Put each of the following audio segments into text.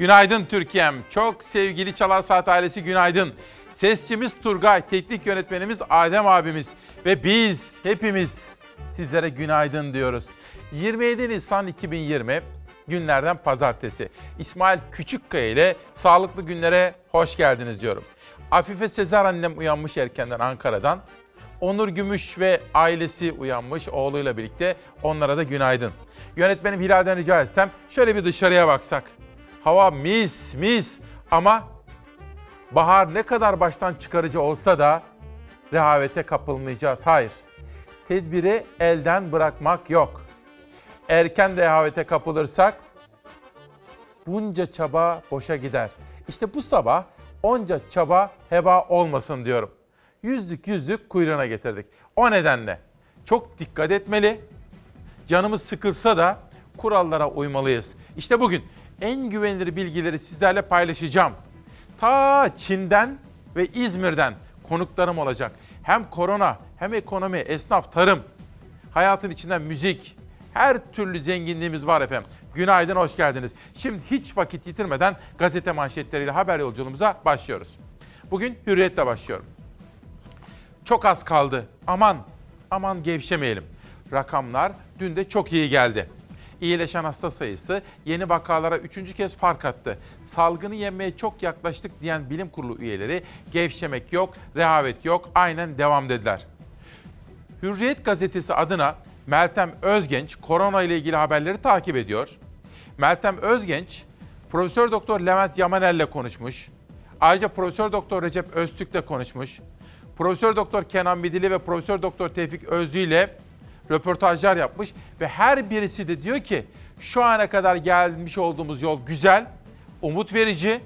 Günaydın Türkiye'm. Çok sevgili Çalar Saat ailesi günaydın. Sesçimiz Turgay, teknik yönetmenimiz Adem abimiz ve biz hepimiz sizlere günaydın diyoruz. 27 Nisan 2020 günlerden pazartesi. İsmail Küçükkaya ile sağlıklı günlere hoş geldiniz diyorum. Afife Sezer annem uyanmış erkenden Ankara'dan. Onur Gümüş ve ailesi uyanmış oğluyla birlikte. Onlara da günaydın. Yönetmenim Hilal'den rica etsem şöyle bir dışarıya baksak. Hava mis mis ama bahar ne kadar baştan çıkarıcı olsa da rehavete kapılmayacağız. Hayır. Tedbiri elden bırakmak yok. Erken rehavete kapılırsak bunca çaba boşa gider. İşte bu sabah onca çaba heba olmasın diyorum. Yüzlük yüzlük kuyruğuna getirdik. O nedenle çok dikkat etmeli. Canımız sıkılsa da kurallara uymalıyız. İşte bugün en güvenilir bilgileri sizlerle paylaşacağım. Ta Çin'den ve İzmir'den konuklarım olacak. Hem korona hem ekonomi, esnaf, tarım, hayatın içinden müzik, her türlü zenginliğimiz var efendim. Günaydın, hoş geldiniz. Şimdi hiç vakit yitirmeden gazete manşetleriyle haber yolculuğumuza başlıyoruz. Bugün hürriyetle başlıyorum. Çok az kaldı. Aman, aman gevşemeyelim. Rakamlar dün de çok iyi geldi. İyileşen hasta sayısı yeni vakalara üçüncü kez fark attı. Salgını yenmeye çok yaklaştık diyen bilim kurulu üyeleri gevşemek yok, rehavet yok, aynen devam dediler. Hürriyet gazetesi adına Meltem Özgenç korona ile ilgili haberleri takip ediyor. Meltem Özgenç Profesör Doktor Levent Yamanel ile konuşmuş. Ayrıca Profesör Doktor Recep Öztürk ile konuşmuş. Profesör Doktor Kenan Midili ve Profesör Doktor Tevfik Özlü ile röportajlar yapmış ve her birisi de diyor ki şu ana kadar gelmiş olduğumuz yol güzel, umut verici.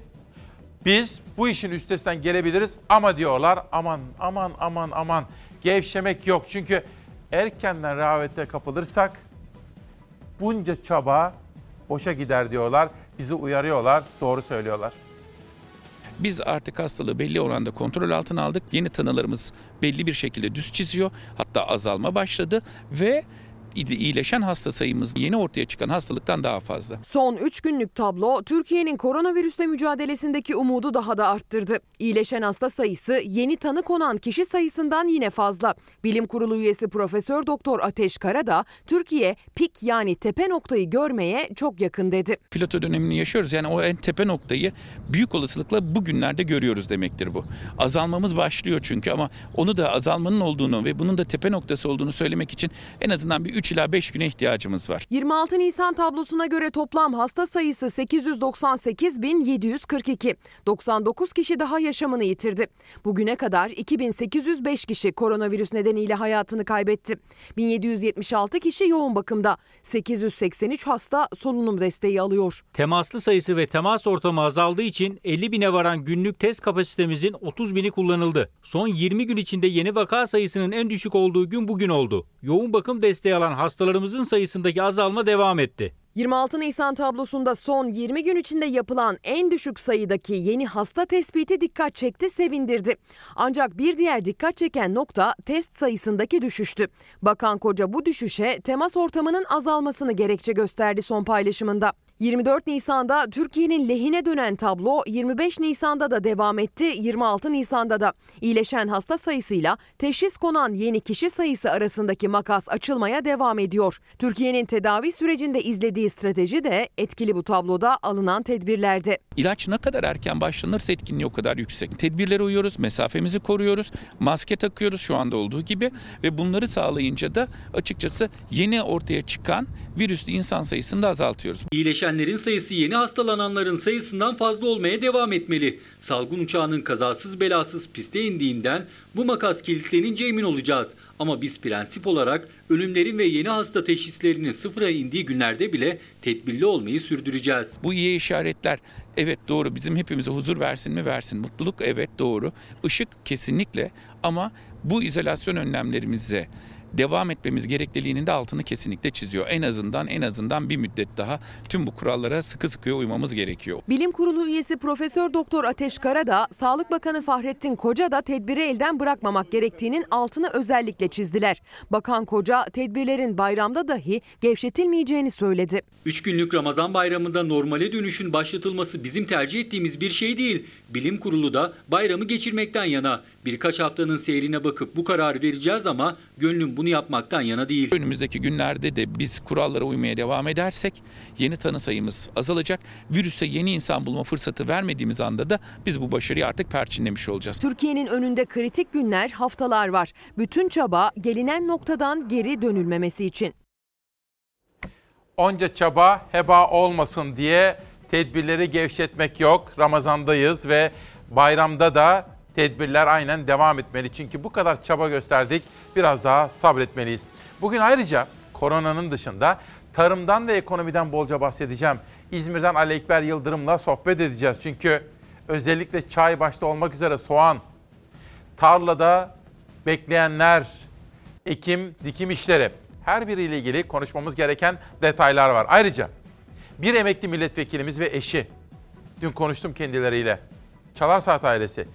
Biz bu işin üstesinden gelebiliriz ama diyorlar aman aman aman aman gevşemek yok. Çünkü erkenden rehavete kapılırsak bunca çaba boşa gider diyorlar. Bizi uyarıyorlar, doğru söylüyorlar. Biz artık hastalığı belli oranda kontrol altına aldık. Yeni tanılarımız belli bir şekilde düz çiziyor. Hatta azalma başladı ve iyileşen hasta sayımız yeni ortaya çıkan hastalıktan daha fazla. Son 3 günlük tablo Türkiye'nin koronavirüsle mücadelesindeki umudu daha da arttırdı. İyileşen hasta sayısı yeni tanı konan kişi sayısından yine fazla. Bilim Kurulu üyesi Profesör Doktor Ateş Kara da Türkiye pik yani tepe noktayı görmeye çok yakın dedi. Plato dönemini yaşıyoruz. Yani o en tepe noktayı büyük olasılıkla bugünlerde görüyoruz demektir bu. Azalmamız başlıyor çünkü ama onu da azalmanın olduğunu ve bunun da tepe noktası olduğunu söylemek için en azından bir 3 ila 5 güne ihtiyacımız var. 26 Nisan tablosuna göre toplam hasta sayısı 898.742. 99 kişi daha yaşamını yitirdi. Bugüne kadar 2805 kişi koronavirüs nedeniyle hayatını kaybetti. 1776 kişi yoğun bakımda. 883 hasta solunum desteği alıyor. Temaslı sayısı ve temas ortamı azaldığı için 50 bine varan günlük test kapasitemizin 30 bini kullanıldı. Son 20 gün içinde yeni vaka sayısının en düşük olduğu gün bugün oldu. Yoğun bakım desteği alan hastalarımızın sayısındaki azalma devam etti. 26 Nisan tablosunda son 20 gün içinde yapılan en düşük sayıdaki yeni hasta tespiti dikkat çekti, sevindirdi. Ancak bir diğer dikkat çeken nokta test sayısındaki düşüştü. Bakan Koca bu düşüşe temas ortamının azalmasını gerekçe gösterdi son paylaşımında. 24 Nisan'da Türkiye'nin lehine dönen tablo 25 Nisan'da da devam etti, 26 Nisan'da da. İyileşen hasta sayısıyla teşhis konan yeni kişi sayısı arasındaki makas açılmaya devam ediyor. Türkiye'nin tedavi sürecinde izlediği strateji de etkili bu tabloda alınan tedbirlerde. İlaç ne kadar erken başlanırsa etkinliği o kadar yüksek. Tedbirlere uyuyoruz, mesafemizi koruyoruz, maske takıyoruz şu anda olduğu gibi ve bunları sağlayınca da açıkçası yeni ortaya çıkan virüslü insan sayısını da azaltıyoruz. İyileşenlerin sayısı yeni hastalananların sayısından fazla olmaya devam etmeli. Salgın uçağının kazasız belasız piste indiğinden bu makas kilitlenince emin olacağız. Ama biz prensip olarak ölümlerin ve yeni hasta teşhislerinin sıfıra indiği günlerde bile tedbirli olmayı sürdüreceğiz. Bu iyi işaretler evet doğru bizim hepimize huzur versin mi versin. Mutluluk evet doğru. Işık kesinlikle ama bu izolasyon önlemlerimize devam etmemiz gerekliliğinin de altını kesinlikle çiziyor. En azından en azından bir müddet daha tüm bu kurallara sıkı sıkıya uymamız gerekiyor. Bilim Kurulu üyesi Profesör Doktor Ateş Kara da Sağlık Bakanı Fahrettin Koca da tedbiri elden bırakmamak gerektiğinin altını özellikle çizdiler. Bakan Koca tedbirlerin bayramda dahi gevşetilmeyeceğini söyledi. Üç günlük Ramazan bayramında normale dönüşün başlatılması bizim tercih ettiğimiz bir şey değil. Bilim kurulu da bayramı geçirmekten yana. Birkaç haftanın seyrine bakıp bu kararı vereceğiz ama gönlüm bunu yapmaktan yana değil. Önümüzdeki günlerde de biz kurallara uymaya devam edersek yeni tanı sayımız azalacak. Virüse yeni insan bulma fırsatı vermediğimiz anda da biz bu başarıyı artık perçinlemiş olacağız. Türkiye'nin önünde kritik günler, haftalar var. Bütün çaba gelinen noktadan geri dönülmemesi için. Onca çaba heba olmasın diye tedbirleri gevşetmek yok. Ramazandayız ve bayramda da tedbirler aynen devam etmeli. Çünkü bu kadar çaba gösterdik. Biraz daha sabretmeliyiz. Bugün ayrıca koronanın dışında tarımdan ve ekonomiden bolca bahsedeceğim. İzmir'den Ali Ekber Yıldırım'la sohbet edeceğiz. Çünkü özellikle çay başta olmak üzere soğan, tarlada bekleyenler, ekim, dikim işleri her biriyle ilgili konuşmamız gereken detaylar var. Ayrıca bir emekli milletvekilimiz ve eşi, dün konuştum kendileriyle, Çalar Saat ailesi,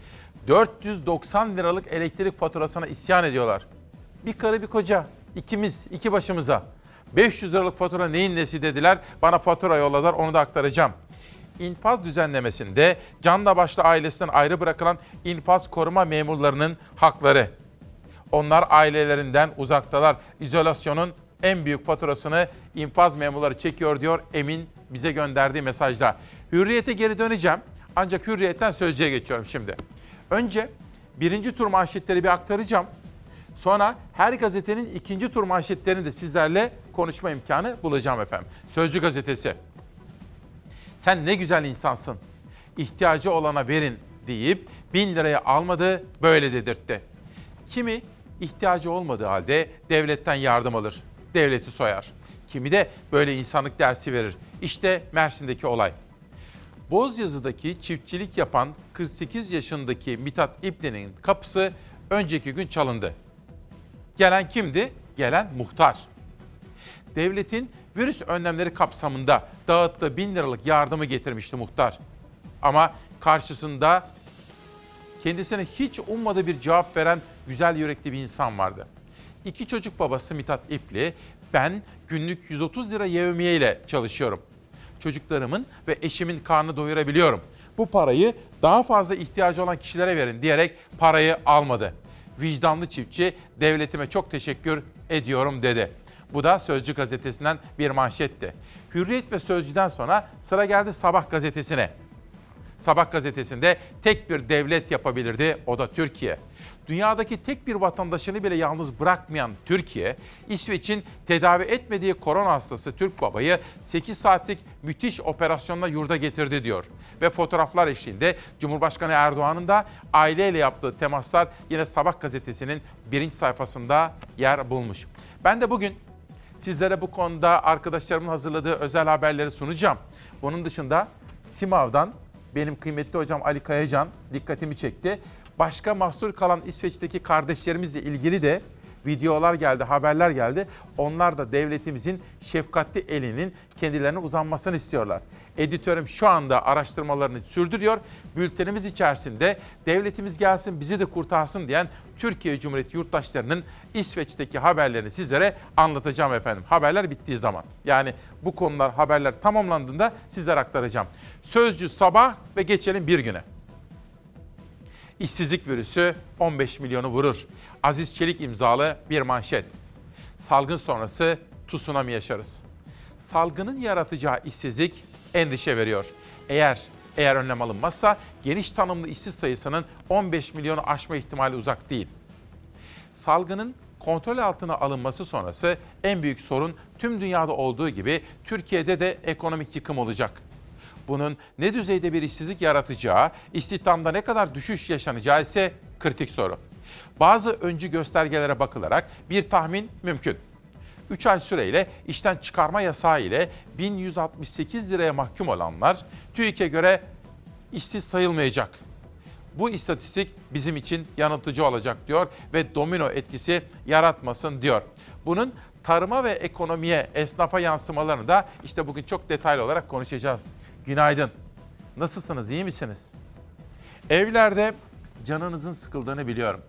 490 liralık elektrik faturasına isyan ediyorlar. Bir karı bir koca, ikimiz, iki başımıza. 500 liralık fatura neyin nesi dediler, bana fatura yolladılar, onu da aktaracağım. İnfaz düzenlemesinde canla başla ailesinden ayrı bırakılan infaz koruma memurlarının hakları. Onlar ailelerinden uzaktalar. İzolasyonun en büyük faturasını infaz memurları çekiyor diyor Emin bize gönderdiği mesajda. Hürriyete geri döneceğim. Ancak hürriyetten sözcüye geçiyorum şimdi. Önce birinci tur manşetleri bir aktaracağım. Sonra her gazetenin ikinci tur manşetlerini de sizlerle konuşma imkanı bulacağım efendim. Sözcü gazetesi. Sen ne güzel insansın. İhtiyacı olana verin deyip bin liraya almadı böyle dedirtti. Kimi ihtiyacı olmadığı halde devletten yardım alır. Devleti soyar. Kimi de böyle insanlık dersi verir. İşte Mersin'deki olay. Bozyazı'daki çiftçilik yapan 48 yaşındaki Mithat İpli'nin kapısı önceki gün çalındı. Gelen kimdi? Gelen muhtar. Devletin virüs önlemleri kapsamında dağıttığı bin liralık yardımı getirmişti muhtar. Ama karşısında kendisine hiç ummadığı bir cevap veren güzel yürekli bir insan vardı. İki çocuk babası Mithat İpli, ben günlük 130 lira yevmiye ile çalışıyorum. Çocuklarımın ve eşimin karnını doyurabiliyorum. Bu parayı daha fazla ihtiyacı olan kişilere verin diyerek parayı almadı. Vicdanlı çiftçi devletime çok teşekkür ediyorum dedi. Bu da Sözcü gazetesinden bir manşetti. Hürriyet ve Sözcü'den sonra sıra geldi Sabah gazetesine. Sabah gazetesinde tek bir devlet yapabilirdi, o da Türkiye. Dünyadaki tek bir vatandaşını bile yalnız bırakmayan Türkiye, İsveç'in tedavi etmediği korona hastası Türk babayı 8 saatlik müthiş operasyonla yurda getirdi diyor. Ve fotoğraflar eşliğinde Cumhurbaşkanı Erdoğan'ın da aileyle yaptığı temaslar yine Sabah gazetesinin birinci sayfasında yer bulmuş. Ben de bugün sizlere bu konuda arkadaşlarımın hazırladığı özel haberleri sunacağım. Bunun dışında Simav'dan benim kıymetli hocam Ali Kayacan dikkatimi çekti. Başka mahsur kalan İsveç'teki kardeşlerimizle ilgili de videolar geldi, haberler geldi. Onlar da devletimizin şefkatli elinin kendilerine uzanmasını istiyorlar. Editörüm şu anda araştırmalarını sürdürüyor. Bültenimiz içerisinde devletimiz gelsin bizi de kurtarsın diyen Türkiye Cumhuriyeti yurttaşlarının İsveç'teki haberlerini sizlere anlatacağım efendim. Haberler bittiği zaman. Yani bu konular haberler tamamlandığında sizlere aktaracağım. Sözcü sabah ve geçelim bir güne. İşsizlik virüsü 15 milyonu vurur. Aziz Çelik imzalı bir manşet. Salgın sonrası tsunami yaşarız. Salgının yaratacağı işsizlik endişe veriyor. Eğer eğer önlem alınmazsa geniş tanımlı işsiz sayısının 15 milyonu aşma ihtimali uzak değil. Salgının kontrol altına alınması sonrası en büyük sorun tüm dünyada olduğu gibi Türkiye'de de ekonomik yıkım olacak. Bunun ne düzeyde bir işsizlik yaratacağı, istihdamda ne kadar düşüş yaşanacağı ise kritik soru. Bazı öncü göstergelere bakılarak bir tahmin mümkün. 3 ay süreyle işten çıkarma yasağı ile 1168 liraya mahkum olanlar TÜİK'e göre işsiz sayılmayacak. Bu istatistik bizim için yanıltıcı olacak diyor ve domino etkisi yaratmasın diyor. Bunun tarıma ve ekonomiye, esnafa yansımalarını da işte bugün çok detaylı olarak konuşacağız. Günaydın. Nasılsınız? İyi misiniz? Evlerde canınızın sıkıldığını biliyorum.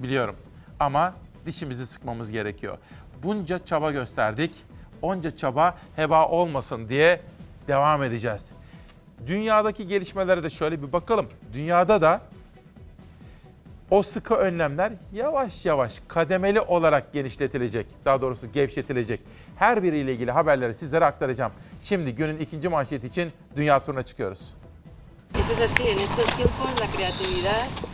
Biliyorum. Ama dişimizi sıkmamız gerekiyor. Bunca çaba gösterdik. Onca çaba heba olmasın diye devam edeceğiz. Dünyadaki gelişmelere de şöyle bir bakalım. Dünyada da o sıkı önlemler yavaş yavaş kademeli olarak genişletilecek. Daha doğrusu gevşetilecek. Her biriyle ilgili haberleri sizlere aktaracağım. Şimdi günün ikinci manşeti için dünya turuna çıkıyoruz.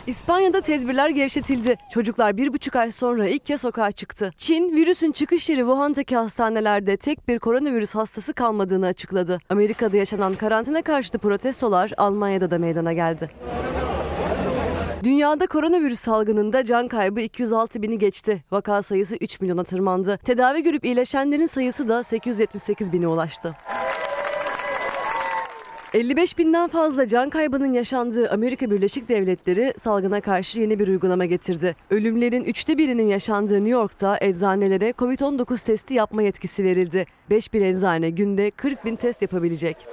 İspanya'da tedbirler gevşetildi. Çocuklar bir buçuk ay sonra ilk kez sokağa çıktı. Çin, virüsün çıkış yeri Wuhan'daki hastanelerde tek bir koronavirüs hastası kalmadığını açıkladı. Amerika'da yaşanan karantina karşıtı protestolar Almanya'da da meydana geldi. Dünyada koronavirüs salgınında can kaybı 206 bini geçti. Vaka sayısı 3 milyona tırmandı. Tedavi görüp iyileşenlerin sayısı da 878 bine ulaştı. 55 binden fazla can kaybının yaşandığı Amerika Birleşik Devletleri salgına karşı yeni bir uygulama getirdi. Ölümlerin üçte birinin yaşandığı New York'ta eczanelere COVID-19 testi yapma yetkisi verildi. 5 bin eczane günde 40 bin test yapabilecek.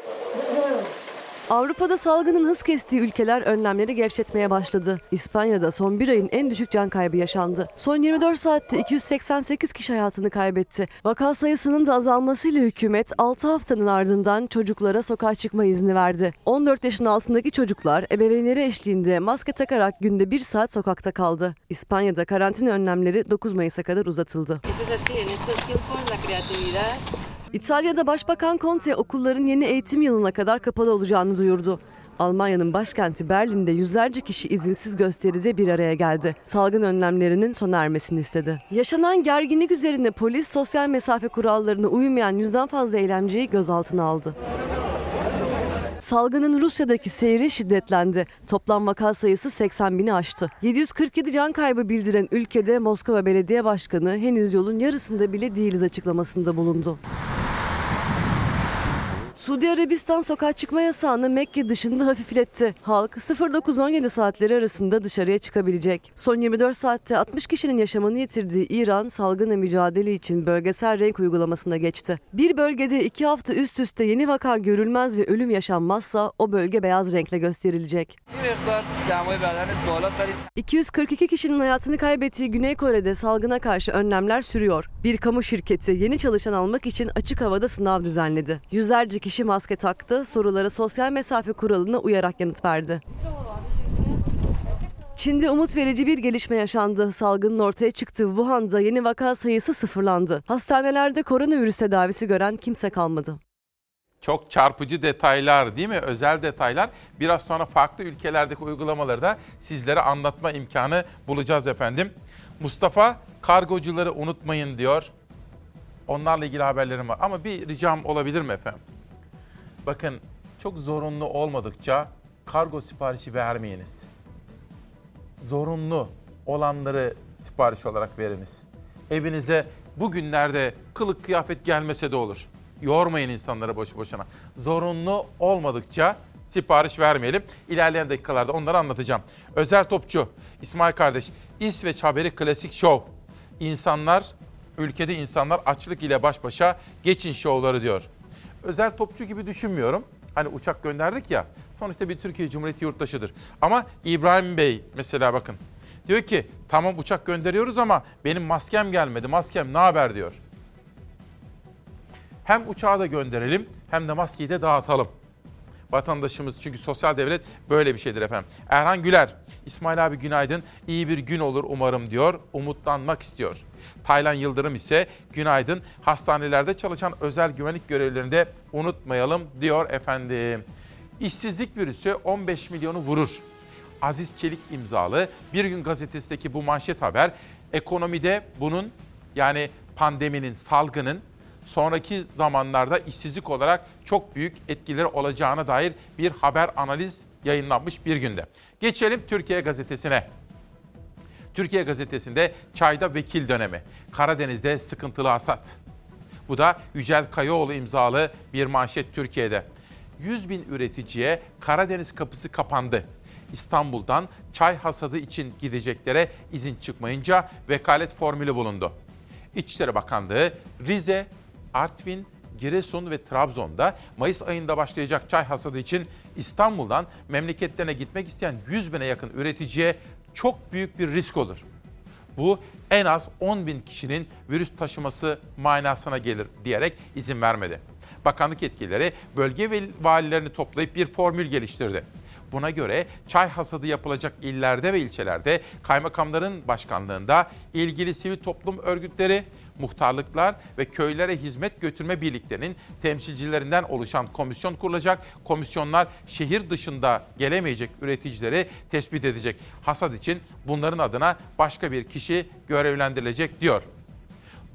Avrupa'da salgının hız kestiği ülkeler önlemleri gevşetmeye başladı. İspanya'da son bir ayın en düşük can kaybı yaşandı. Son 24 saatte 288 kişi hayatını kaybetti. Vaka sayısının da azalmasıyla hükümet 6 haftanın ardından çocuklara sokağa çıkma izni verdi. 14 yaşın altındaki çocuklar ebeveynleri eşliğinde maske takarak günde 1 saat sokakta kaldı. İspanya'da karantina önlemleri 9 Mayıs'a kadar uzatıldı. İtalya'da Başbakan Conte okulların yeni eğitim yılına kadar kapalı olacağını duyurdu. Almanya'nın başkenti Berlin'de yüzlerce kişi izinsiz gösteride bir araya geldi. Salgın önlemlerinin sona ermesini istedi. Yaşanan gerginlik üzerine polis sosyal mesafe kurallarına uymayan yüzden fazla eylemciyi gözaltına aldı. Salgının Rusya'daki seyri şiddetlendi. Toplam vaka sayısı 80 bini aştı. 747 can kaybı bildiren ülkede Moskova Belediye Başkanı henüz yolun yarısında bile değiliz açıklamasında bulundu. Suudi Arabistan sokağa çıkma yasağını Mekke dışında hafifletti. Halk 09-17 saatleri arasında dışarıya çıkabilecek. Son 24 saatte 60 kişinin yaşamını yitirdiği İran salgınla mücadele için bölgesel renk uygulamasına geçti. Bir bölgede iki hafta üst üste yeni vaka görülmez ve ölüm yaşanmazsa o bölge beyaz renkle gösterilecek. 242 kişinin hayatını kaybettiği Güney Kore'de salgına karşı önlemler sürüyor. Bir kamu şirketi yeni çalışan almak için açık havada sınav düzenledi. Yüzlerce kişi maske taktı, sorulara sosyal mesafe kuralına uyarak yanıt verdi. Çin'de umut verici bir gelişme yaşandı. Salgının ortaya çıktığı Wuhan'da yeni vaka sayısı sıfırlandı. Hastanelerde koronavirüs tedavisi gören kimse kalmadı. Çok çarpıcı detaylar değil mi? Özel detaylar. Biraz sonra farklı ülkelerdeki uygulamaları da sizlere anlatma imkanı bulacağız efendim. Mustafa kargocuları unutmayın diyor. Onlarla ilgili haberlerim var. Ama bir ricam olabilir mi efendim? Bakın çok zorunlu olmadıkça kargo siparişi vermeyiniz. Zorunlu olanları sipariş olarak veriniz. Evinize bugünlerde kılık kıyafet gelmese de olur. Yormayın insanları boş boşuna. Zorunlu olmadıkça sipariş vermeyelim. İlerleyen dakikalarda onları anlatacağım. Özer Topçu, İsmail kardeş, İsveç Haberi Klasik Show. İnsanlar, ülkede insanlar açlık ile baş başa geçin şovları diyor. Özel topçu gibi düşünmüyorum. Hani uçak gönderdik ya, sonuçta bir Türkiye Cumhuriyeti yurttaşıdır. Ama İbrahim Bey mesela bakın. Diyor ki tamam uçak gönderiyoruz ama benim maskem gelmedi. Maskem ne haber diyor. Hem uçağı da gönderelim hem de maskeyi de dağıtalım. Vatandaşımız çünkü sosyal devlet böyle bir şeydir efendim. Erhan Güler, İsmail abi günaydın, iyi bir gün olur umarım diyor, umutlanmak istiyor. Taylan Yıldırım ise günaydın, hastanelerde çalışan özel güvenlik görevlilerini de unutmayalım diyor efendim. İşsizlik virüsü 15 milyonu vurur. Aziz Çelik imzalı Bir Gün Gazetesi'ndeki bu manşet haber ekonomide bunun yani pandeminin, salgının sonraki zamanlarda işsizlik olarak çok büyük etkileri olacağına dair bir haber analiz yayınlanmış bir günde. Geçelim Türkiye Gazetesi'ne. Türkiye Gazetesi'nde çayda vekil dönemi. Karadeniz'de sıkıntılı hasat. Bu da Yücel Kayaoğlu imzalı bir manşet Türkiye'de. 100 bin üreticiye Karadeniz kapısı kapandı. İstanbul'dan çay hasadı için gideceklere izin çıkmayınca vekalet formülü bulundu. İçişleri Bakanlığı Rize, Artvin, Giresun ve Trabzon'da Mayıs ayında başlayacak çay hasadı için İstanbul'dan memleketlerine gitmek isteyen 100 bine yakın üreticiye çok büyük bir risk olur. Bu en az 10 bin kişinin virüs taşıması manasına gelir diyerek izin vermedi. Bakanlık yetkilileri bölge valilerini toplayıp bir formül geliştirdi. Buna göre çay hasadı yapılacak illerde ve ilçelerde kaymakamların başkanlığında ilgili sivil toplum örgütleri, muhtarlıklar ve köylere hizmet götürme birliklerinin temsilcilerinden oluşan komisyon kurulacak. Komisyonlar şehir dışında gelemeyecek üreticileri tespit edecek. Hasat için bunların adına başka bir kişi görevlendirilecek diyor.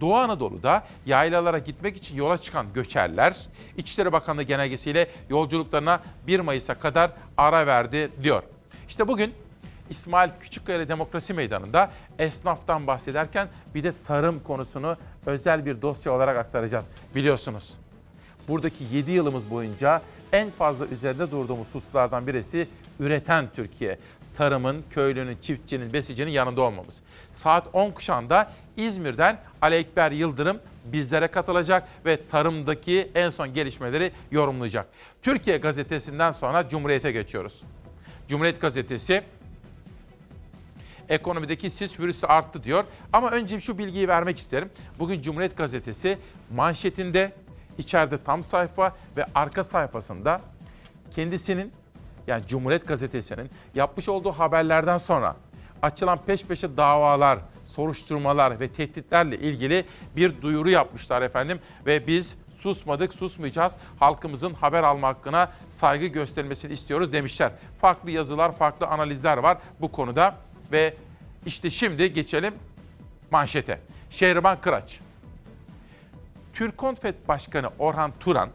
Doğu Anadolu'da yaylalara gitmek için yola çıkan göçerler İçişleri Bakanlığı genelgesiyle yolculuklarına 1 Mayıs'a kadar ara verdi diyor. İşte bugün İsmail Küçükkaya Demokrasi Meydanı'nda esnaftan bahsederken bir de tarım konusunu özel bir dosya olarak aktaracağız. Biliyorsunuz buradaki 7 yılımız boyunca en fazla üzerinde durduğumuz hususlardan birisi üreten Türkiye. Tarımın, köylünün, çiftçinin, besicinin yanında olmamız. Saat 10 kuşağında İzmir'den Ali Ekber Yıldırım bizlere katılacak ve tarımdaki en son gelişmeleri yorumlayacak. Türkiye gazetesinden sonra Cumhuriyet'e geçiyoruz. Cumhuriyet gazetesi ekonomideki sis virüsü arttı diyor. Ama önce şu bilgiyi vermek isterim. Bugün Cumhuriyet Gazetesi manşetinde içeride tam sayfa ve arka sayfasında kendisinin yani Cumhuriyet Gazetesi'nin yapmış olduğu haberlerden sonra açılan peş peşe davalar, soruşturmalar ve tehditlerle ilgili bir duyuru yapmışlar efendim ve biz susmadık, susmayacağız. Halkımızın haber alma hakkına saygı gösterilmesini istiyoruz demişler. Farklı yazılar, farklı analizler var bu konuda ve işte şimdi geçelim manşete. Şehriban Kıraç. Türkonfet Başkanı Orhan Turan,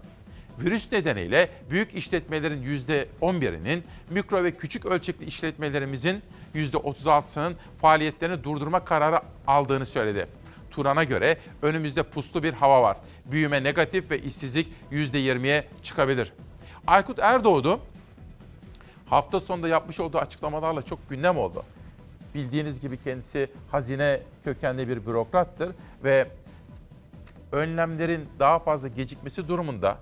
virüs nedeniyle büyük işletmelerin %11'inin, mikro ve küçük ölçekli işletmelerimizin %36'sının faaliyetlerini durdurma kararı aldığını söyledi. Turan'a göre önümüzde puslu bir hava var. Büyüme negatif ve işsizlik %20'ye çıkabilir. Aykut Erdoğdu hafta sonunda yapmış olduğu açıklamalarla çok gündem oldu. Bildiğiniz gibi kendisi hazine kökenli bir bürokrattır ve önlemlerin daha fazla gecikmesi durumunda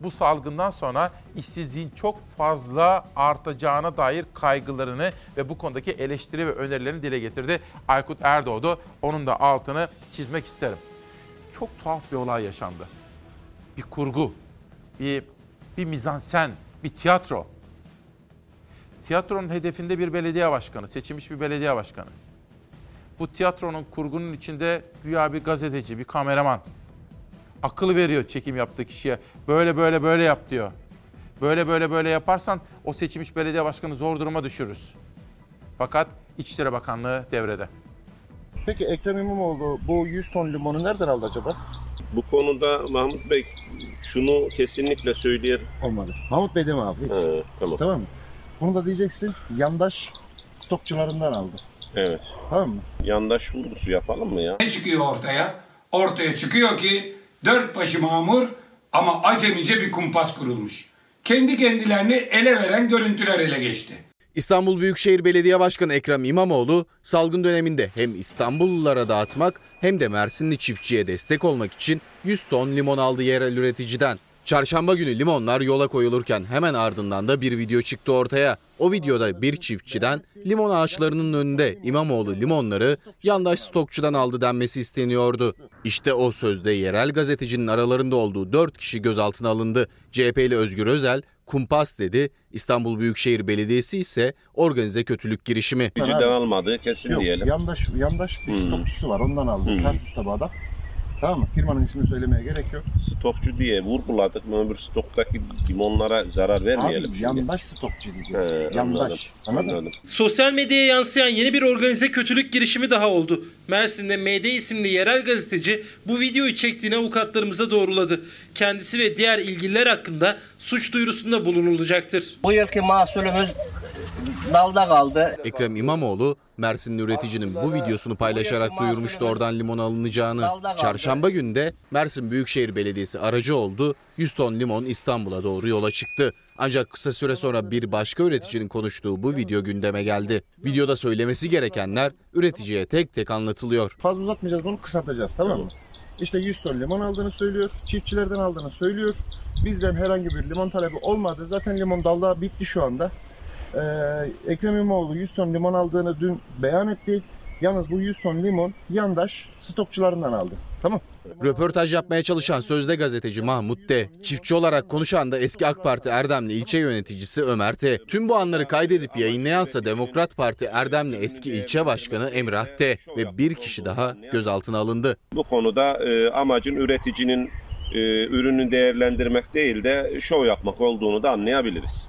bu salgından sonra işsizliğin çok fazla artacağına dair kaygılarını ve bu konudaki eleştiri ve önerilerini dile getirdi. Aykut Erdoğdu onun da altını çizmek isterim. Çok tuhaf bir olay yaşandı. Bir kurgu, bir, bir mizansen, bir tiyatro. Tiyatronun hedefinde bir belediye başkanı, seçilmiş bir belediye başkanı. Bu tiyatronun kurgunun içinde güya bir gazeteci, bir kameraman. Akıl veriyor çekim yaptığı kişiye. Böyle böyle böyle yap diyor. Böyle böyle böyle yaparsan o seçilmiş belediye başkanı zor duruma düşürürüz. Fakat İçişleri Bakanlığı devrede. Peki Ekrem İmamoğlu bu 100 ton limonu nereden aldı acaba? Bu konuda Mahmut Bey şunu kesinlikle söyleyelim. Olmadı. Mahmut Bey deme abi. He, tamam. Tamam mı? Bunu da diyeceksin yandaş stokçularından aldı. Evet. Tamam mı? Yandaş vurgusu yapalım mı ya? Ne çıkıyor ortaya? Ortaya çıkıyor ki dört başı mamur ama acemice bir kumpas kurulmuş. Kendi kendilerini ele veren görüntüler ele geçti. İstanbul Büyükşehir Belediye Başkanı Ekrem İmamoğlu salgın döneminde hem İstanbullulara dağıtmak hem de Mersinli çiftçiye destek olmak için 100 ton limon aldı yerel üreticiden. Çarşamba günü limonlar yola koyulurken hemen ardından da bir video çıktı ortaya. O videoda bir çiftçiden limon ağaçlarının önünde İmamoğlu limonları yandaş stokçudan aldı denmesi isteniyordu. İşte o sözde yerel gazetecinin aralarında olduğu 4 kişi gözaltına alındı. CHP'li Özgür Özel kumpas dedi. İstanbul Büyükşehir Belediyesi ise organize kötülük girişimi. Gücüden almadığı kesin Yok diyelim. yandaş yandaş bir stokçusu var ondan aldı. Hmm. Tarsus tabağda. Tamam mı? Firmanın ismini söylemeye gerek yok. Stokçu diye vurguladık mı öbür stoktaki limonlara zarar vermeyelim. Abi şimdi. yandaş stokçu diyeceğiz. He, yandaş. Anladın? anladım. Sosyal medyaya yansıyan yeni bir organize kötülük girişimi daha oldu. Mersin'de MD isimli yerel gazeteci bu videoyu çektiğini avukatlarımıza doğruladı. Kendisi ve diğer ilgililer hakkında suç duyurusunda bulunulacaktır. Bu yılki mahsulümüz dalda kaldı. Ekrem İmamoğlu Mersinli üreticinin bu videosunu paylaşarak duyurmuştu oradan limon alınacağını. Çarşamba günü de Mersin Büyükşehir Belediyesi aracı oldu. 100 ton limon İstanbul'a doğru yola çıktı. Ancak kısa süre sonra bir başka üreticinin konuştuğu bu video gündeme geldi. Videoda söylemesi gerekenler üreticiye tek tek anlatılıyor. Fazla uzatmayacağız bunu kısaltacağız tamam mı? İşte 100 ton limon aldığını söylüyor. Çiftçilerden aldığını söylüyor. Bizden herhangi bir limon talebi olmadı. Zaten limon dalda bitti şu anda. Ee, Ekrem İmamoğlu 100 ton limon aldığını dün beyan etti. Yalnız bu 100 ton limon yandaş stokçularından aldı. Tamam. Röportaj yapmaya çalışan sözde gazeteci Mahmut D. Çiftçi olarak konuşan da eski AK Parti Erdemli ilçe yöneticisi Ömer T. Tüm bu anları kaydedip yayınlayansa Demokrat Parti Erdemli eski ilçe başkanı Emrah T. Ve bir kişi daha gözaltına alındı. Bu konuda e, amacın üreticinin e, ürünü değerlendirmek değil de şov yapmak olduğunu da anlayabiliriz.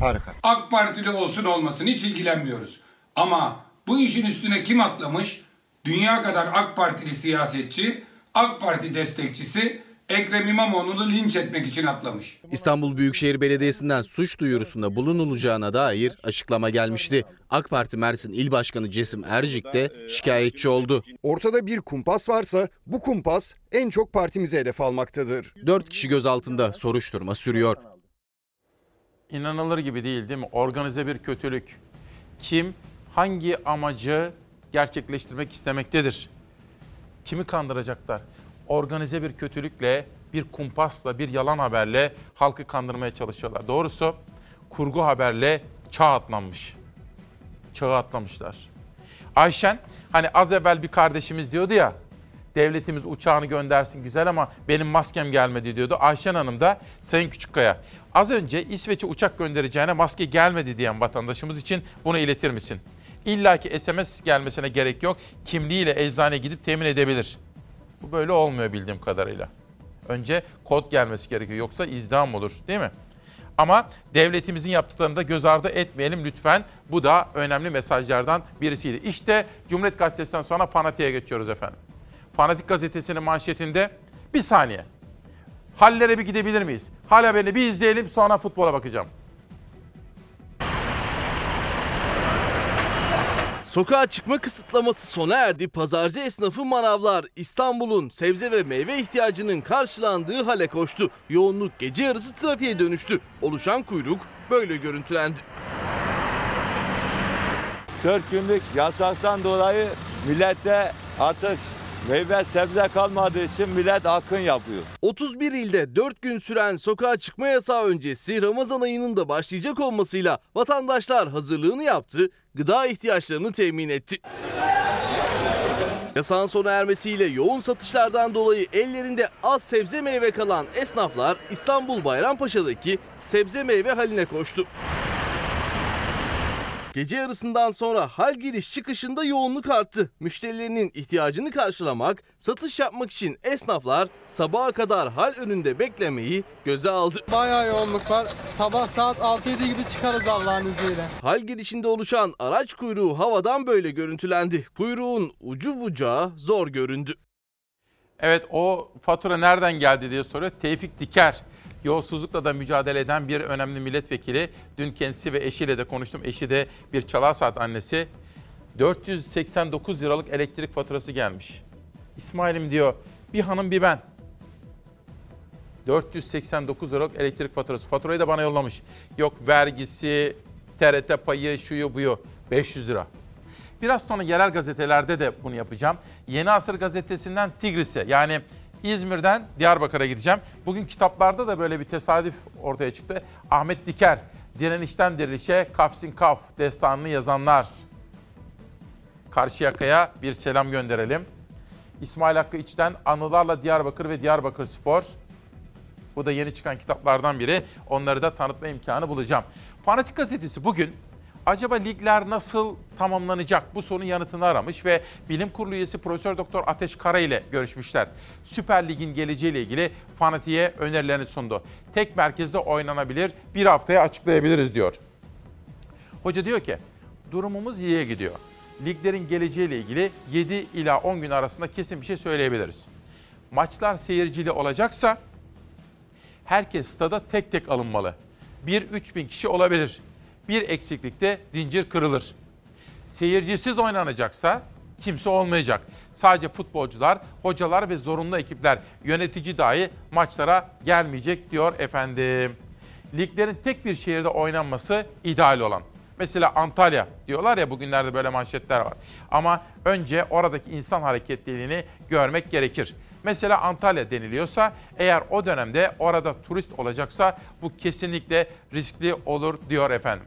Harika. AK Partili olsun olmasın hiç ilgilenmiyoruz. Ama bu işin üstüne kim atlamış? Dünya kadar AK Partili siyasetçi, AK Parti destekçisi Ekrem İmamoğlu'nu linç etmek için atlamış. İstanbul Büyükşehir Belediyesi'nden suç duyurusunda bulunulacağına dair açıklama gelmişti. AK Parti Mersin İl Başkanı Cesim Ercik de şikayetçi oldu. Ortada bir kumpas varsa bu kumpas en çok partimize hedef almaktadır. 4 kişi gözaltında soruşturma sürüyor. İnanılır gibi değil değil mi? Organize bir kötülük. Kim hangi amacı gerçekleştirmek istemektedir? Kimi kandıracaklar? Organize bir kötülükle, bir kumpasla, bir yalan haberle halkı kandırmaya çalışıyorlar. Doğrusu kurgu haberle çağ atlanmış. Çağı atlamışlar. Ayşen hani az evvel bir kardeşimiz diyordu ya devletimiz uçağını göndersin güzel ama benim maskem gelmedi diyordu. Ayşen Hanım da Sayın Küçükkaya az önce İsveç'e uçak göndereceğine maske gelmedi diyen vatandaşımız için bunu iletir misin? İlla ki SMS gelmesine gerek yok. Kimliğiyle eczaneye gidip temin edebilir. Bu böyle olmuyor bildiğim kadarıyla. Önce kod gelmesi gerekiyor yoksa izdiham olur değil mi? Ama devletimizin yaptıklarını da göz ardı etmeyelim lütfen. Bu da önemli mesajlardan birisiydi. İşte Cumhuriyet Gazetesi'nden sonra Fanatik'e geçiyoruz efendim. Fanatik Gazetesi'nin manşetinde bir saniye. Hallere bir gidebilir miyiz? Hal haberini bir izleyelim sonra futbola bakacağım. Sokağa çıkma kısıtlaması sona erdi. Pazarcı esnafı manavlar İstanbul'un sebze ve meyve ihtiyacının karşılandığı hale koştu. Yoğunluk gece yarısı trafiğe dönüştü. Oluşan kuyruk böyle görüntülendi. 4 günlük yasaktan dolayı millette artık meyve sebze kalmadığı için millet akın yapıyor. 31 ilde 4 gün süren sokağa çıkma yasağı öncesi Ramazan ayının da başlayacak olmasıyla vatandaşlar hazırlığını yaptı, gıda ihtiyaçlarını temin etti. Yasağın sona ermesiyle yoğun satışlardan dolayı ellerinde az sebze meyve kalan esnaflar İstanbul Bayrampaşa'daki sebze meyve haline koştu. Gece yarısından sonra hal giriş çıkışında yoğunluk arttı. Müşterilerinin ihtiyacını karşılamak, satış yapmak için esnaflar sabaha kadar hal önünde beklemeyi göze aldı. Bayağı yoğunluk var. Sabah saat 6-7 gibi çıkarız Allah'ın izniyle. Hal girişinde oluşan araç kuyruğu havadan böyle görüntülendi. Kuyruğun ucu bucağı zor göründü. Evet o fatura nereden geldi diye soruyor. Tevfik Diker. Yolsuzlukla da mücadele eden bir önemli milletvekili. Dün kendisi ve eşiyle de konuştum. Eşi de bir çalar saat annesi. 489 liralık elektrik faturası gelmiş. İsmail'im diyor bir hanım bir ben. 489 liralık elektrik faturası. Faturayı da bana yollamış. Yok vergisi, TRT payı, şuyu buyu. 500 lira. Biraz sonra yerel gazetelerde de bunu yapacağım. Yeni Asır gazetesinden Tigris'e yani İzmir'den Diyarbakır'a gideceğim. Bugün kitaplarda da böyle bir tesadüf ortaya çıktı. Ahmet Diker, Direnişten Dirilişe Kafsin Kaf destanını yazanlar. Karşıyaka'ya bir selam gönderelim. İsmail Hakkı İç'ten Anılarla Diyarbakır ve Diyarbakır Spor. Bu da yeni çıkan kitaplardan biri. Onları da tanıtma imkanı bulacağım. Fanatik Gazetesi bugün acaba ligler nasıl tamamlanacak bu sorunun yanıtını aramış ve bilim kurulu üyesi Profesör Doktor Ateş Kara ile görüşmüşler. Süper Lig'in geleceğiyle ilgili Fanatik'e önerilerini sundu. Tek merkezde oynanabilir, bir haftaya açıklayabiliriz diyor. Hoca diyor ki, durumumuz iyiye gidiyor. Liglerin geleceğiyle ilgili 7 ila 10 gün arasında kesin bir şey söyleyebiliriz. Maçlar seyircili olacaksa herkes stada tek tek alınmalı. 1-3 bin kişi olabilir bir eksiklikte zincir kırılır. Seyircisiz oynanacaksa kimse olmayacak. Sadece futbolcular, hocalar ve zorunlu ekipler, yönetici dahi maçlara gelmeyecek diyor efendim. Liglerin tek bir şehirde oynanması ideal olan. Mesela Antalya diyorlar ya bugünlerde böyle manşetler var. Ama önce oradaki insan hareketliliğini görmek gerekir. Mesela Antalya deniliyorsa eğer o dönemde orada turist olacaksa bu kesinlikle riskli olur diyor efendim.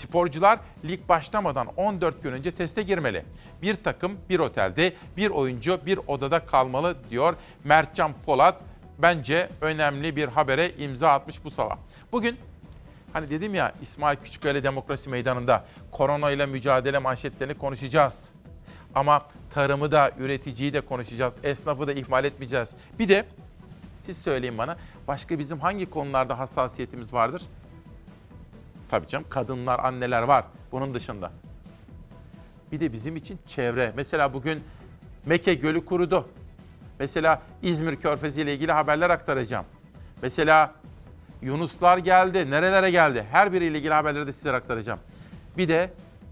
Sporcular lig başlamadan 14 gün önce teste girmeli. Bir takım bir otelde, bir oyuncu bir odada kalmalı diyor Mertcan Polat. Bence önemli bir habere imza atmış bu sabah. Bugün hani dedim ya İsmail Küçükkaya Demokrasi Meydanı'nda korona ile mücadele manşetlerini konuşacağız. Ama tarımı da, üreticiyi de konuşacağız. Esnafı da ihmal etmeyeceğiz. Bir de siz söyleyin bana başka bizim hangi konularda hassasiyetimiz vardır? Tabii canım kadınlar, anneler var bunun dışında. Bir de bizim için çevre. Mesela bugün Meke Gölü kurudu. Mesela İzmir Körfezi ile ilgili haberler aktaracağım. Mesela Yunuslar geldi. Nerelere geldi? Her biriyle ilgili haberleri de sizlere aktaracağım. Bir de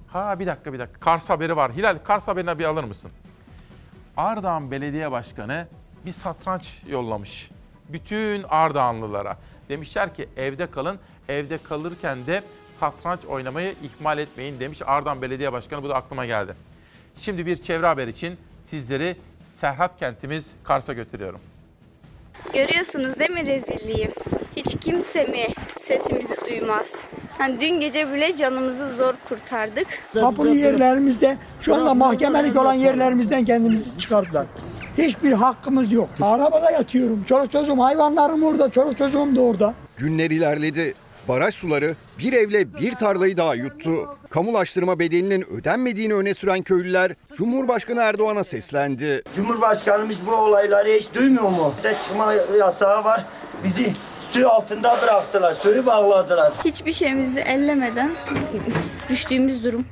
ha bir dakika bir dakika. Kars haberi var. Hilal Kars haberine bir alır mısın? Ardahan Belediye Başkanı bir satranç yollamış. Bütün Ardahanlılara. Demişler ki evde kalın. Evde kalırken de satranç oynamayı ihmal etmeyin demiş Ardahan Belediye Başkanı. Bu da aklıma geldi. Şimdi bir çevre haber için sizleri Serhat kentimiz Kars'a götürüyorum. Görüyorsunuz değil mi rezilliği? Hiç kimse mi sesimizi duymaz? Hani dün gece bile canımızı zor kurtardık. Tapulu yerlerimizde şu anda mahkemelik olan yerlerimizden kendimizi çıkardılar. Hiçbir hakkımız yok. Arabada yatıyorum. Çoluk çocuğum hayvanlarım orada. Çoluk çocuğum da orada. Günler ilerledi. Baraj suları bir evle bir tarlayı daha yuttu. Kamulaştırma bedelinin ödenmediğini öne süren köylüler Cumhurbaşkanı Erdoğan'a seslendi. Cumhurbaşkanımız bu olayları hiç duymuyor mu? De çıkma yasağı var. Bizi su altında bıraktılar. Suyu bağladılar. Hiçbir şeyimizi ellemeden düştüğümüz durum.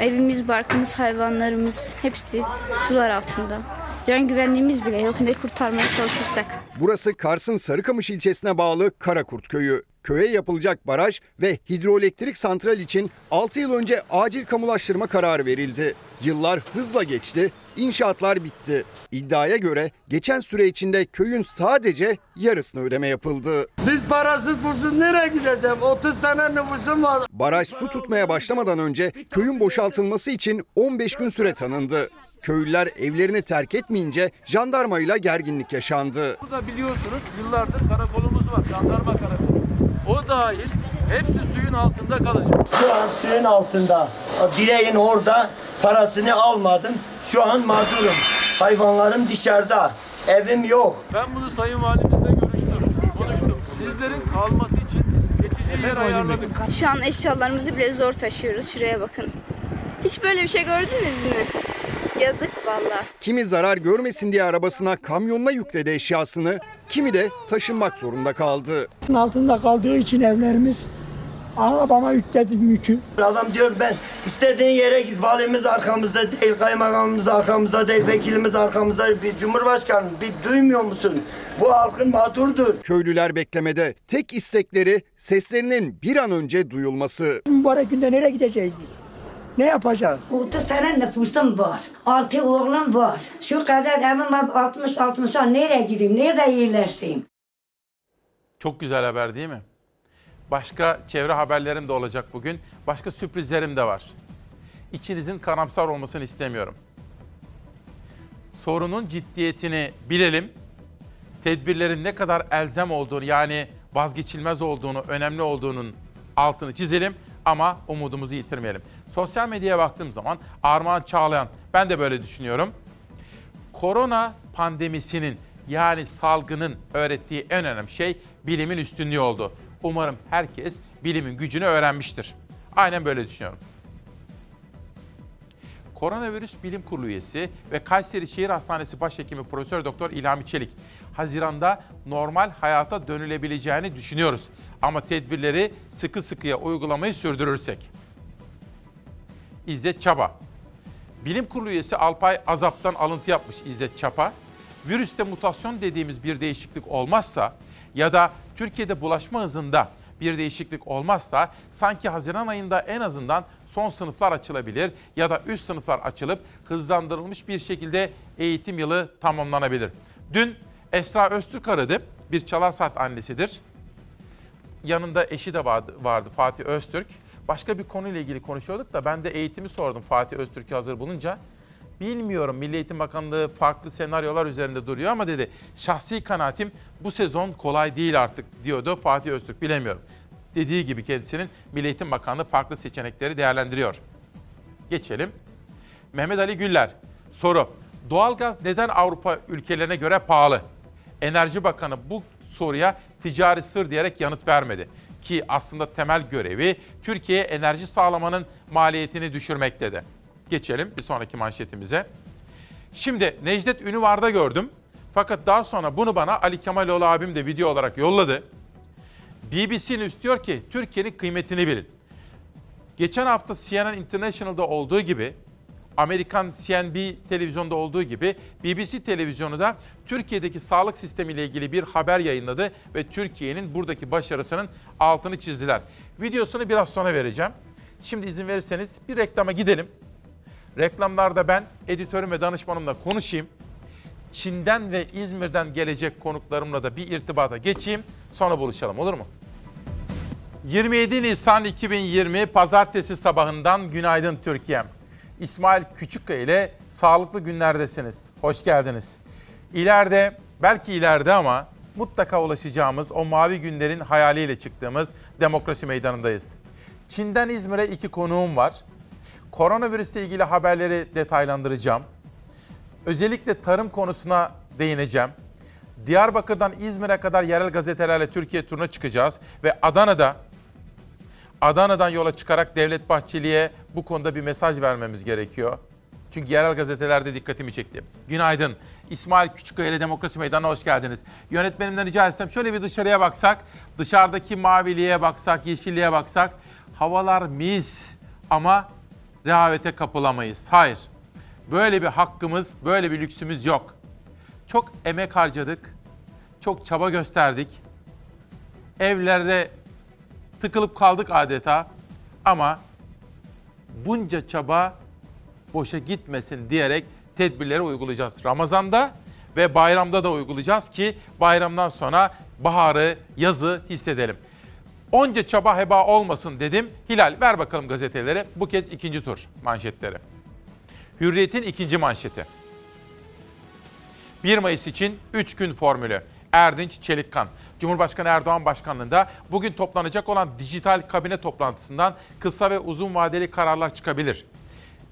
Evimiz, barkımız, hayvanlarımız hepsi sular altında. Can güvenliğimiz bile yok ne kurtarmaya çalışırsak. Burası Kars'ın Sarıkamış ilçesine bağlı Karakurt köyü. Köye yapılacak baraj ve hidroelektrik santral için 6 yıl önce acil kamulaştırma kararı verildi. Yıllar hızla geçti, inşaatlar bitti. İddiaya göre geçen süre içinde köyün sadece yarısını ödeme yapıldı. Biz parasız pulsuz nereye gideceğim? 30 tane nüfusum var. Baraj su tutmaya başlamadan önce köyün boşaltılması için 15 gün süre tanındı. Köylüler evlerini terk etmeyince jandarmayla gerginlik yaşandı. Burada biliyorsunuz yıllardır karakolumuz var, jandarma karakolu. O dahil hepsi suyun altında kalacak. Şu an suyun altında. Direğin orada parasını almadım. Şu an mağdurum. Hayvanlarım dışarıda. Evim yok. Ben bunu Sayın Valimizle görüştüm, konuştum. Sizlerin kalması için geçici yer ayarladık. Şu an eşyalarımızı bile zor taşıyoruz. Şuraya bakın. Hiç böyle bir şey gördünüz mü? Yazık valla. Kimi zarar görmesin diye arabasına kamyonla yükledi eşyasını, kimi de taşınmak zorunda kaldı. Altında kaldığı için evlerimiz arabama yükledim yükü. Adam diyor ben istediğin yere git. Valimiz arkamızda değil, kaymakamımız arkamızda değil, vekilimiz arkamızda. Bir cumhurbaşkanı bir duymuyor musun? Bu halkın mağdurdur. Köylüler beklemede. Tek istekleri seslerinin bir an önce duyulması. Mübarek günde nereye gideceğiz biz? Ne yapacağız? 30 tane nüfusum var. 6 oğlum var. Şu kadar evim var 60 60 nereye gideyim? Nerede yerleşeyim? Çok güzel haber değil mi? Başka çevre haberlerim de olacak bugün. Başka sürprizlerim de var. İçinizin karamsar olmasını istemiyorum. Sorunun ciddiyetini bilelim. Tedbirlerin ne kadar elzem olduğunu yani vazgeçilmez olduğunu, önemli olduğunun altını çizelim ama umudumuzu yitirmeyelim. Sosyal medyaya baktığım zaman Armağan Çağlayan, ben de böyle düşünüyorum. Korona pandemisinin yani salgının öğrettiği en önemli şey bilimin üstünlüğü oldu. Umarım herkes bilimin gücünü öğrenmiştir. Aynen böyle düşünüyorum. Koronavirüs Bilim Kurulu üyesi ve Kayseri Şehir Hastanesi Başhekimi Profesör Doktor İlhami Çelik, Haziran'da normal hayata dönülebileceğini düşünüyoruz. Ama tedbirleri sıkı sıkıya uygulamayı sürdürürsek. İzzet Çaba. Bilim Kurulu üyesi Alpay Azap'tan alıntı yapmış İzzet Çapa. Virüste mutasyon dediğimiz bir değişiklik olmazsa ya da Türkiye'de bulaşma hızında bir değişiklik olmazsa sanki Haziran ayında en azından son sınıflar açılabilir ya da üst sınıflar açılıp hızlandırılmış bir şekilde eğitim yılı tamamlanabilir. Dün Esra Öztürk aradı. Bir çalar saat annesidir. Yanında eşi de vardı, vardı Fatih Öztürk. Başka bir konuyla ilgili konuşuyorduk da ben de eğitimi sordum Fatih Öztürk'ü hazır bulunca. Bilmiyorum Milli Eğitim Bakanlığı farklı senaryolar üzerinde duruyor ama dedi şahsi kanaatim bu sezon kolay değil artık diyordu Fatih Öztürk bilemiyorum. Dediği gibi kendisinin Milli Eğitim Bakanlığı farklı seçenekleri değerlendiriyor. Geçelim. Mehmet Ali Güller. Soru. Doğalgaz neden Avrupa ülkelerine göre pahalı? Enerji Bakanı bu soruya ticari sır diyerek yanıt vermedi. Ki aslında temel görevi Türkiye'ye enerji sağlamanın maliyetini düşürmek dedi. Geçelim bir sonraki manşetimize. Şimdi Necdet Ünüvar'da gördüm. Fakat daha sonra bunu bana Ali Kemaloğlu abim de video olarak yolladı. BBC News ki Türkiye'nin kıymetini bilin. Geçen hafta CNN International'da olduğu gibi Amerikan CNB televizyonda olduğu gibi BBC televizyonu da Türkiye'deki sağlık sistemiyle ilgili bir haber yayınladı ve Türkiye'nin buradaki başarısının altını çizdiler. Videosunu biraz sonra vereceğim. Şimdi izin verirseniz bir reklama gidelim. Reklamlarda ben editörüm ve danışmanımla konuşayım. Çin'den ve İzmir'den gelecek konuklarımla da bir irtibata geçeyim. Sonra buluşalım olur mu? 27 Nisan 2020 Pazartesi sabahından günaydın Türkiye'm. İsmail Küçükkaya ile sağlıklı günlerdesiniz. Hoş geldiniz. İleride, belki ileride ama mutlaka ulaşacağımız o mavi günlerin hayaliyle çıktığımız demokrasi meydanındayız. Çin'den İzmir'e iki konuğum var. Koronavirüsle ilgili haberleri detaylandıracağım. Özellikle tarım konusuna değineceğim. Diyarbakır'dan İzmir'e kadar yerel gazetelerle Türkiye turuna çıkacağız ve Adana'da Adana'dan yola çıkarak Devlet Bahçeli'ye bu konuda bir mesaj vermemiz gerekiyor. Çünkü yerel gazetelerde dikkatimi çekti. Günaydın. İsmail Küçükkaya ile Demokrasi Meydanı'na hoş geldiniz. Yönetmenimden rica etsem şöyle bir dışarıya baksak, dışarıdaki maviliğe baksak, yeşilliğe baksak. Havalar mis ama rehavete kapılamayız. Hayır. Böyle bir hakkımız, böyle bir lüksümüz yok. Çok emek harcadık, çok çaba gösterdik. Evlerde tıkılıp kaldık adeta. Ama bunca çaba boşa gitmesin diyerek tedbirleri uygulayacağız. Ramazan'da ve bayramda da uygulayacağız ki bayramdan sonra baharı, yazı hissedelim. Onca çaba heba olmasın dedim. Hilal ver bakalım gazeteleri. Bu kez ikinci tur manşetleri. Hürriyet'in ikinci manşeti. 1 Mayıs için 3 gün formülü. Erdinç Çelikkan. Cumhurbaşkanı Erdoğan başkanlığında bugün toplanacak olan dijital kabine toplantısından kısa ve uzun vadeli kararlar çıkabilir.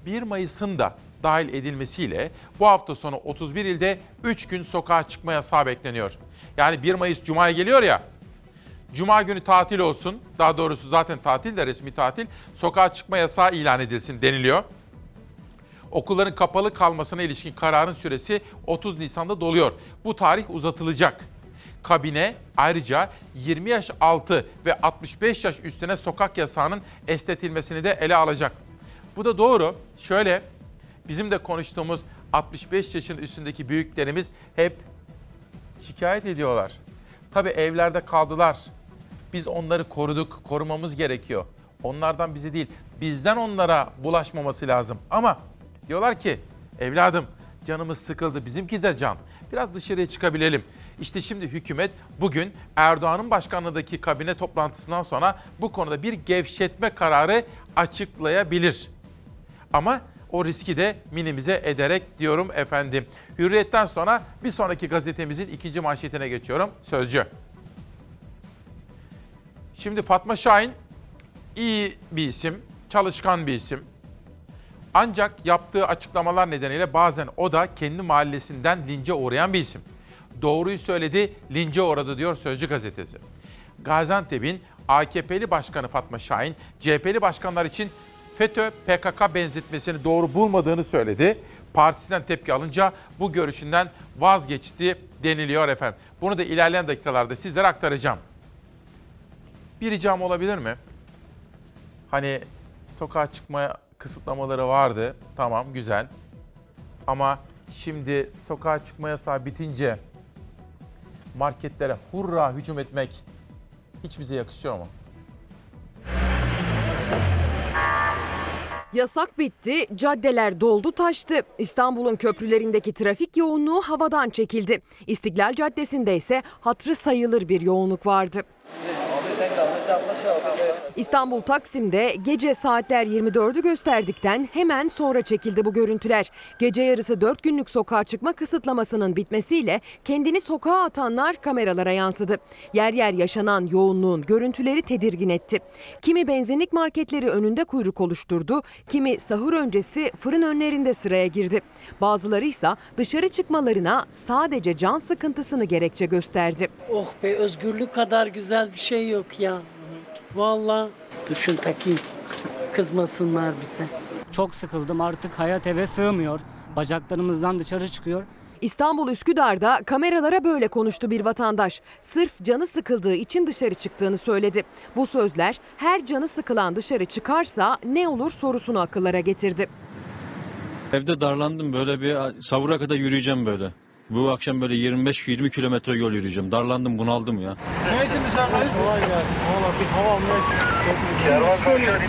1 Mayıs'ın da dahil edilmesiyle bu hafta sonu 31 ilde 3 gün sokağa çıkma yasağı bekleniyor. Yani 1 Mayıs Cuma'ya geliyor ya, Cuma günü tatil olsun, daha doğrusu zaten tatil de resmi tatil, sokağa çıkma yasağı ilan edilsin deniliyor. Okulların kapalı kalmasına ilişkin kararın süresi 30 Nisan'da doluyor. Bu tarih uzatılacak. Kabine ayrıca 20 yaş altı ve 65 yaş üstüne sokak yasağının esnetilmesini de ele alacak. Bu da doğru. Şöyle bizim de konuştuğumuz 65 yaşın üstündeki büyüklerimiz hep şikayet ediyorlar. Tabii evlerde kaldılar. Biz onları koruduk, korumamız gerekiyor. Onlardan bizi değil, bizden onlara bulaşmaması lazım. Ama diyorlar ki evladım canımız sıkıldı, bizimki de can. Biraz dışarıya çıkabilelim. İşte şimdi hükümet bugün Erdoğan'ın başkanlığındaki kabine toplantısından sonra bu konuda bir gevşetme kararı açıklayabilir. Ama o riski de minimize ederek diyorum efendim. Hürriyetten sonra bir sonraki gazetemizin ikinci manşetine geçiyorum. Sözcü. Şimdi Fatma Şahin iyi bir isim, çalışkan bir isim. Ancak yaptığı açıklamalar nedeniyle bazen o da kendi mahallesinden lince uğrayan bir isim. Doğruyu söyledi, lince uğradı diyor Sözcü gazetesi. Gaziantep'in AKP'li başkanı Fatma Şahin, CHP'li başkanlar için FETÖ PKK benzetmesini doğru bulmadığını söyledi. Partisinden tepki alınca bu görüşünden vazgeçti deniliyor efendim. Bunu da ilerleyen dakikalarda sizlere aktaracağım. Bir ricam olabilir mi? Hani sokağa çıkmaya kısıtlamaları vardı. Tamam güzel. Ama şimdi sokağa çıkma yasağı bitince marketlere hurra hücum etmek hiç bize yakışıyor mu? Yasak bitti, caddeler doldu taştı. İstanbul'un köprülerindeki trafik yoğunluğu havadan çekildi. İstiklal Caddesi'nde ise hatrı sayılır bir yoğunluk vardı. İstanbul Taksim'de gece saatler 24'ü gösterdikten hemen sonra çekildi bu görüntüler. Gece yarısı 4 günlük sokağa çıkma kısıtlamasının bitmesiyle kendini sokağa atanlar kameralara yansıdı. Yer yer yaşanan yoğunluğun görüntüleri tedirgin etti. Kimi benzinlik marketleri önünde kuyruk oluşturdu, kimi sahur öncesi fırın önlerinde sıraya girdi. Bazıları ise dışarı çıkmalarına sadece can sıkıntısını gerekçe gösterdi. Oh be özgürlük kadar güzel bir şey yok ya. Vallahi düşün takayım. Kızmasınlar bize. Çok sıkıldım artık hayat eve sığmıyor. Bacaklarımızdan dışarı çıkıyor. İstanbul Üsküdar'da kameralara böyle konuştu bir vatandaş. Sırf canı sıkıldığı için dışarı çıktığını söyledi. Bu sözler her canı sıkılan dışarı çıkarsa ne olur sorusunu akıllara getirdi. Evde darlandım böyle bir savura kadar yürüyeceğim böyle. Bu akşam böyle 25-20 kilometre yol yürüyeceğim. Darlandım bunaldım ya. Ne için dışarıdayız? Kolay gelsin. Valla bir hava almaya çıktık. Kervan kavşağı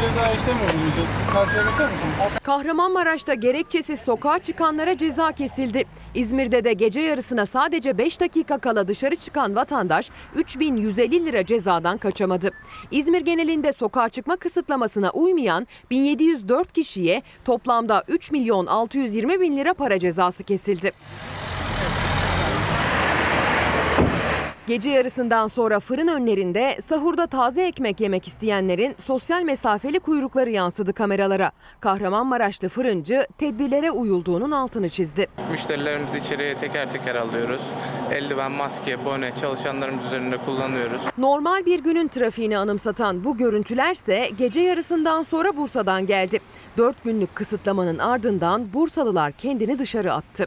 Ceza işlemi uygulayacağız. Karşıya geçer misiniz? Kahramanmaraş'ta gerekçesiz sokağa çıkanlara ceza kesildi. İzmir'de de gece yarısına sadece 5 dakika kala dışarı çıkan vatandaş 3150 lira cezadan kaçamadı. İzmir genelinde sokağa çıkma kısıtlamasına uymayan 1704 kişiye toplamda 3 milyon 620 bin lira para cezası kesildi. Gece yarısından sonra fırın önlerinde sahurda taze ekmek yemek isteyenlerin sosyal mesafeli kuyrukları yansıdı kameralara. Kahramanmaraşlı fırıncı tedbirlere uyulduğunun altını çizdi. Müşterilerimizi içeriye teker teker alıyoruz. Eldiven, maske, bone çalışanlarımız üzerinde kullanıyoruz. Normal bir günün trafiğini anımsatan bu görüntülerse gece yarısından sonra Bursa'dan geldi. 4 günlük kısıtlamanın ardından Bursalılar kendini dışarı attı.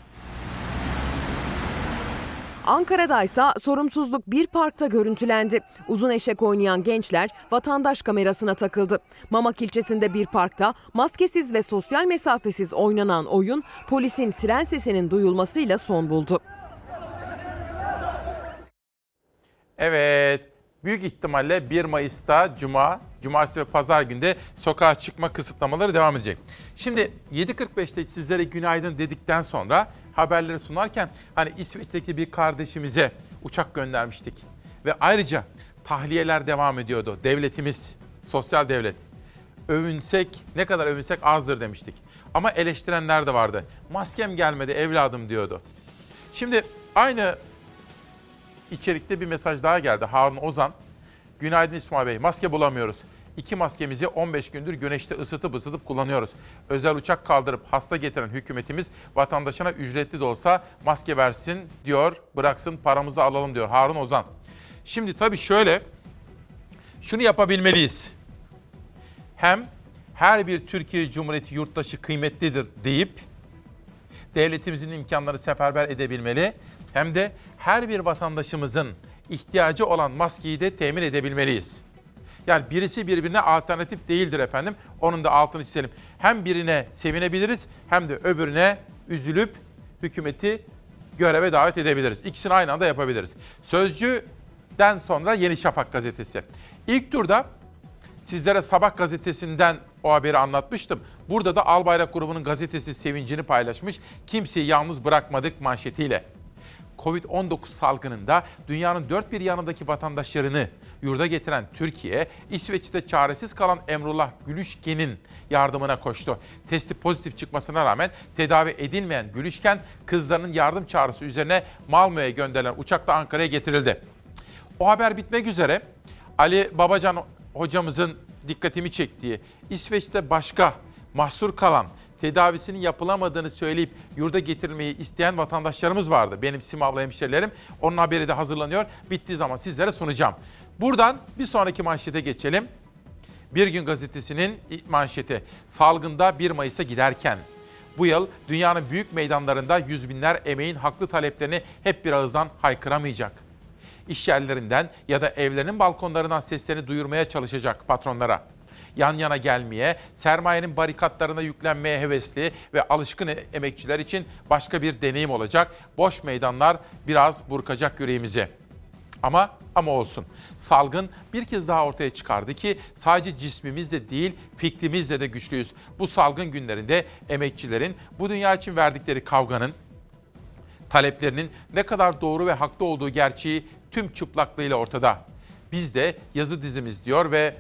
Ankara'da ise sorumsuzluk bir parkta görüntülendi. Uzun eşek oynayan gençler vatandaş kamerasına takıldı. Mamak ilçesinde bir parkta maskesiz ve sosyal mesafesiz oynanan oyun polisin siren sesinin duyulmasıyla son buldu. Evet, büyük ihtimalle 1 Mayıs'ta Cuma, Cumartesi ve Pazar günde sokağa çıkma kısıtlamaları devam edecek. Şimdi 7.45'te sizlere günaydın dedikten sonra haberleri sunarken hani İsveç'teki bir kardeşimize uçak göndermiştik. Ve ayrıca tahliyeler devam ediyordu. Devletimiz, sosyal devlet. Övünsek, ne kadar övünsek azdır demiştik. Ama eleştirenler de vardı. Maskem gelmedi evladım diyordu. Şimdi aynı içerikte bir mesaj daha geldi. Harun Ozan. Günaydın İsmail Bey. Maske bulamıyoruz. İki maskemizi 15 gündür güneşte ısıtıp ısıtıp kullanıyoruz. Özel uçak kaldırıp hasta getiren hükümetimiz vatandaşına ücretli de olsa maske versin diyor. Bıraksın paramızı alalım diyor Harun Ozan. Şimdi tabii şöyle şunu yapabilmeliyiz. Hem her bir Türkiye Cumhuriyeti yurttaşı kıymetlidir deyip devletimizin imkanları seferber edebilmeli. Hem de her bir vatandaşımızın ihtiyacı olan maskeyi de temin edebilmeliyiz. Yani birisi birbirine alternatif değildir efendim. Onun da altını çizelim. Hem birine sevinebiliriz hem de öbürüne üzülüp hükümeti göreve davet edebiliriz. İkisini aynı anda yapabiliriz. Sözcü'den sonra Yeni Şafak gazetesi. İlk turda sizlere Sabah gazetesinden o haberi anlatmıştım. Burada da Albayrak grubunun gazetesi sevincini paylaşmış. Kimseyi yalnız bırakmadık manşetiyle. Covid-19 salgınında dünyanın dört bir yanındaki vatandaşlarını yurda getiren Türkiye, İsveç'te çaresiz kalan Emrullah Gülüşken'in yardımına koştu. Testi pozitif çıkmasına rağmen tedavi edilmeyen Gülüşken, kızlarının yardım çağrısı üzerine Malmö'ye gönderilen uçakla Ankara'ya getirildi. O haber bitmek üzere Ali Babacan hocamızın dikkatimi çektiği, İsveç'te başka mahsur kalan tedavisinin yapılamadığını söyleyip yurda getirilmeyi isteyen vatandaşlarımız vardı. Benim Simavlı hemşerilerim. Onun haberi de hazırlanıyor. Bittiği zaman sizlere sunacağım. Buradan bir sonraki manşete geçelim. Bir Gün Gazetesi'nin manşeti. Salgında 1 Mayıs'a giderken. Bu yıl dünyanın büyük meydanlarında yüz binler emeğin haklı taleplerini hep bir ağızdan haykıramayacak. İş yerlerinden ya da evlerinin balkonlarından seslerini duyurmaya çalışacak patronlara yan yana gelmeye, sermayenin barikatlarına yüklenmeye hevesli ve alışkın emekçiler için başka bir deneyim olacak. Boş meydanlar biraz burkacak yüreğimizi. Ama ama olsun. Salgın bir kez daha ortaya çıkardı ki sadece cismimizle değil fikrimizle de güçlüyüz. Bu salgın günlerinde emekçilerin bu dünya için verdikleri kavganın, taleplerinin ne kadar doğru ve haklı olduğu gerçeği tüm çıplaklığıyla ortada. Biz de yazı dizimiz diyor ve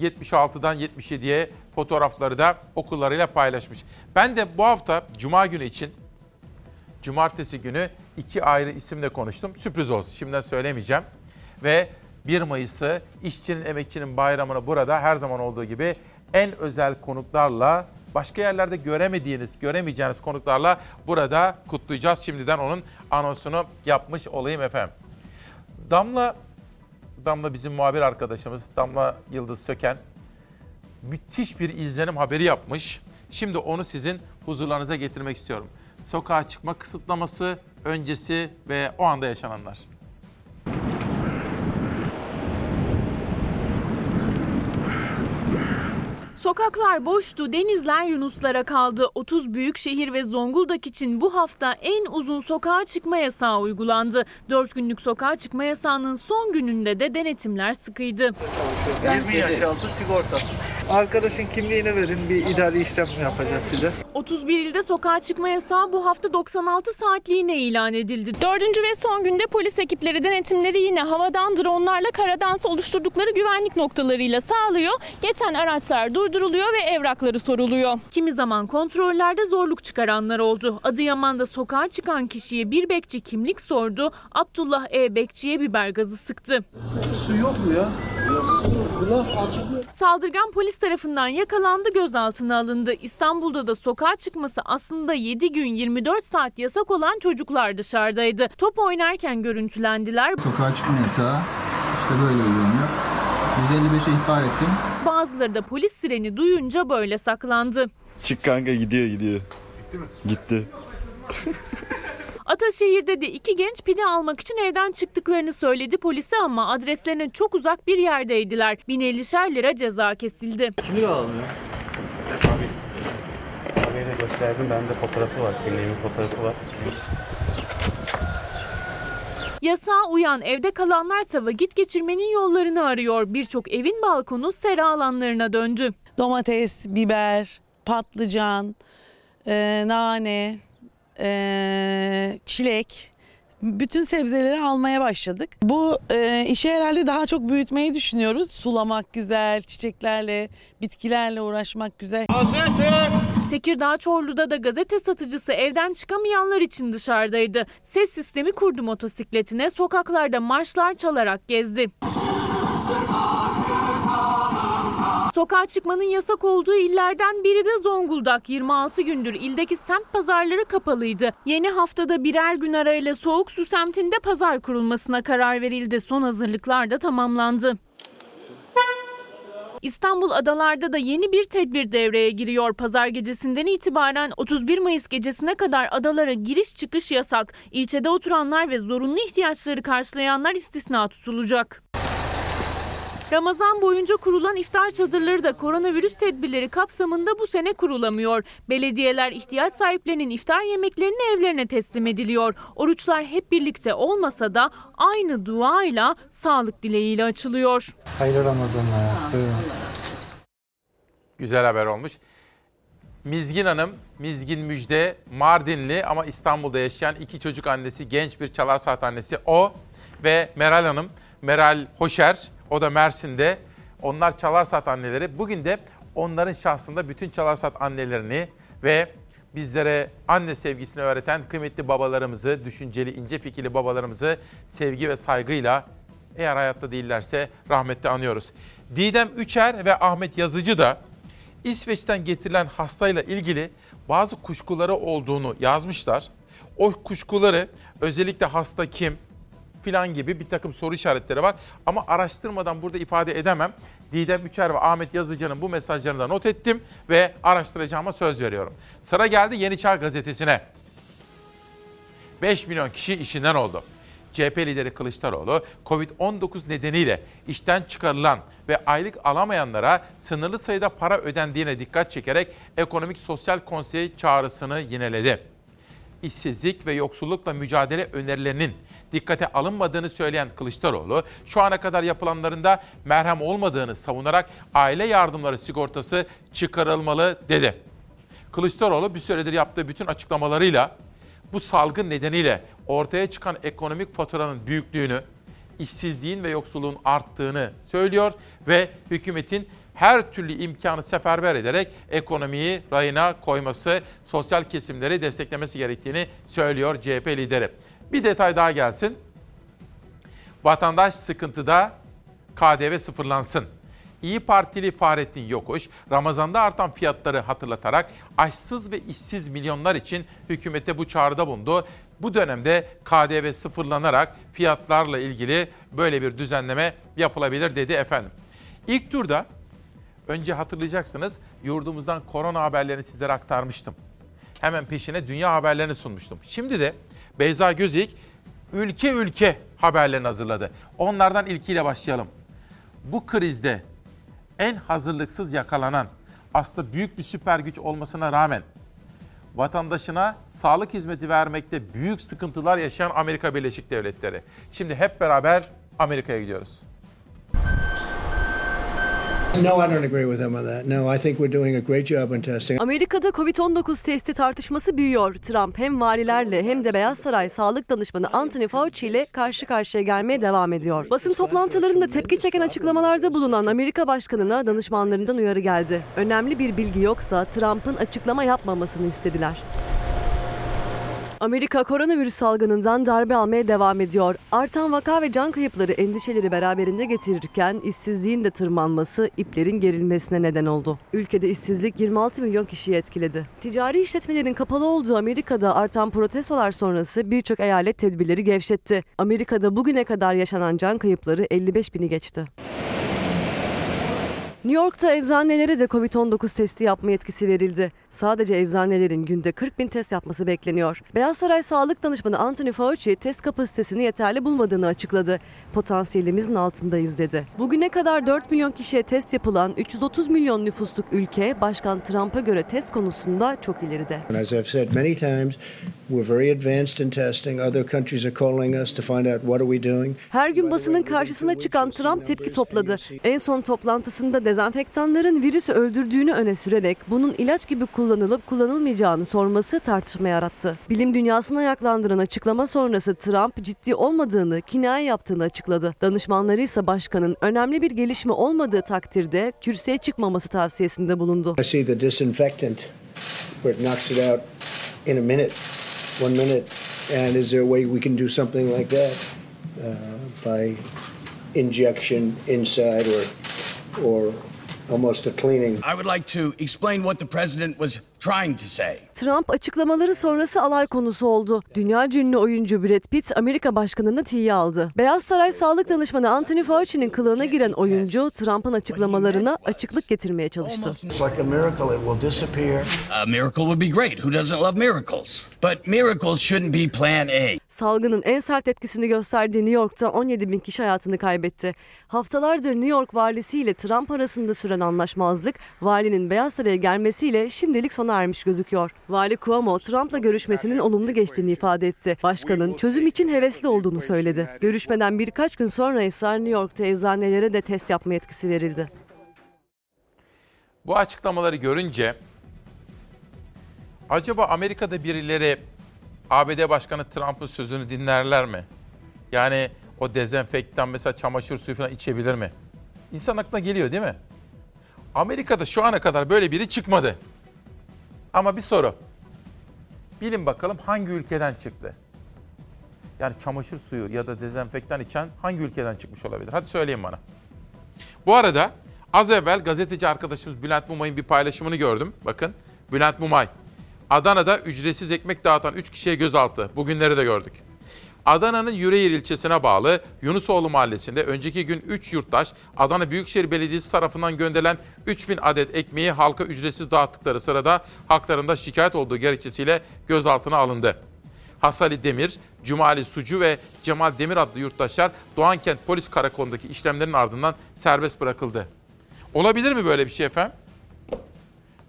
76'dan 77'ye fotoğrafları da okullarıyla paylaşmış. Ben de bu hafta Cuma günü için Cumartesi günü iki ayrı isimle konuştum. Sürpriz olsun. Şimdiden söylemeyeceğim. Ve 1 Mayıs'ı işçinin, emekçinin bayramını burada her zaman olduğu gibi en özel konuklarla başka yerlerde göremediğiniz, göremeyeceğiniz konuklarla burada kutlayacağız. Şimdiden onun anonsunu yapmış olayım efendim. Damla, Damla bizim muhabir arkadaşımız, Damla Yıldız Söken müthiş bir izlenim haberi yapmış. Şimdi onu sizin huzurlarınıza getirmek istiyorum. Sokağa çıkma kısıtlaması öncesi ve o anda yaşananlar. Sokaklar boştu, denizler yunuslara kaldı. 30 büyük şehir ve Zonguldak için bu hafta en uzun sokağa çıkma yasağı uygulandı. 4 günlük sokağa çıkma yasağının son gününde de denetimler sıkıydı. 20 yaş altı sigorta. Arkadaşın kimliğini verin bir idari işlem yapacağız size. 31 ilde sokağa çıkma yasağı bu hafta 96 saatliğine ilan edildi. Dördüncü ve son günde polis ekipleri denetimleri yine havadan dronlarla karadan oluşturdukları güvenlik noktalarıyla sağlıyor. Geçen araçlar durduruluyor ve evrakları soruluyor. Kimi zaman kontrollerde zorluk çıkaranlar oldu. Adıyaman'da sokağa çıkan kişiye bir bekçi kimlik sordu. Abdullah E. Bekçi'ye biber gazı sıktı. Su yok mu ya? Saldırgan polis tarafından yakalandı, gözaltına alındı. İstanbul'da da sokağa çıkması aslında 7 gün 24 saat yasak olan çocuklar dışarıdaydı. Top oynarken görüntülendiler. Sokağa çıkma yasağı işte böyle uygulanıyor. 155'e ihbar ettim. Bazıları da polis sireni duyunca böyle saklandı. Çık kanka gidiyor gidiyor. Gitti mi? Gitti. Ataşehir'de de iki genç pide almak için evden çıktıklarını söyledi polise ama adreslerine çok uzak bir yerdeydiler. 1050'şer lira ceza kesildi. Kimlik alalım ya. Abiye de gösterdim. Bende fotoğrafı var. Kimliğimin fotoğrafı var. Yasağa uyan evde kalanlarsa vakit geçirmenin yollarını arıyor. Birçok evin balkonu sera alanlarına döndü. Domates, biber, patlıcan, e, nane, e, çilek bütün sebzeleri almaya başladık. Bu e, işi herhalde daha çok büyütmeyi düşünüyoruz. Sulamak güzel, çiçeklerle, bitkilerle uğraşmak güzel. Tekirdağ Çorlu'da da gazete satıcısı evden çıkamayanlar için dışarıdaydı. Ses sistemi kurdu motosikletine, sokaklarda marşlar çalarak gezdi. Sokağa çıkmanın yasak olduğu illerden biri de Zonguldak. 26 gündür ildeki semt pazarları kapalıydı. Yeni haftada birer gün arayla Soğuk Su semtinde pazar kurulmasına karar verildi. Son hazırlıklar da tamamlandı. İstanbul adalarda da yeni bir tedbir devreye giriyor. Pazar gecesinden itibaren 31 Mayıs gecesine kadar adalara giriş çıkış yasak. İlçede oturanlar ve zorunlu ihtiyaçları karşılayanlar istisna tutulacak. Ramazan boyunca kurulan iftar çadırları da koronavirüs tedbirleri kapsamında bu sene kurulamıyor. Belediyeler ihtiyaç sahiplerinin iftar yemeklerini evlerine teslim ediliyor. Oruçlar hep birlikte olmasa da aynı duayla, sağlık dileğiyle açılıyor. Hayırlı Ramazanlar. Buyurun. Güzel haber olmuş. Mizgin Hanım, Mizgin Müjde, Mardinli ama İstanbul'da yaşayan iki çocuk annesi, genç bir çalar saat annesi o ve Meral Hanım, Meral Hoşer, o da Mersin'de. Onlar çalar saat anneleri. Bugün de onların şahsında bütün çalar saat annelerini ve bizlere anne sevgisini öğreten kıymetli babalarımızı, düşünceli, ince fikirli babalarımızı sevgi ve saygıyla eğer hayatta değillerse rahmetle anıyoruz. Didem Üçer ve Ahmet Yazıcı da İsveç'ten getirilen hastayla ilgili bazı kuşkuları olduğunu yazmışlar. O kuşkuları özellikle hasta kim, filan gibi bir takım soru işaretleri var. Ama araştırmadan burada ifade edemem. Didem Üçer ve Ahmet Yazıcı'nın bu mesajlarını da not ettim ve araştıracağıma söz veriyorum. Sıra geldi Yeni Çağ Gazetesi'ne. 5 milyon kişi işinden oldu. CHP lideri Kılıçdaroğlu, Covid-19 nedeniyle işten çıkarılan ve aylık alamayanlara sınırlı sayıda para ödendiğine dikkat çekerek Ekonomik Sosyal Konsey çağrısını yineledi. İşsizlik ve yoksullukla mücadele önerilerinin dikkate alınmadığını söyleyen Kılıçdaroğlu, şu ana kadar yapılanlarında merhem olmadığını savunarak aile yardımları sigortası çıkarılmalı dedi. Kılıçdaroğlu bir süredir yaptığı bütün açıklamalarıyla bu salgın nedeniyle ortaya çıkan ekonomik faturanın büyüklüğünü, işsizliğin ve yoksulluğun arttığını söylüyor ve hükümetin her türlü imkanı seferber ederek ekonomiyi rayına koyması, sosyal kesimleri desteklemesi gerektiğini söylüyor CHP lideri. Bir detay daha gelsin. Vatandaş sıkıntıda KDV sıfırlansın. İyi Partili Fahrettin Yokuş, Ramazan'da artan fiyatları hatırlatarak açsız ve işsiz milyonlar için hükümete bu çağrıda bulundu. Bu dönemde KDV sıfırlanarak fiyatlarla ilgili böyle bir düzenleme yapılabilir dedi efendim. İlk turda önce hatırlayacaksınız yurdumuzdan korona haberlerini sizlere aktarmıştım. Hemen peşine dünya haberlerini sunmuştum. Şimdi de Beyza Gözük ülke ülke haberlerini hazırladı. Onlardan ilkiyle başlayalım. Bu krizde en hazırlıksız yakalanan, aslında büyük bir süper güç olmasına rağmen vatandaşına sağlık hizmeti vermekte büyük sıkıntılar yaşayan Amerika Birleşik Devletleri. Şimdi hep beraber Amerika'ya gidiyoruz. No, I don't agree with him on that. No, I think we're doing a great job in testing. Amerika'da Covid-19 testi tartışması büyüyor. Trump hem valilerle hem de Beyaz Saray Sağlık Danışmanı Anthony Fauci ile karşı karşıya gelmeye devam ediyor. Basın toplantılarında tepki çeken açıklamalarda bulunan Amerika Başkanı'na danışmanlarından uyarı geldi. Önemli bir bilgi yoksa Trump'ın açıklama yapmamasını istediler. Amerika koronavirüs salgınından darbe almaya devam ediyor. Artan vaka ve can kayıpları endişeleri beraberinde getirirken işsizliğin de tırmanması iplerin gerilmesine neden oldu. Ülkede işsizlik 26 milyon kişiyi etkiledi. Ticari işletmelerin kapalı olduğu Amerika'da artan protestolar sonrası birçok eyalet tedbirleri gevşetti. Amerika'da bugüne kadar yaşanan can kayıpları 55 bini geçti. New York'ta eczanelere de Covid-19 testi yapma yetkisi verildi. Sadece eczanelerin günde 40 bin test yapması bekleniyor. Beyaz Saray Sağlık Danışmanı Anthony Fauci test kapasitesini yeterli bulmadığını açıkladı. Potansiyelimizin altındayız dedi. Bugüne kadar 4 milyon kişiye test yapılan 330 milyon nüfusluk ülke Başkan Trump'a göre test konusunda çok ileride. As I've said many times, we're very advanced in testing. Other countries are calling us to find out what are we doing. Her gün basının karşısına çıkan Trump tepki topladı. En son toplantısında dezenfektanların virüsü öldürdüğünü öne sürerek bunun ilaç gibi kullanılıp kullanılmayacağını sorması tartışma yarattı. Bilim dünyasını ayaklandıran açıklama sonrası Trump ciddi olmadığını, kinaye yaptığını açıkladı. Danışmanları ise başkanın önemli bir gelişme olmadığı takdirde kürsüye çıkmaması tavsiyesinde bulundu. I see the disinfectant where it knocks it out in a minute, one minute. And is there a way we can do something like that uh, by injection inside or or almost a cleaning? I would like to explain what the president was trying to say. Trump açıklamaları sonrası alay konusu oldu. Dünya ünlü oyuncu Brad Pitt Amerika başkanını tiye aldı. Beyaz Saray Sağlık Danışmanı Anthony Fauci'nin kılığına giren oyuncu Trump'ın açıklamalarına açıklık getirmeye çalıştı. It's like a miracle, it will disappear. A miracle would be great. Who doesn't love miracles? But miracles shouldn't be plan A. Salgının en sert etkisini gösterdiği New York'ta 17 bin kişi hayatını kaybetti. Haftalardır New York valisiyle Trump arasında süren anlaşmazlık, valinin Beyaz Saray'a gelmesiyle şimdilik sona ermiş gözüküyor. Vali Cuomo, Trump'la görüşmesinin olumlu geçtiğini ifade etti. Başkanın çözüm için hevesli olduğunu söyledi. Görüşmeden birkaç gün sonra ise New York'ta eczanelere de test yapma yetkisi verildi. Bu açıklamaları görünce acaba Amerika'da birileri ABD Başkanı Trump'ın sözünü dinlerler mi? Yani o dezenfektan mesela çamaşır suyu falan içebilir mi? İnsan aklına geliyor değil mi? Amerika'da şu ana kadar böyle biri çıkmadı. Ama bir soru. Bilin bakalım hangi ülkeden çıktı? Yani çamaşır suyu ya da dezenfektan içen hangi ülkeden çıkmış olabilir? Hadi söyleyin bana. Bu arada az evvel gazeteci arkadaşımız Bülent Mumay'ın bir paylaşımını gördüm. Bakın Bülent Mumay. Adana'da ücretsiz ekmek dağıtan 3 kişiye gözaltı. Bugünleri de gördük. Adana'nın Yüreğir ilçesine bağlı Yunusoğlu mahallesinde önceki gün 3 yurttaş Adana Büyükşehir Belediyesi tarafından gönderilen 3000 adet ekmeği halka ücretsiz dağıttıkları sırada haklarında şikayet olduğu gerekçesiyle gözaltına alındı. Hasali Demir, Cumali Sucu ve Cemal Demir adlı yurttaşlar Doğankent Polis Karakolu'ndaki işlemlerin ardından serbest bırakıldı. Olabilir mi böyle bir şey efendim?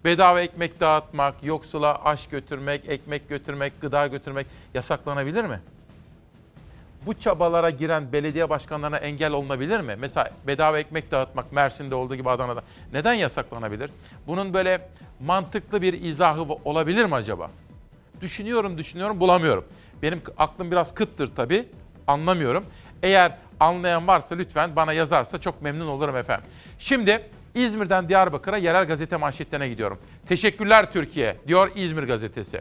Bedava ekmek dağıtmak, yoksula aş götürmek, ekmek götürmek, gıda götürmek yasaklanabilir mi? Bu çabalara giren belediye başkanlarına engel olunabilir mi? Mesela bedava ekmek dağıtmak Mersin'de olduğu gibi Adana'da neden yasaklanabilir? Bunun böyle mantıklı bir izahı olabilir mi acaba? Düşünüyorum, düşünüyorum, bulamıyorum. Benim aklım biraz kıttır tabii, anlamıyorum. Eğer anlayan varsa lütfen bana yazarsa çok memnun olurum efendim. Şimdi İzmir'den Diyarbakır'a yerel gazete manşetlerine gidiyorum. Teşekkürler Türkiye diyor İzmir gazetesi.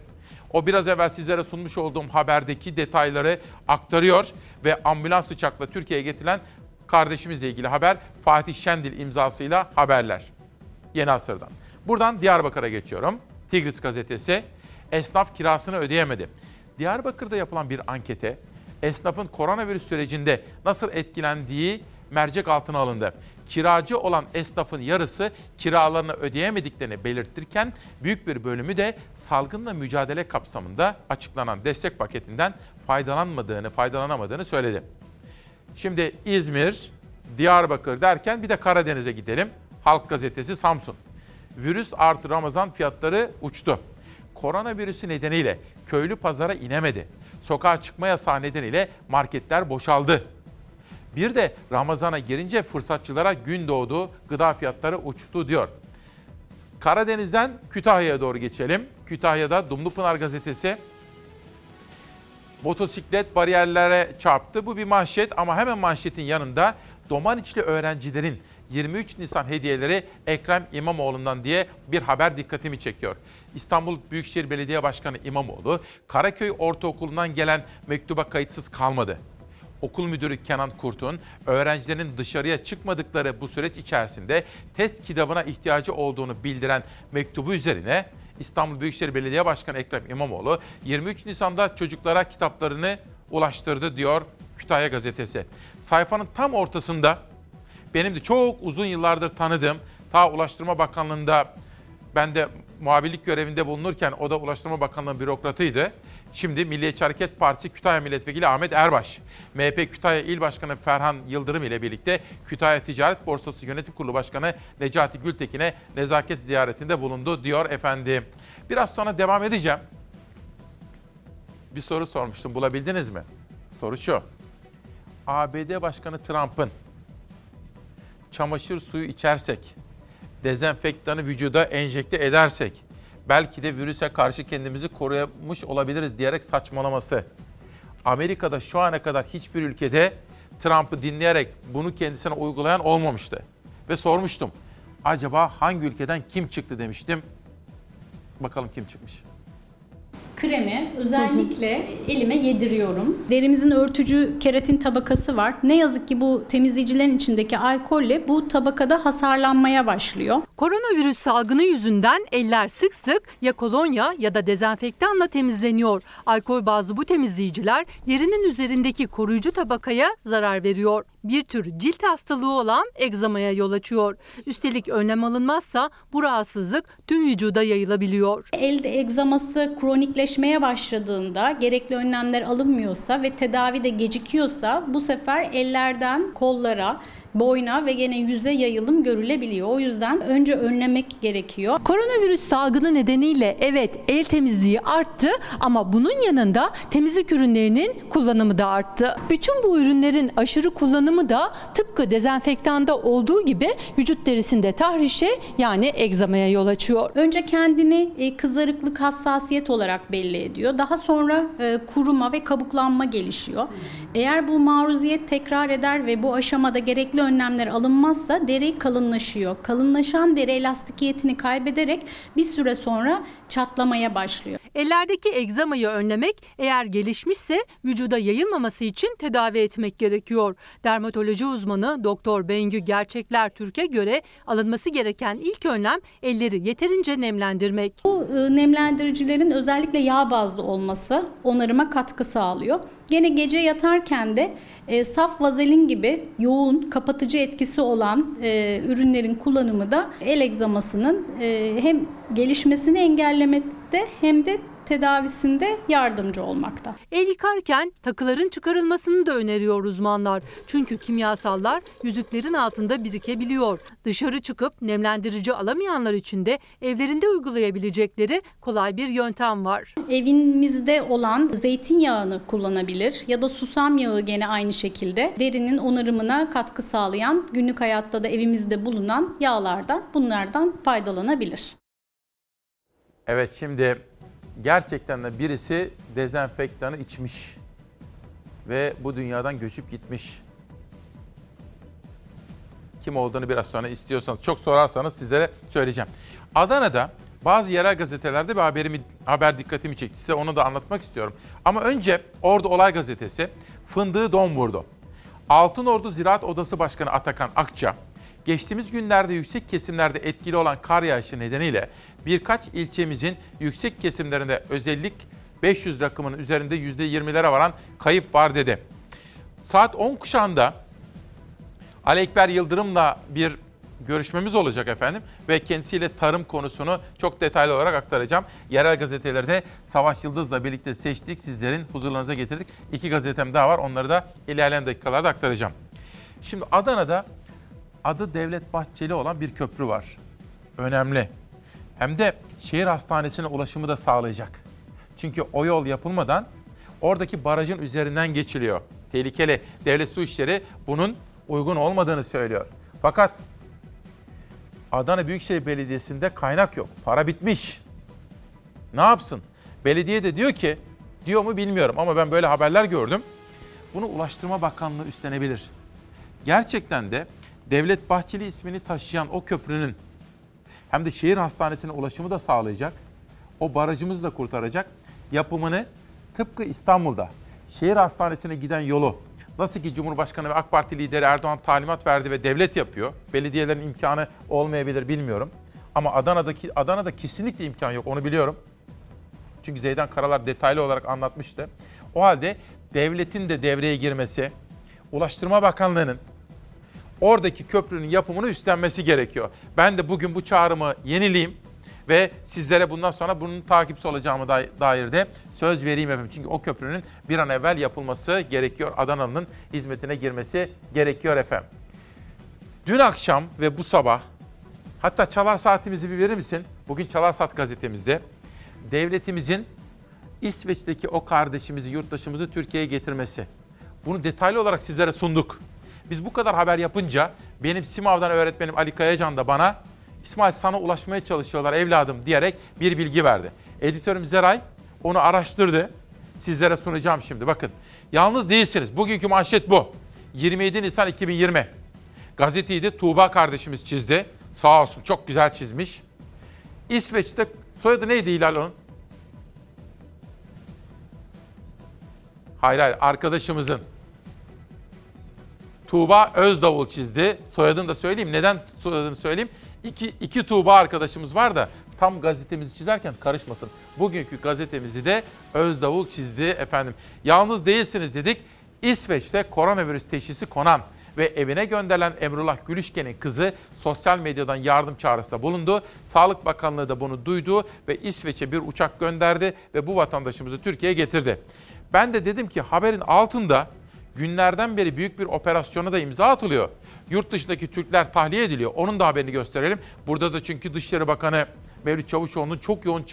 O biraz evvel sizlere sunmuş olduğum haberdeki detayları aktarıyor ve ambulans uçakla Türkiye'ye getirilen kardeşimizle ilgili haber Fatih Şendil imzasıyla haberler. Yeni asırdan. Buradan Diyarbakır'a geçiyorum. Tigris gazetesi esnaf kirasını ödeyemedi. Diyarbakır'da yapılan bir ankete esnafın koronavirüs sürecinde nasıl etkilendiği mercek altına alındı. Kiracı olan esnafın yarısı kiralarını ödeyemediklerini belirtirken büyük bir bölümü de salgınla mücadele kapsamında açıklanan destek paketinden faydalanmadığını, faydalanamadığını söyledi. Şimdi İzmir, Diyarbakır derken bir de Karadeniz'e gidelim. Halk Gazetesi Samsun. Virüs artı Ramazan fiyatları uçtu. Koronavirüsü nedeniyle köylü pazara inemedi. Sokağa çıkma yasağı nedeniyle marketler boşaldı. Bir de Ramazan'a girince fırsatçılara gün doğdu, gıda fiyatları uçtu diyor. Karadeniz'den Kütahya'ya doğru geçelim. Kütahya'da Dumlupınar gazetesi motosiklet bariyerlere çarptı. Bu bir manşet ama hemen manşetin yanında Domaniçli öğrencilerin 23 Nisan hediyeleri Ekrem İmamoğlu'ndan diye bir haber dikkatimi çekiyor. İstanbul Büyükşehir Belediye Başkanı İmamoğlu, Karaköy Ortaokulu'ndan gelen mektuba kayıtsız kalmadı. Okul Müdürü Kenan Kurt'un öğrencilerin dışarıya çıkmadıkları bu süreç içerisinde test kitabına ihtiyacı olduğunu bildiren mektubu üzerine İstanbul Büyükşehir Belediye Başkanı Ekrem İmamoğlu 23 Nisan'da çocuklara kitaplarını ulaştırdı diyor Kütahya Gazetesi. Sayfanın tam ortasında benim de çok uzun yıllardır tanıdığım ta Ulaştırma Bakanlığı'nda ben de muhabirlik görevinde bulunurken o da Ulaştırma Bakanlığı bürokratıydı. Şimdi Milliyetçi Hareket Partisi Kütahya Milletvekili Ahmet Erbaş, MHP Kütahya İl Başkanı Ferhan Yıldırım ile birlikte Kütahya Ticaret Borsası Yönetim Kurulu Başkanı Necati Gültekin'e nezaket ziyaretinde bulundu diyor efendim. Biraz sonra devam edeceğim. Bir soru sormuştum bulabildiniz mi? Soru şu. ABD Başkanı Trump'ın çamaşır suyu içersek, dezenfektanı vücuda enjekte edersek, belki de virüse karşı kendimizi koruymuş olabiliriz diyerek saçmalaması. Amerika'da şu ana kadar hiçbir ülkede Trump'ı dinleyerek bunu kendisine uygulayan olmamıştı. Ve sormuştum. Acaba hangi ülkeden kim çıktı demiştim. Bakalım kim çıkmış kremi özellikle elime yediriyorum. Derimizin örtücü keratin tabakası var. Ne yazık ki bu temizleyicilerin içindeki alkolle bu tabakada hasarlanmaya başlıyor. Koronavirüs salgını yüzünden eller sık sık ya kolonya ya da dezenfektanla temizleniyor. Alkol bazlı bu temizleyiciler derinin üzerindeki koruyucu tabakaya zarar veriyor bir tür cilt hastalığı olan egzamaya yol açıyor. Üstelik önlem alınmazsa bu rahatsızlık tüm vücuda yayılabiliyor. Elde egzaması kronikleşmeye başladığında gerekli önlemler alınmıyorsa ve tedavi de gecikiyorsa bu sefer ellerden kollara, boyna ve gene yüze yayılım görülebiliyor. O yüzden önce önlemek gerekiyor. Koronavirüs salgını nedeniyle evet el temizliği arttı ama bunun yanında temizlik ürünlerinin kullanımı da arttı. Bütün bu ürünlerin aşırı kullanımı da tıpkı dezenfektanda olduğu gibi vücut derisinde tahrişe yani egzamaya yol açıyor. Önce kendini e, kızarıklık hassasiyet olarak belli ediyor. Daha sonra e, kuruma ve kabuklanma gelişiyor. Eğer bu maruziyet tekrar eder ve bu aşamada gerekli önlemler alınmazsa deri kalınlaşıyor. Kalınlaşan deri elastikiyetini kaybederek bir süre sonra çatlamaya başlıyor. Ellerdeki egzamayı önlemek eğer gelişmişse vücuda yayılmaması için tedavi etmek gerekiyor. Dermatoloji uzmanı Doktor Bengü Gerçekler Türk'e göre alınması gereken ilk önlem elleri yeterince nemlendirmek. Bu e, nemlendiricilerin özellikle yağ bazlı olması onarıma katkı sağlıyor. Gene gece yatarken de e, saf vazelin gibi yoğun kapatıcı etkisi olan e, ürünlerin kullanımı da el egzamasının e, hem gelişmesini engellemekte hem de tedavisinde yardımcı olmakta. El yıkarken takıların çıkarılmasını da öneriyor uzmanlar. Çünkü kimyasallar yüzüklerin altında birikebiliyor. Dışarı çıkıp nemlendirici alamayanlar için de evlerinde uygulayabilecekleri kolay bir yöntem var. Evimizde olan zeytinyağını kullanabilir ya da susam yağı gene aynı şekilde derinin onarımına katkı sağlayan günlük hayatta da evimizde bulunan yağlardan bunlardan faydalanabilir. Evet şimdi gerçekten de birisi dezenfektanı içmiş ve bu dünyadan göçüp gitmiş. Kim olduğunu biraz sonra istiyorsanız çok sorarsanız sizlere söyleyeceğim. Adana'da bazı yerel gazetelerde bir haberimi, haber dikkatimi çekti. Size onu da anlatmak istiyorum. Ama önce Ordu Olay Gazetesi fındığı don vurdu. Altın Ordu Ziraat Odası Başkanı Atakan Akça, geçtiğimiz günlerde yüksek kesimlerde etkili olan kar yağışı nedeniyle birkaç ilçemizin yüksek kesimlerinde özellik 500 rakımının üzerinde %20'lere varan kayıp var dedi. Saat 10 kuşağında Ali Ekber Yıldırım'la bir görüşmemiz olacak efendim ve kendisiyle tarım konusunu çok detaylı olarak aktaracağım. Yerel gazetelerde Savaş Yıldız'la birlikte seçtik, sizlerin huzurlarınıza getirdik. İki gazetem daha var, onları da ilerleyen dakikalarda aktaracağım. Şimdi Adana'da adı Devlet Bahçeli olan bir köprü var. Önemli. Hem de şehir hastanesine ulaşımı da sağlayacak. Çünkü o yol yapılmadan oradaki barajın üzerinden geçiliyor. Tehlikeli. Devlet Su İşleri bunun uygun olmadığını söylüyor. Fakat Adana Büyükşehir Belediyesi'nde kaynak yok. Para bitmiş. Ne yapsın? Belediye de diyor ki, diyor mu bilmiyorum ama ben böyle haberler gördüm. Bunu Ulaştırma Bakanlığı üstlenebilir. Gerçekten de Devlet Bahçeli ismini taşıyan o köprünün hem de şehir hastanesine ulaşımı da sağlayacak. O barajımızı da kurtaracak. Yapımını tıpkı İstanbul'da şehir hastanesine giden yolu nasıl ki Cumhurbaşkanı ve AK Parti lideri Erdoğan talimat verdi ve devlet yapıyor. Belediyelerin imkanı olmayabilir bilmiyorum. Ama Adana'daki Adana'da kesinlikle imkan yok onu biliyorum. Çünkü Zeydan Karalar detaylı olarak anlatmıştı. O halde devletin de devreye girmesi, Ulaştırma Bakanlığı'nın oradaki köprünün yapımını üstlenmesi gerekiyor. Ben de bugün bu çağrımı yenileyim ve sizlere bundan sonra bunun takipçisi olacağımı dair de söz vereyim efendim. Çünkü o köprünün bir an evvel yapılması gerekiyor. Adana'nın hizmetine girmesi gerekiyor efendim. Dün akşam ve bu sabah hatta çalar saatimizi bir verir misin? Bugün çalar saat gazetemizde devletimizin İsveç'teki o kardeşimizi, yurttaşımızı Türkiye'ye getirmesi. Bunu detaylı olarak sizlere sunduk. Biz bu kadar haber yapınca benim Simav'dan öğretmenim Ali Kayacan da bana İsmail sana ulaşmaya çalışıyorlar evladım diyerek bir bilgi verdi. Editörüm Zeray onu araştırdı. Sizlere sunacağım şimdi bakın. Yalnız değilsiniz. Bugünkü manşet bu. 27 Nisan 2020. Gazeteyi Tuğba kardeşimiz çizdi. Sağ olsun çok güzel çizmiş. İsveç'te soyadı neydi Hilal onun? Hayır hayır arkadaşımızın. Tuğba Özdavul çizdi. Soyadını da söyleyeyim. Neden soyadını söyleyeyim? İki, iki Tuğba arkadaşımız var da tam gazetemizi çizerken karışmasın. Bugünkü gazetemizi de Özdavul çizdi efendim. Yalnız değilsiniz dedik. İsveç'te koronavirüs teşhisi konan ve evine gönderilen Emrullah Gülüşken'in kızı sosyal medyadan yardım çağrısında bulundu. Sağlık Bakanlığı da bunu duydu ve İsveç'e bir uçak gönderdi ve bu vatandaşımızı Türkiye'ye getirdi. Ben de dedim ki haberin altında günlerden beri büyük bir operasyona da imza atılıyor. Yurt dışındaki Türkler tahliye ediliyor. Onun da haberini gösterelim. Burada da çünkü Dışişleri Bakanı Mevlüt Çavuşoğlu'nun çok yoğun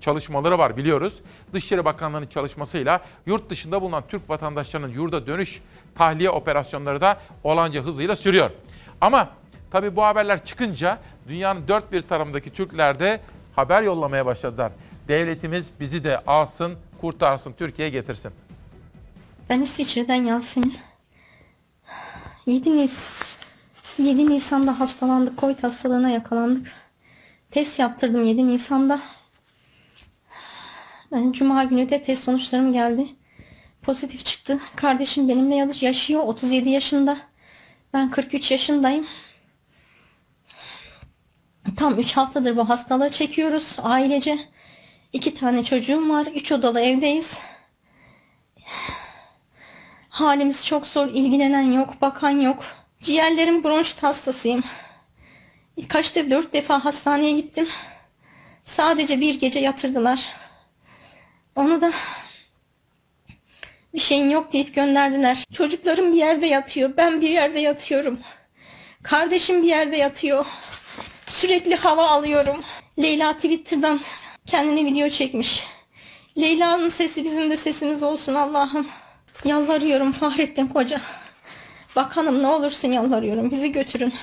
çalışmaları var biliyoruz. Dışişleri Bakanlığı'nın çalışmasıyla yurt dışında bulunan Türk vatandaşlarının yurda dönüş tahliye operasyonları da olanca hızıyla sürüyor. Ama tabii bu haberler çıkınca dünyanın dört bir tarafındaki Türkler de haber yollamaya başladılar. Devletimiz bizi de alsın, kurtarsın, Türkiye'ye getirsin. Ben İsviçre'den Yasemin. 7 Nisan 7 Nisan'da hastalandık. Covid hastalığına yakalandık. Test yaptırdım 7 Nisan'da. Ben Cuma günü de test sonuçlarım geldi. Pozitif çıktı. Kardeşim benimle yaşıyor. 37 yaşında. Ben 43 yaşındayım. Tam 3 haftadır bu hastalığı çekiyoruz ailece. 2 tane çocuğum var. 3 odalı evdeyiz. Halimiz çok zor. ilgilenen yok, bakan yok. Ciğerlerim bronşit hastasıyım. Kaç defa dört defa hastaneye gittim. Sadece bir gece yatırdılar. Onu da bir şeyin yok deyip gönderdiler. Çocuklarım bir yerde yatıyor. Ben bir yerde yatıyorum. Kardeşim bir yerde yatıyor. Sürekli hava alıyorum. Leyla Twitter'dan kendini video çekmiş. Leyla'nın sesi bizim de sesimiz olsun Allah'ım. Yalvarıyorum Fahrettin Koca. Bakanım ne olursun yalvarıyorum bizi götürün.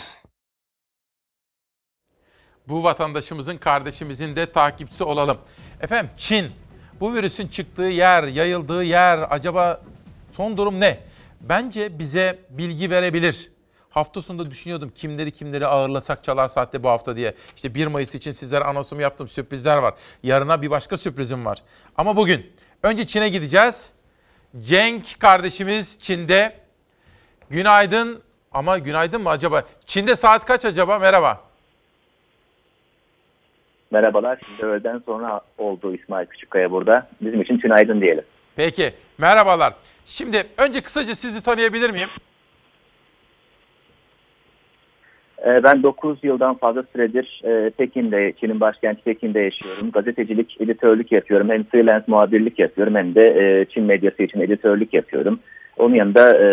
Bu vatandaşımızın, kardeşimizin de takipçisi olalım. Efendim Çin, bu virüsün çıktığı yer, yayıldığı yer acaba son durum ne? Bence bize bilgi verebilir. Hafta sonunda düşünüyordum kimleri kimleri ağırlasak çalar saatte bu hafta diye. İşte 1 Mayıs için sizlere anonsumu yaptım. Sürprizler var. Yarına bir başka sürprizim var. Ama bugün önce Çin'e gideceğiz. Cenk kardeşimiz Çin'de. Günaydın ama günaydın mı acaba? Çin'de saat kaç acaba? Merhaba. Merhabalar. Şimdi öğleden sonra oldu İsmail Küçükkaya burada. Bizim için tünaydın diyelim. Peki. Merhabalar. Şimdi önce kısaca sizi tanıyabilir miyim? Ee, Ben 9 yıldan fazla süredir e, Pekin'de, Çin'in başkenti Pekin'de yaşıyorum. Gazetecilik, editörlük yapıyorum. Hem freelance muhabirlik yapıyorum hem de e, Çin medyası için editörlük yapıyorum. Onun yanında e,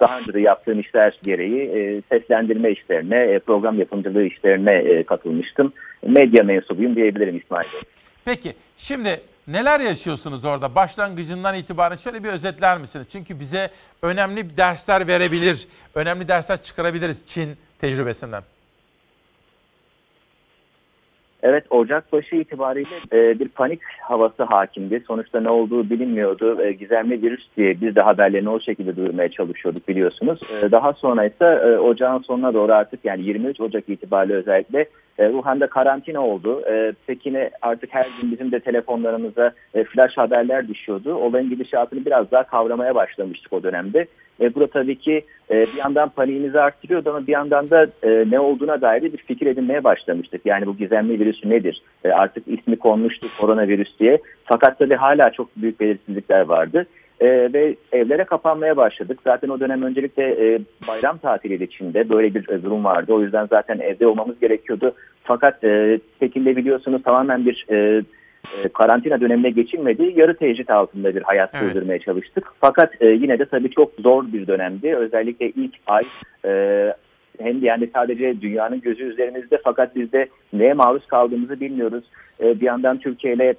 daha önce de yaptığım işler gereği seslendirme işlerine, program yapımcılığı işlerine katılmıştım. Medya mensubuyum diyebilirim İsmail Bey. Peki şimdi neler yaşıyorsunuz orada? Başlangıcından itibaren şöyle bir özetler misiniz? Çünkü bize önemli dersler verebilir, önemli dersler çıkarabiliriz Çin tecrübesinden. Evet Ocak başı itibariyle e, bir panik havası hakimdi. Sonuçta ne olduğu bilinmiyordu. E, gizemli virüs diye biz de haberlerini o şekilde duyurmaya çalışıyorduk biliyorsunuz. E, daha sonra ise e, ocağın sonuna doğru artık yani 23 Ocak itibariyle özellikle e, Wuhan'da karantina oldu. E, Pekin'e artık her gün bizim de telefonlarımıza e, flash haberler düşüyordu. Olayın gidişatını biraz daha kavramaya başlamıştık o dönemde. E, bu da tabii ki e, bir yandan paniğimizi arttırıyordu ama bir yandan da e, ne olduğuna dair bir fikir edinmeye başlamıştık. Yani bu gizemli virüs nedir? E, artık ismi konmuştu koronavirüs diye. Fakat tabii hala çok büyük belirsizlikler vardı. E, ve evlere kapanmaya başladık. Zaten o dönem öncelikle e, bayram tatiliydi içinde. Böyle bir e, durum vardı. O yüzden zaten evde olmamız gerekiyordu. Fakat e, Pekin'de biliyorsunuz tamamen bir e, e, karantina dönemine geçilmedi. Yarı tecrit altında bir hayat Evet. sürdürmeye çalıştık. Fakat e, yine de tabii çok zor bir dönemdi. Özellikle ilk ay e, hem de yani sadece dünyanın gözü üzerimizde fakat biz de neye maruz kaldığımızı bilmiyoruz. E, bir yandan Türkiye ile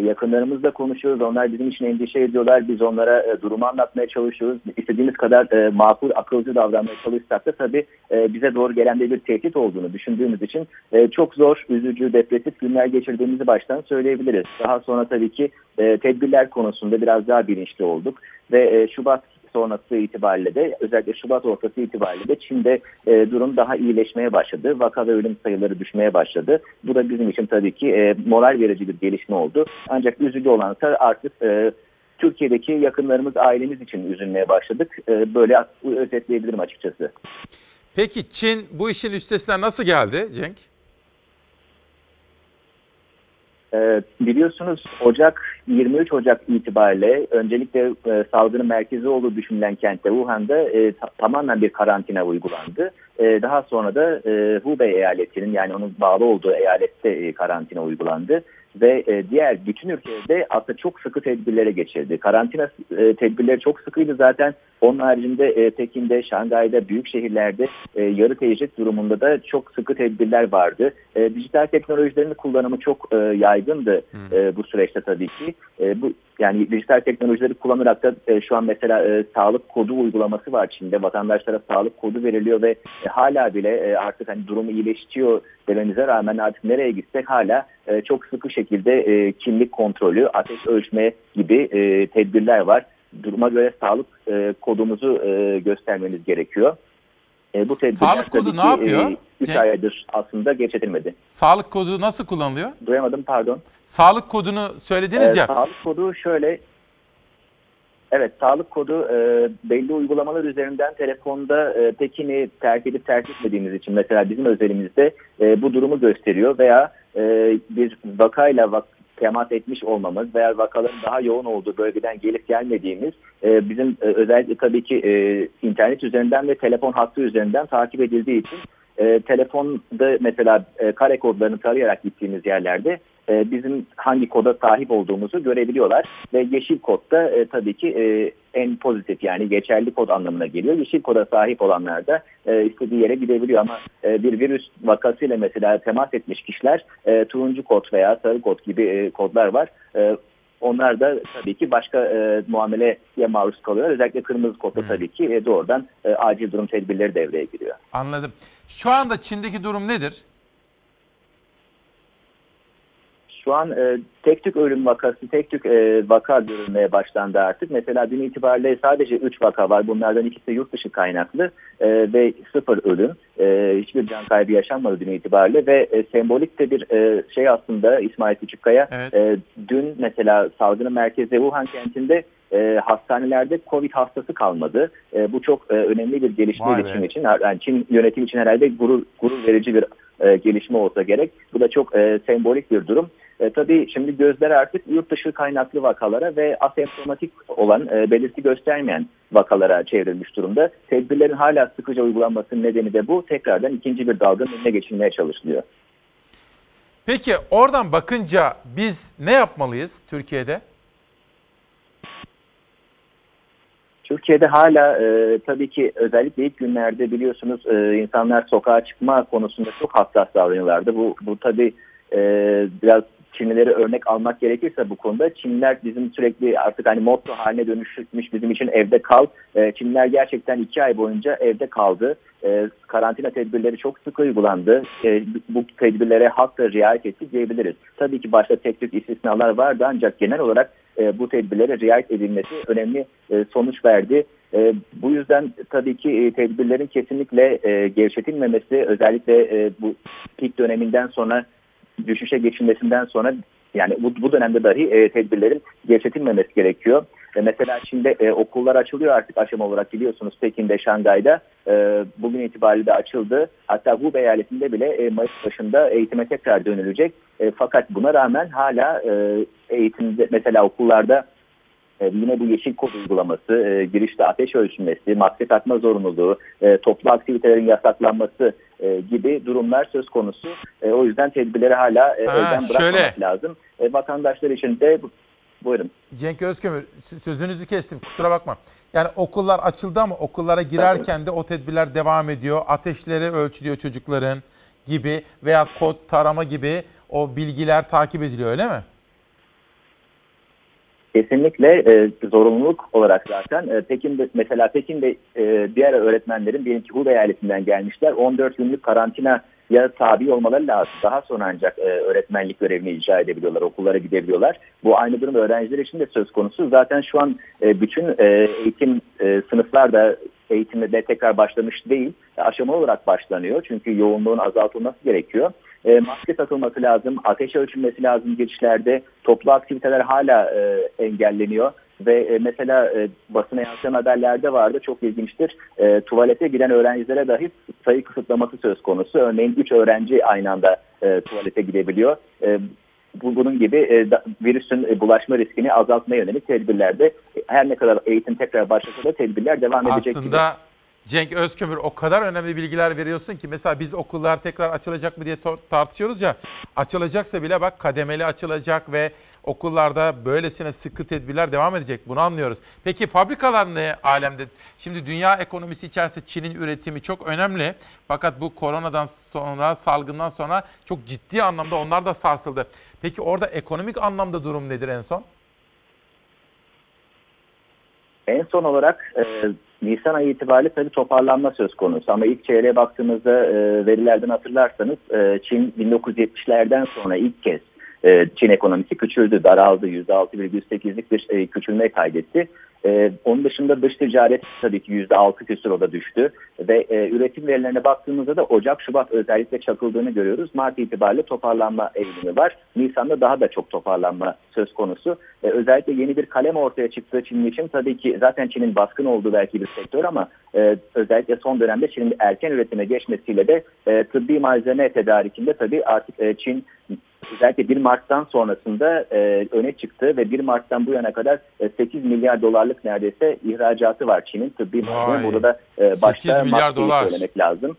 yakınlarımızla konuşuyoruz. Onlar bizim için endişe ediyorlar. Biz onlara e, durumu anlatmaya çalışıyoruz. İstediğimiz kadar e, makul, akılcı davranmaya çalışsak da tabii e, bize doğru gelen de bir tehdit olduğunu düşündüğümüz için e, çok zor, üzücü, depresif günler geçirdiğimizi baştan söyleyebiliriz. Daha sonra tabii ki e, tedbirler konusunda biraz daha bilinçli olduk ve e, Şubat sonrası itibariyle de özellikle Şubat ortası itibariyle de Çin'de e, durum daha iyileşmeye başladı. Vaka ve ölüm sayıları düşmeye başladı. Bu da bizim için tabii ki e, moral verici bir gelişme oldu. Ancak üzücü olan ise artık e, Türkiye'deki yakınlarımız, ailemiz için üzülmeye başladık. E, böyle özetleyebilirim açıkçası. Peki Çin bu işin üstesinden nasıl geldi Cenk? Ee, biliyorsunuz Ocak 23 Ocak itibariyle öncelikle e, salgının merkezi olduğu düşünülen kentte Wuhan'da e, ta- tamamen bir karantina uygulandı. E, daha sonra da e, Hubei eyaletinin yani onun bağlı olduğu eyalette e, karantina uygulandı ve e, diğer bütün ülkede aslında çok sıkı tedbirlere geçildi. Karantina e, tedbirleri çok sıkıydı zaten. Onun haricinde e, Pekin'de, Şangay'da, büyük şehirlerde e, yarı tecrit durumunda da çok sıkı tedbirler vardı. E, dijital teknolojilerin kullanımı çok e, yaygındı e, bu süreçte tabii ki. E, bu yani dijital teknolojileri kullanarak da e, şu an mesela e, sağlık kodu uygulaması var Çin'de. Vatandaşlara sağlık kodu veriliyor ve e, hala bile e, artık hani durumu iyileşiyor dememize rağmen artık nereye gitsek hala e, çok sıkı şekilde e, kimlik kontrolü, ateş ölçme gibi e, tedbirler var. Duruma göre sağlık e, kodumuzu e, göstermeniz gerekiyor. E, bu tedbirler Sağlık kodu ne yapıyor? E, üç Cenk? aydır aslında geçirilmedi. Sağlık kodu nasıl kullanılıyor? Duyamadım pardon. Sağlık kodunu söylediniz Ee, ya. Sağlık kodu şöyle. Evet, sağlık kodu e, belli uygulamalar üzerinden telefonda e, Pekin'i terk edip terk etmediğimiz için mesela bizim özelimizde e, bu durumu gösteriyor veya e, bir vakayla vak temas etmiş olmamız veya vakaların daha yoğun olduğu bölgeden gelip gelmediğimiz e, bizim e, özellikle tabii ki e, internet üzerinden ve telefon hattı üzerinden takip edildiği için e, telefonda mesela e, kare kodlarını tarayarak gittiğimiz yerlerde e, bizim hangi koda sahip olduğumuzu görebiliyorlar. Ve yeşil kod da e, tabii ki e, en pozitif yani geçerli kod anlamına geliyor. Yeşil koda sahip olanlar da e, istediği yere gidebiliyor ama e, bir virüs vakasıyla mesela temas etmiş kişiler e, turuncu kod veya sarı kod gibi e, kodlar var. E, onlar da tabii ki başka e, muameleye maruz kalıyor. Özellikle kırmızı kodda tabii ki e, doğrudan e, acil durum tedbirleri devreye giriyor. Anladım. Şu anda Çin'deki durum nedir? Şu an e, tek tük ölüm vakası, tek tük e, vaka görülmeye başlandı artık. Mesela dün itibariyle sadece 3 vaka var. Bunlardan ikisi yurt dışı kaynaklı e, ve sıfır ölüm. E, hiçbir can kaybı yaşanmadı dün itibariyle ve e, sembolik de bir e, şey aslında İsmail Küçükkaya. Evet. E, dün mesela salgının merkezi Wuhan kentinde e, hastanelerde Covid hastası kalmadı. E, bu çok e, önemli bir gelişme Vay be. için. Yani Çin yönetimi için herhalde gurur, gurur verici bir e, gelişme olsa gerek. Bu da çok e, sembolik bir durum. E, tabii şimdi gözler artık yurt dışı kaynaklı vakalara ve asemptomatik olan e, belirti göstermeyen vakalara çevrilmiş durumda. Tedbirlerin hala sıkıca uygulanmasının nedeni de bu. Tekrardan ikinci bir dalganın önüne geçilmeye çalışılıyor. Peki oradan bakınca biz ne yapmalıyız Türkiye'de? Türkiye'de hala e, tabii ki özellikle ilk günlerde biliyorsunuz e, insanlar sokağa çıkma konusunda çok hassas davranıyorlardı. Bu, bu tabii e, biraz Çinlileri örnek almak gerekirse bu konuda Çinliler bizim sürekli artık hani motto haline dönüşmüş bizim için evde kal. E, Çinliler gerçekten iki ay boyunca evde kaldı. E, karantina tedbirleri çok sık uygulandı. E, bu tedbirlere halk da riayet etti diyebiliriz. Tabii ki başta tek tük istisnalar vardı ancak genel olarak e, bu tedbirlere riayet edilmesi önemli e, sonuç verdi. E, bu yüzden tabii ki e, tedbirlerin kesinlikle e, gevşetilmemesi özellikle bu pik döneminden sonra düşüşe geçilmesinden sonra yani bu, bu dönemde dahi e, tedbirlerin gevşetilmemesi gerekiyor. E, mesela şimdi e, okullar açılıyor artık aşama olarak biliyorsunuz Pekin'de, Şangay'da. E, bugün itibariyle de açıldı. Hatta Hubei eyaletinde bile e, Mayıs başında eğitime tekrar dönülecek. E, fakat buna rağmen hala e, eğitimde mesela okullarda e, yine bu yeşil kod uygulaması, e, girişte ateş ölçülmesi, maske takma zorunluluğu, e, toplu aktivitelerin yasaklanması e, gibi durumlar söz konusu. E, o yüzden tedbirleri hala e, elden bırakmamak şöyle. lazım. E, vatandaşlar için de buyurun. Cenk Özkömür sözünüzü kestim kusura bakma. Yani okullar açıldı ama okullara girerken de o tedbirler devam ediyor. Ateşleri ölçülüyor çocukların gibi veya kod tarama gibi o bilgiler takip ediliyor öyle mi? Kesinlikle e, zorunluluk olarak zaten e, Pekin'de mesela Pekin'de e, diğer öğretmenlerin diyelim ki Hubei eyaletinden gelmişler 14 günlük karantina ya tabi olmaları lazım. Daha sonra ancak e, öğretmenlik görevini icra edebiliyorlar, okullara gidebiliyorlar. Bu aynı durum öğrenciler için de söz konusu. Zaten şu an e, bütün e, eğitim e, sınıflar da eğitimde tekrar başlamış değil. Aşamalı olarak başlanıyor. Çünkü yoğunluğun azaltılması gerekiyor. E, maske takılması lazım, ateş ölçülmesi lazım girişlerde. Toplu aktiviteler hala e, engelleniyor. Ve e, mesela e, basına yansıyan haberlerde vardı çok ilginçtir. E, tuvalete giren öğrencilere dahi sayı kısıtlaması söz konusu. Örneğin 3 öğrenci aynı anda e, tuvalete gidebiliyor. Bu, bunun gibi virüsün bulaşma riskini azaltmaya yönelik tedbirlerde her ne kadar eğitim tekrar başlasa da tedbirler devam edecek gibi. Cenk Özkömür o kadar önemli bilgiler veriyorsun ki mesela biz okullar tekrar açılacak mı diye tartışıyoruz ya açılacaksa bile bak kademeli açılacak ve okullarda böylesine sıkı tedbirler devam edecek bunu anlıyoruz. Peki fabrikalar ne alemde? Şimdi dünya ekonomisi içerisinde Çin'in üretimi çok önemli fakat bu koronadan sonra salgından sonra çok ciddi anlamda onlar da sarsıldı. Peki orada ekonomik anlamda durum nedir en son? En son olarak e, Nisan ayı itibariyle tabii toparlanma söz konusu. Ama ilk çeyreğe baktığımızda e, verilerden hatırlarsanız e, Çin 1970'lerden sonra ilk kez e, Çin ekonomisi küçüldü, daraldı. %6,8'lik bir e, küçülme kaydetti. E, onun dışında dış ticaret tabii ki %6 küsur o da düştü. Ve e, üretim verilerine baktığımızda da Ocak, Şubat özellikle çakıldığını görüyoruz. Mart itibariyle toparlanma eğilimi var. Nisan'da daha da çok toparlanma söz konusu. Özellikle yeni bir kalem ortaya çıktığı Çin için tabii ki zaten Çin'in baskın olduğu belki bir sektör ama özellikle son dönemde Çin'in erken üretime geçmesiyle de e, tıbbi malzeme tedarikinde tabii artık Çin özellikle 1 Mart'tan sonrasında e, öne çıktı ve 1 Mart'tan bu yana kadar e, 8 milyar dolarlık neredeyse ihracatı var Çin'in tıbbi malzeme. Burada da e, başta 8 milyar maskeyi dolar. söylemek lazım.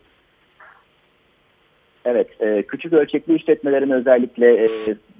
Evet, e, küçük ölçekli işletmelerin özellikle e,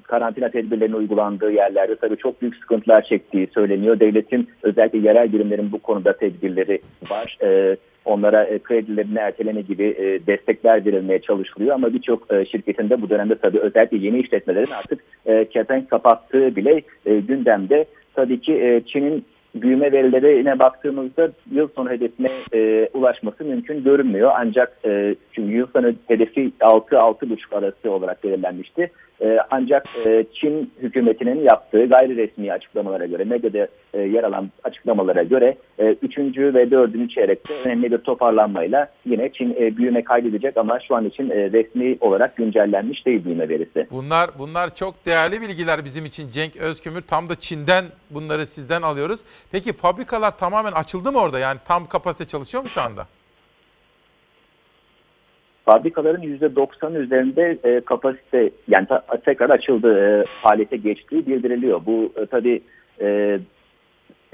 karantina tedbirlerinin uygulandığı yerlerde tabii çok büyük sıkıntılar çektiği söyleniyor. Devletin özellikle yerel birimlerin bu konuda tedbirleri var. E, onlara e, kredilerini erteleme gibi e, destekler verilmeye çalışılıyor ama birçok e, şirketin de bu dönemde tabii özellikle yeni işletmelerin artık e, kepenk kapattığı bile e, gündemde. Tabii ki e, Çin'in büyüme verilerine baktığımızda yıl sonu hedefine e, ulaşması mümkün görünmüyor. Ancak e, çünkü yıl sonu hedefi 6-6,5 arası olarak belirlenmişti. E, ancak e, Çin hükümetinin yaptığı gayri resmi açıklamalara göre, medyada e, yer alan açıklamalara göre 3. ve 4. çeyrekte önemli bir toparlanmayla yine Çin e, büyüme kaydedecek ama şu an için e, resmi olarak güncellenmiş değil büyüme verisi. Bunlar bunlar çok değerli bilgiler bizim için Cenk Özkömür. Tam da Çin'den bunları sizden alıyoruz. Peki fabrikalar tamamen açıldı mı orada? Yani tam kapasite çalışıyor mu şu anda? fabrikaların %90 üzerinde e, kapasite yani ta, tekrar açıldığı, e, faaliyete geçtiği bildiriliyor. Bu e, tabii e,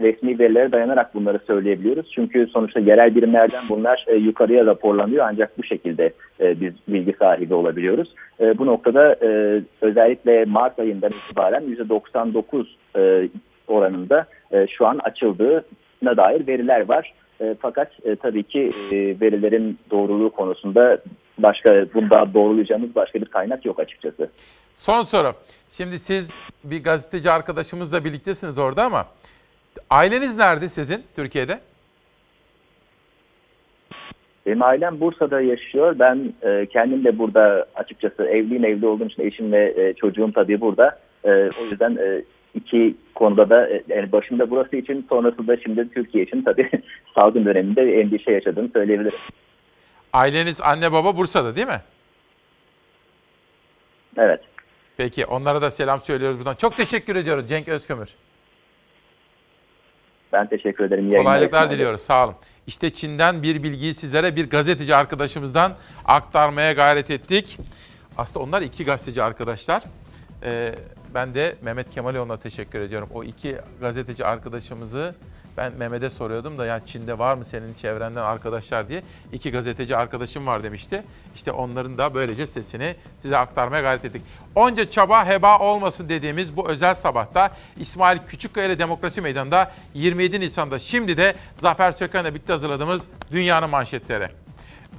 resmi verilere dayanarak bunları söyleyebiliyoruz. Çünkü sonuçta yerel birimlerden bunlar e, yukarıya raporlanıyor ancak bu şekilde e, biz bilgi sahibi olabiliyoruz. E, bu noktada e, özellikle Mart ayından itibaren %99 e, oranında e, şu an açıldığına dair veriler var. E, fakat e, tabii ki e, verilerin doğruluğu konusunda başka bunda doğrulayacağımız başka bir kaynak yok açıkçası. Son soru. Şimdi siz bir gazeteci arkadaşımızla birliktesiniz orada ama aileniz nerede sizin Türkiye'de? Benim ailem Bursa'da yaşıyor. Ben e, kendim de burada açıkçası evliyim, evli olduğum için eşim ve e, çocuğum tabii burada. E, o yüzden e, iki konuda da e, yani başında burası için sonrasında şimdi Türkiye için tabii salgın döneminde endişe yaşadığımı söyleyebilirim. Aileniz anne baba Bursa'da değil mi? Evet. Peki onlara da selam söylüyoruz buradan. Çok teşekkür ediyoruz Cenk Özkömür. Ben teşekkür ederim. İyi Kolaylıklar diliyoruz. Sağ olun. İşte Çin'den bir bilgiyi sizlere bir gazeteci arkadaşımızdan aktarmaya gayret ettik. Aslında onlar iki gazeteci arkadaşlar. Ee, ben de Mehmet Kemaloğlu'na teşekkür ediyorum. O iki gazeteci arkadaşımızı ben Mehmet'e soruyordum da ya Çin'de var mı senin çevrenden arkadaşlar diye. iki gazeteci arkadaşım var demişti. İşte onların da böylece sesini size aktarmaya gayret ettik. Onca çaba heba olmasın dediğimiz bu özel sabahta İsmail Küçükkaya ile Demokrasi Meydanı'nda 27 Nisan'da şimdi de Zafer Söken'le birlikte hazırladığımız dünyanın manşetleri.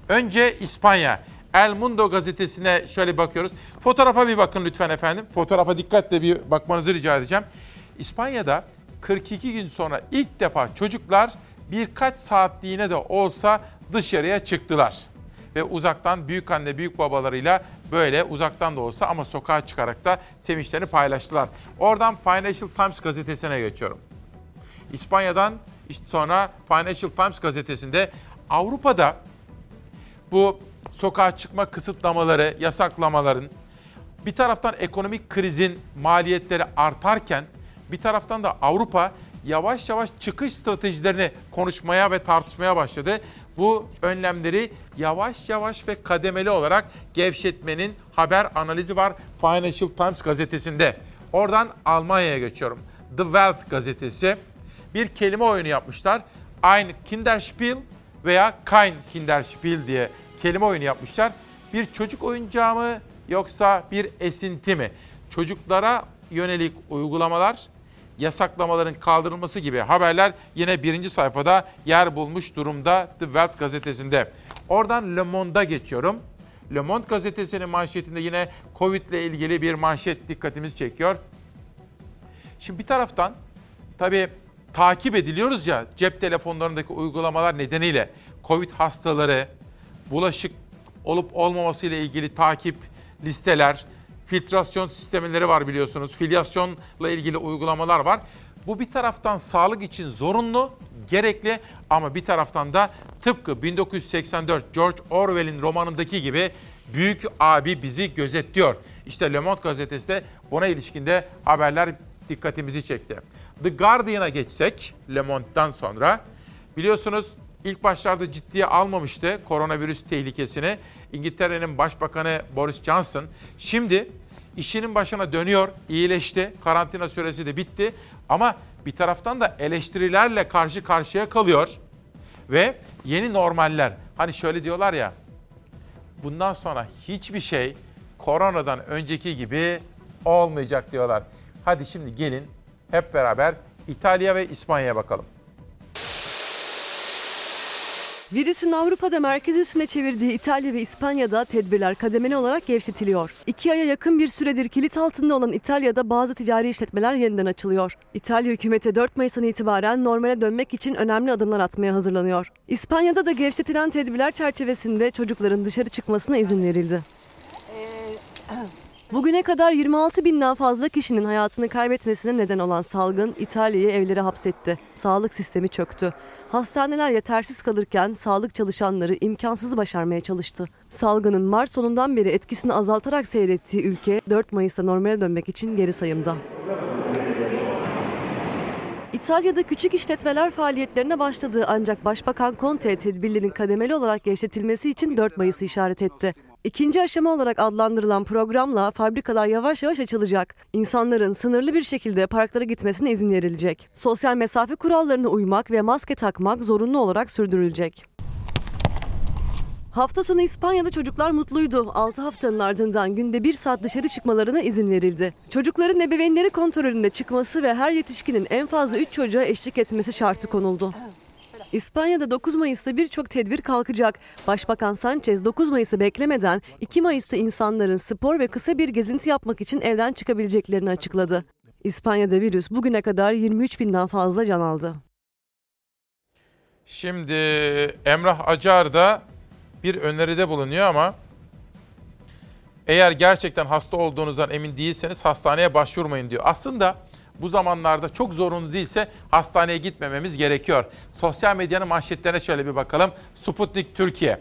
Önce İspanya. El Mundo gazetesine şöyle bakıyoruz. Fotoğrafa bir bakın lütfen efendim. Fotoğrafa dikkatle bir bakmanızı rica edeceğim. İspanya'da 42 gün sonra ilk defa çocuklar birkaç saatliğine de olsa dışarıya çıktılar. Ve uzaktan büyük anne büyük babalarıyla böyle uzaktan da olsa ama sokağa çıkarak da sevinçlerini paylaştılar. Oradan Financial Times gazetesine geçiyorum. İspanya'dan işte sonra Financial Times gazetesinde Avrupa'da bu sokağa çıkma kısıtlamaları, yasaklamaların bir taraftan ekonomik krizin maliyetleri artarken bir taraftan da Avrupa yavaş yavaş çıkış stratejilerini konuşmaya ve tartışmaya başladı. Bu önlemleri yavaş yavaş ve kademeli olarak gevşetmenin haber analizi var Financial Times gazetesinde. Oradan Almanya'ya geçiyorum. The Welt gazetesi bir kelime oyunu yapmışlar. Ein Kinderspiel veya Kein Kinderspiel diye kelime oyunu yapmışlar. Bir çocuk oyuncağı mı yoksa bir esinti mi? Çocuklara yönelik uygulamalar yasaklamaların kaldırılması gibi haberler yine birinci sayfada yer bulmuş durumda The Welt gazetesinde. Oradan Le Monde'a geçiyorum. Le Monde gazetesinin manşetinde yine Covid ile ilgili bir manşet dikkatimizi çekiyor. Şimdi bir taraftan tabii takip ediliyoruz ya cep telefonlarındaki uygulamalar nedeniyle Covid hastaları, bulaşık olup olmaması ile ilgili takip listeler, filtrasyon sistemleri var biliyorsunuz. Filyasyonla ilgili uygulamalar var. Bu bir taraftan sağlık için zorunlu, gerekli ama bir taraftan da tıpkı 1984 George Orwell'in romanındaki gibi büyük abi bizi gözetliyor. İşte Le Monde gazetesi de buna ilişkinde haberler dikkatimizi çekti. The Guardian'a geçsek Le Monde'dan sonra biliyorsunuz ilk başlarda ciddiye almamıştı koronavirüs tehlikesini. İngiltere'nin Başbakanı Boris Johnson şimdi işinin başına dönüyor, iyileşti, karantina süresi de bitti ama bir taraftan da eleştirilerle karşı karşıya kalıyor ve yeni normaller. Hani şöyle diyorlar ya, bundan sonra hiçbir şey koronadan önceki gibi olmayacak diyorlar. Hadi şimdi gelin hep beraber İtalya ve İspanya'ya bakalım. Virüsün Avrupa'da merkez üstüne çevirdiği İtalya ve İspanya'da tedbirler kademeli olarak gevşetiliyor. İki aya yakın bir süredir kilit altında olan İtalya'da bazı ticari işletmeler yeniden açılıyor. İtalya hükümeti 4 Mayıs'tan itibaren normale dönmek için önemli adımlar atmaya hazırlanıyor. İspanya'da da gevşetilen tedbirler çerçevesinde çocukların dışarı çıkmasına izin verildi. Bugüne kadar 26 binden fazla kişinin hayatını kaybetmesine neden olan salgın İtalya'yı evlere hapsetti. Sağlık sistemi çöktü. Hastaneler yetersiz kalırken sağlık çalışanları imkansızı başarmaya çalıştı. Salgının Mart sonundan beri etkisini azaltarak seyrettiği ülke 4 Mayıs'ta normale dönmek için geri sayımda. İtalya'da küçük işletmeler faaliyetlerine başladı ancak Başbakan Conte tedbirlerin kademeli olarak gevşetilmesi için 4 Mayıs'ı işaret etti. İkinci aşama olarak adlandırılan programla fabrikalar yavaş yavaş açılacak. İnsanların sınırlı bir şekilde parklara gitmesine izin verilecek. Sosyal mesafe kurallarına uymak ve maske takmak zorunlu olarak sürdürülecek. Hafta sonu İspanya'da çocuklar mutluydu. 6 haftanın ardından günde 1 saat dışarı çıkmalarına izin verildi. Çocukların ebeveynleri kontrolünde çıkması ve her yetişkinin en fazla 3 çocuğa eşlik etmesi şartı konuldu. İspanya'da 9 Mayıs'ta birçok tedbir kalkacak. Başbakan Sanchez 9 Mayıs'ı beklemeden 2 Mayıs'ta insanların spor ve kısa bir gezinti yapmak için evden çıkabileceklerini açıkladı. İspanya'da virüs bugüne kadar 23 binden fazla can aldı. Şimdi Emrah Acar da bir öneride bulunuyor ama eğer gerçekten hasta olduğunuzdan emin değilseniz hastaneye başvurmayın diyor. Aslında bu zamanlarda çok zorunlu değilse hastaneye gitmememiz gerekiyor. Sosyal medyanın manşetlerine şöyle bir bakalım. Sputnik Türkiye.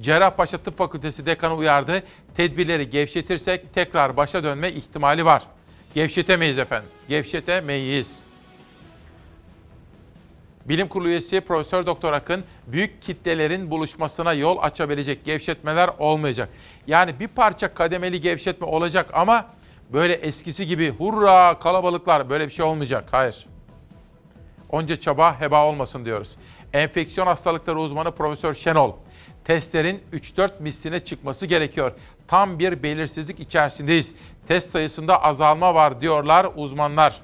Cerrahpaşa Tıp Fakültesi dekanı uyardı. Tedbirleri gevşetirsek tekrar başa dönme ihtimali var. Gevşetemeyiz efendim. Gevşetemeyiz. Bilim Kurulu üyesi Profesör Doktor Akın büyük kitlelerin buluşmasına yol açabilecek gevşetmeler olmayacak. Yani bir parça kademeli gevşetme olacak ama böyle eskisi gibi hurra kalabalıklar böyle bir şey olmayacak. Hayır. Onca çaba heba olmasın diyoruz. Enfeksiyon hastalıkları uzmanı Profesör Şenol, testlerin 3-4 misline çıkması gerekiyor. Tam bir belirsizlik içerisindeyiz. Test sayısında azalma var diyorlar uzmanlar.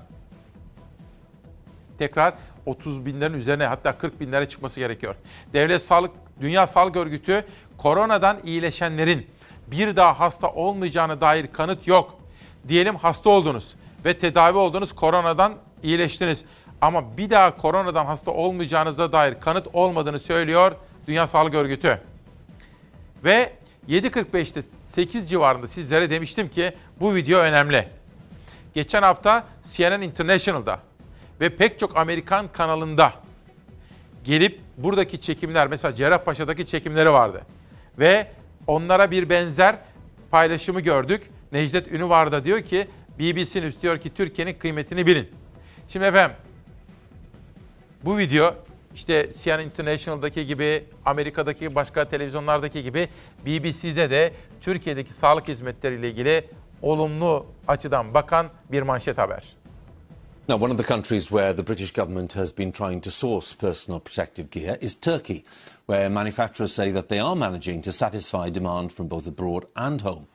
Tekrar 30 binlerin üzerine hatta 40 binlere çıkması gerekiyor. Devlet Sağlık, Dünya Sağlık Örgütü koronadan iyileşenlerin bir daha hasta olmayacağına dair kanıt yok. Diyelim hasta oldunuz ve tedavi oldunuz koronadan iyileştiniz. Ama bir daha koronadan hasta olmayacağınıza dair kanıt olmadığını söylüyor Dünya Sağlık Örgütü. Ve 7.45'te 8 civarında sizlere demiştim ki bu video önemli. Geçen hafta CNN International'da ve pek çok Amerikan kanalında gelip buradaki çekimler mesela Cerrahpaşa'daki çekimleri vardı. Ve onlara bir benzer paylaşımı gördük. Necdet Ünüvar da diyor ki BBC News diyor ki Türkiye'nin kıymetini bilin. Şimdi efendim bu video işte CNN International'daki gibi, Amerika'daki başka televizyonlardaki gibi BBC'de de Türkiye'deki sağlık hizmetleriyle ilgili olumlu açıdan bakan bir manşet haber. Now, one of the countries where the British government has been trying to source personal protective gear is Turkey, where manufacturers say that they are managing to satisfy demand from both abroad and home.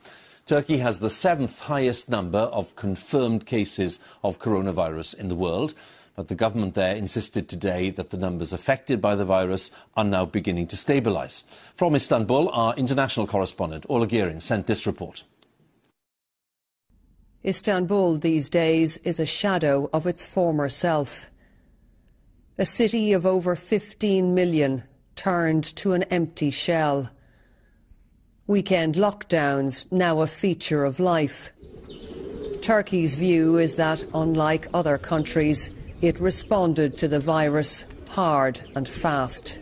Turkey has the seventh highest number of confirmed cases of coronavirus in the world. But the government there insisted today that the numbers affected by the virus are now beginning to stabilise. From Istanbul, our international correspondent, Ola Girin, sent this report. Istanbul these days is a shadow of its former self. A city of over 15 million turned to an empty shell. Weekend lockdowns now a feature of life. Turkey's view is that, unlike other countries, it responded to the virus hard and fast.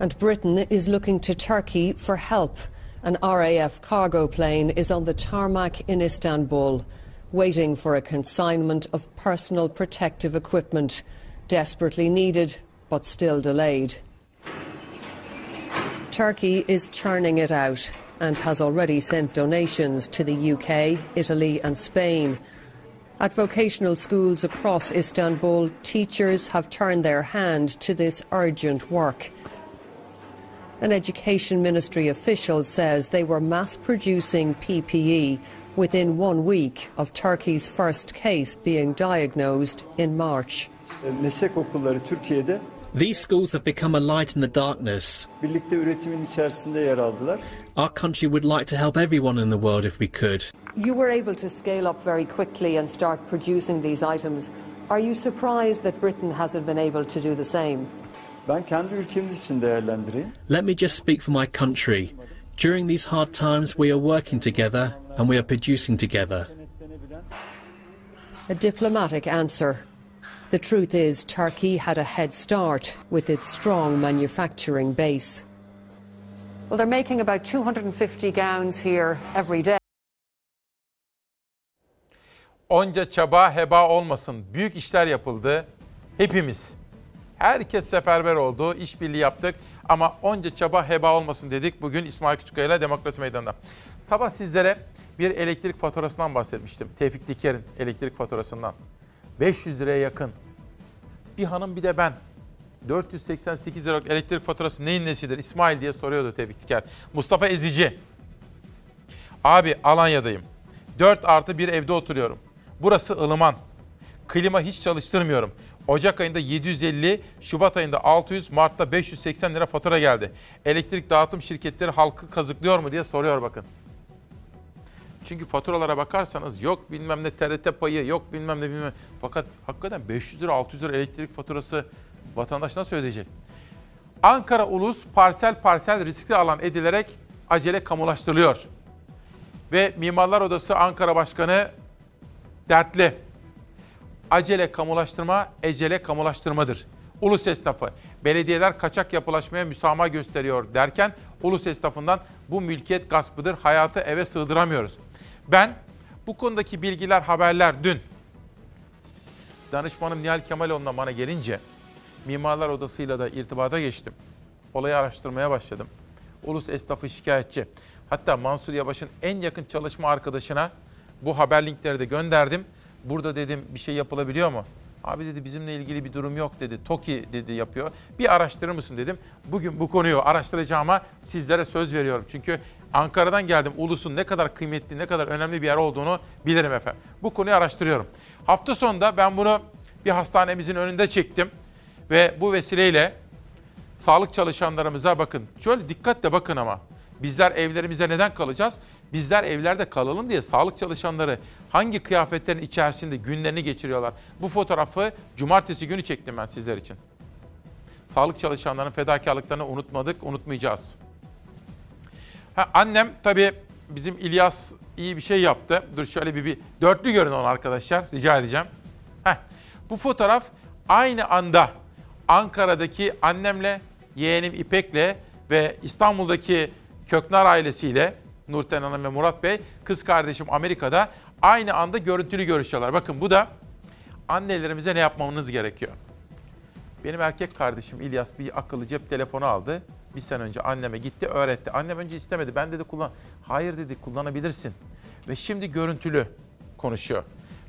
And Britain is looking to Turkey for help. An RAF cargo plane is on the tarmac in Istanbul, waiting for a consignment of personal protective equipment, desperately needed but still delayed. Turkey is churning it out and has already sent donations to the UK, Italy, and Spain. At vocational schools across Istanbul, teachers have turned their hand to this urgent work. An Education Ministry official says they were mass producing PPE within one week of Turkey's first case being diagnosed in March. These schools have become a light in the darkness. birlikte üretimin içerisinde yer aldılar. Our country would like to help everyone in the world if we could. You were able to scale up very quickly and start producing these items. Are you surprised that Britain hasn't been able to do the same? Ben kendi ülkemiz için değerlendireyim. Let me just speak for my country. During these hard times, we are working together and we are producing together. A diplomatic answer. The truth is, Turkey had a head start with its strong manufacturing base. Well, they're making about 250 gowns here every day. Onca çaba heba olmasın. Büyük işler yapıldı. Hepimiz. Herkes seferber oldu. işbirliği yaptık. Ama onca çaba heba olmasın dedik bugün İsmail Küçükkaya ile Demokrasi Meydanı'nda. Sabah sizlere bir elektrik faturasından bahsetmiştim. Tevfik Diker'in elektrik faturasından. 500 liraya yakın. Bir hanım bir de ben. 488 liralık elektrik faturası neyin nesidir İsmail diye soruyordu Tevfik Diker. Mustafa Ezici. Abi Alanya'dayım. 4 artı bir evde oturuyorum. Burası ılıman. Klima hiç çalıştırmıyorum. Ocak ayında 750, Şubat ayında 600, Mart'ta 580 lira fatura geldi. Elektrik dağıtım şirketleri halkı kazıklıyor mu diye soruyor bakın. Çünkü faturalara bakarsanız yok bilmem ne TRT payı, yok bilmem ne bilmem. Fakat hakikaten 500 lira, 600 lira elektrik faturası vatandaş nasıl ödeyecek? Ankara Ulus parsel parsel riskli alan edilerek acele kamulaştırılıyor. Ve Mimarlar Odası Ankara Başkanı dertli. Acele kamulaştırma, ecele kamulaştırmadır. Ulus esnafı, belediyeler kaçak yapılaşmaya müsamaha gösteriyor derken ulus esnafından bu mülkiyet gaspıdır, hayatı eve sığdıramıyoruz. Ben bu konudaki bilgiler, haberler dün danışmanım Nihal Kemaloğlu'na bana gelince Mimarlar Odası'yla da irtibata geçtim. Olayı araştırmaya başladım. Ulus esnafı şikayetçi. Hatta Mansur Yavaş'ın en yakın çalışma arkadaşına bu haber linkleri de gönderdim. Burada dedim bir şey yapılabiliyor mu? Abi dedi bizimle ilgili bir durum yok dedi. TOKİ dedi yapıyor. Bir araştırır mısın dedim. Bugün bu konuyu araştıracağıma sizlere söz veriyorum. Çünkü Ankara'dan geldim. Ulus'un ne kadar kıymetli, ne kadar önemli bir yer olduğunu bilirim efendim. Bu konuyu araştırıyorum. Hafta sonunda ben bunu bir hastanemizin önünde çektim. Ve bu vesileyle sağlık çalışanlarımıza bakın. Şöyle dikkatle bakın ama. Bizler evlerimize neden kalacağız? Bizler evlerde kalalım diye sağlık çalışanları hangi kıyafetlerin içerisinde günlerini geçiriyorlar? Bu fotoğrafı cumartesi günü çektim ben sizler için. Sağlık çalışanlarının fedakarlıklarını unutmadık, unutmayacağız. Ha, annem tabii bizim İlyas iyi bir şey yaptı. Dur şöyle bir, bir dörtlü görün onu arkadaşlar rica edeceğim. Heh, bu fotoğraf aynı anda Ankara'daki annemle, yeğenim İpek'le ve İstanbul'daki Köknar ailesiyle Nurten Hanım ve Murat Bey, kız kardeşim Amerika'da aynı anda görüntülü görüşüyorlar. Bakın bu da annelerimize ne yapmamız gerekiyor. Benim erkek kardeşim İlyas bir akıllı cep telefonu aldı. Bir sene önce anneme gitti öğretti. Annem önce istemedi. Ben dedi kullan. Hayır dedi kullanabilirsin. Ve şimdi görüntülü konuşuyor.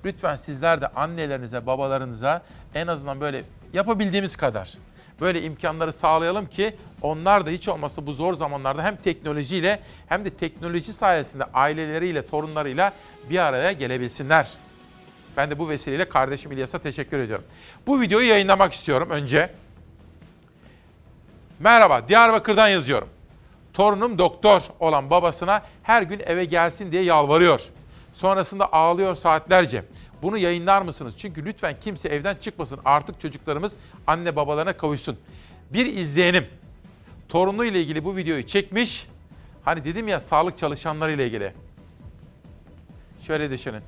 Lütfen sizler de annelerinize, babalarınıza en azından böyle yapabildiğimiz kadar böyle imkanları sağlayalım ki onlar da hiç olmazsa bu zor zamanlarda hem teknolojiyle hem de teknoloji sayesinde aileleriyle, torunlarıyla bir araya gelebilsinler. Ben de bu vesileyle kardeşim İlyas'a teşekkür ediyorum. Bu videoyu yayınlamak istiyorum önce. Merhaba, Diyarbakır'dan yazıyorum. Torunum doktor olan babasına her gün eve gelsin diye yalvarıyor. Sonrasında ağlıyor saatlerce. Bunu yayınlar mısınız? Çünkü lütfen kimse evden çıkmasın. Artık çocuklarımız anne babalarına kavuşsun. Bir izleyenim torunu ile ilgili bu videoyu çekmiş. Hani dedim ya sağlık çalışanları ile ilgili. Şöyle düşünün.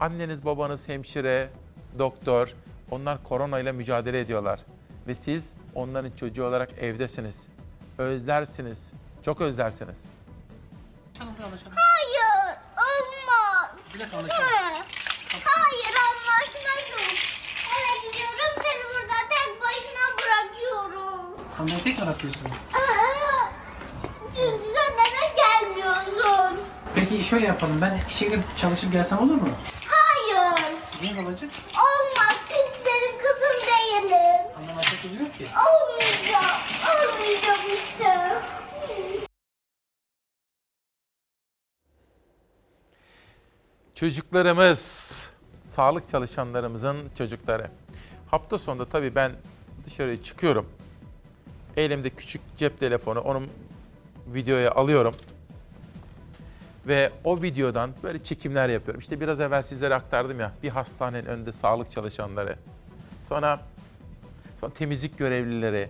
Anneniz babanız hemşire, doktor. Onlar korona ile mücadele ediyorlar. Ve siz onların çocuğu olarak evdesiniz. Özlersiniz. Çok özlersiniz. Hayır, olmaz. Hı. Hayır, anlaşmadım. Eve gidiyorum, seni burada tek başına bırakıyorum. Anneyi tekrar atıyorsun. Aa, Çünkü sen eve gelmiyorsun. Peki şöyle yapalım. Ben işe gidip çalışıp gelsem olur mu? Hayır, Niye babacık? olmaz. olmuyor ki. Olmayacağım. Olmayacağım işte. Çocuklarımız, sağlık çalışanlarımızın çocukları. Hafta sonunda tabii ben dışarıya çıkıyorum. Elimde küçük cep telefonu, onun videoya alıyorum. Ve o videodan böyle çekimler yapıyorum. İşte biraz evvel sizlere aktardım ya, bir hastanenin önünde sağlık çalışanları. Sonra sonra temizlik görevlileri,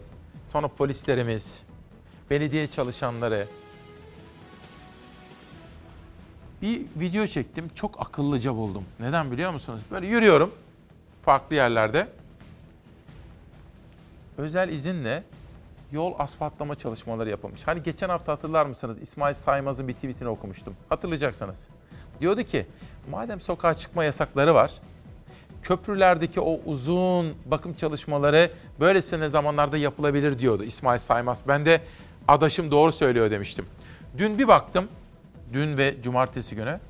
sonra polislerimiz, belediye çalışanları. Bir video çektim, çok akıllıca buldum. Neden biliyor musunuz? Böyle yürüyorum farklı yerlerde. Özel izinle yol asfaltlama çalışmaları yapılmış. Hani geçen hafta hatırlar mısınız? İsmail Saymaz'ın bir tweetini okumuştum. Hatırlayacaksınız. Diyordu ki, madem sokağa çıkma yasakları var, köprülerdeki o uzun bakım çalışmaları böylesine zamanlarda yapılabilir diyordu İsmail Saymaz. Ben de adaşım doğru söylüyor demiştim. Dün bir baktım, dün ve cumartesi günü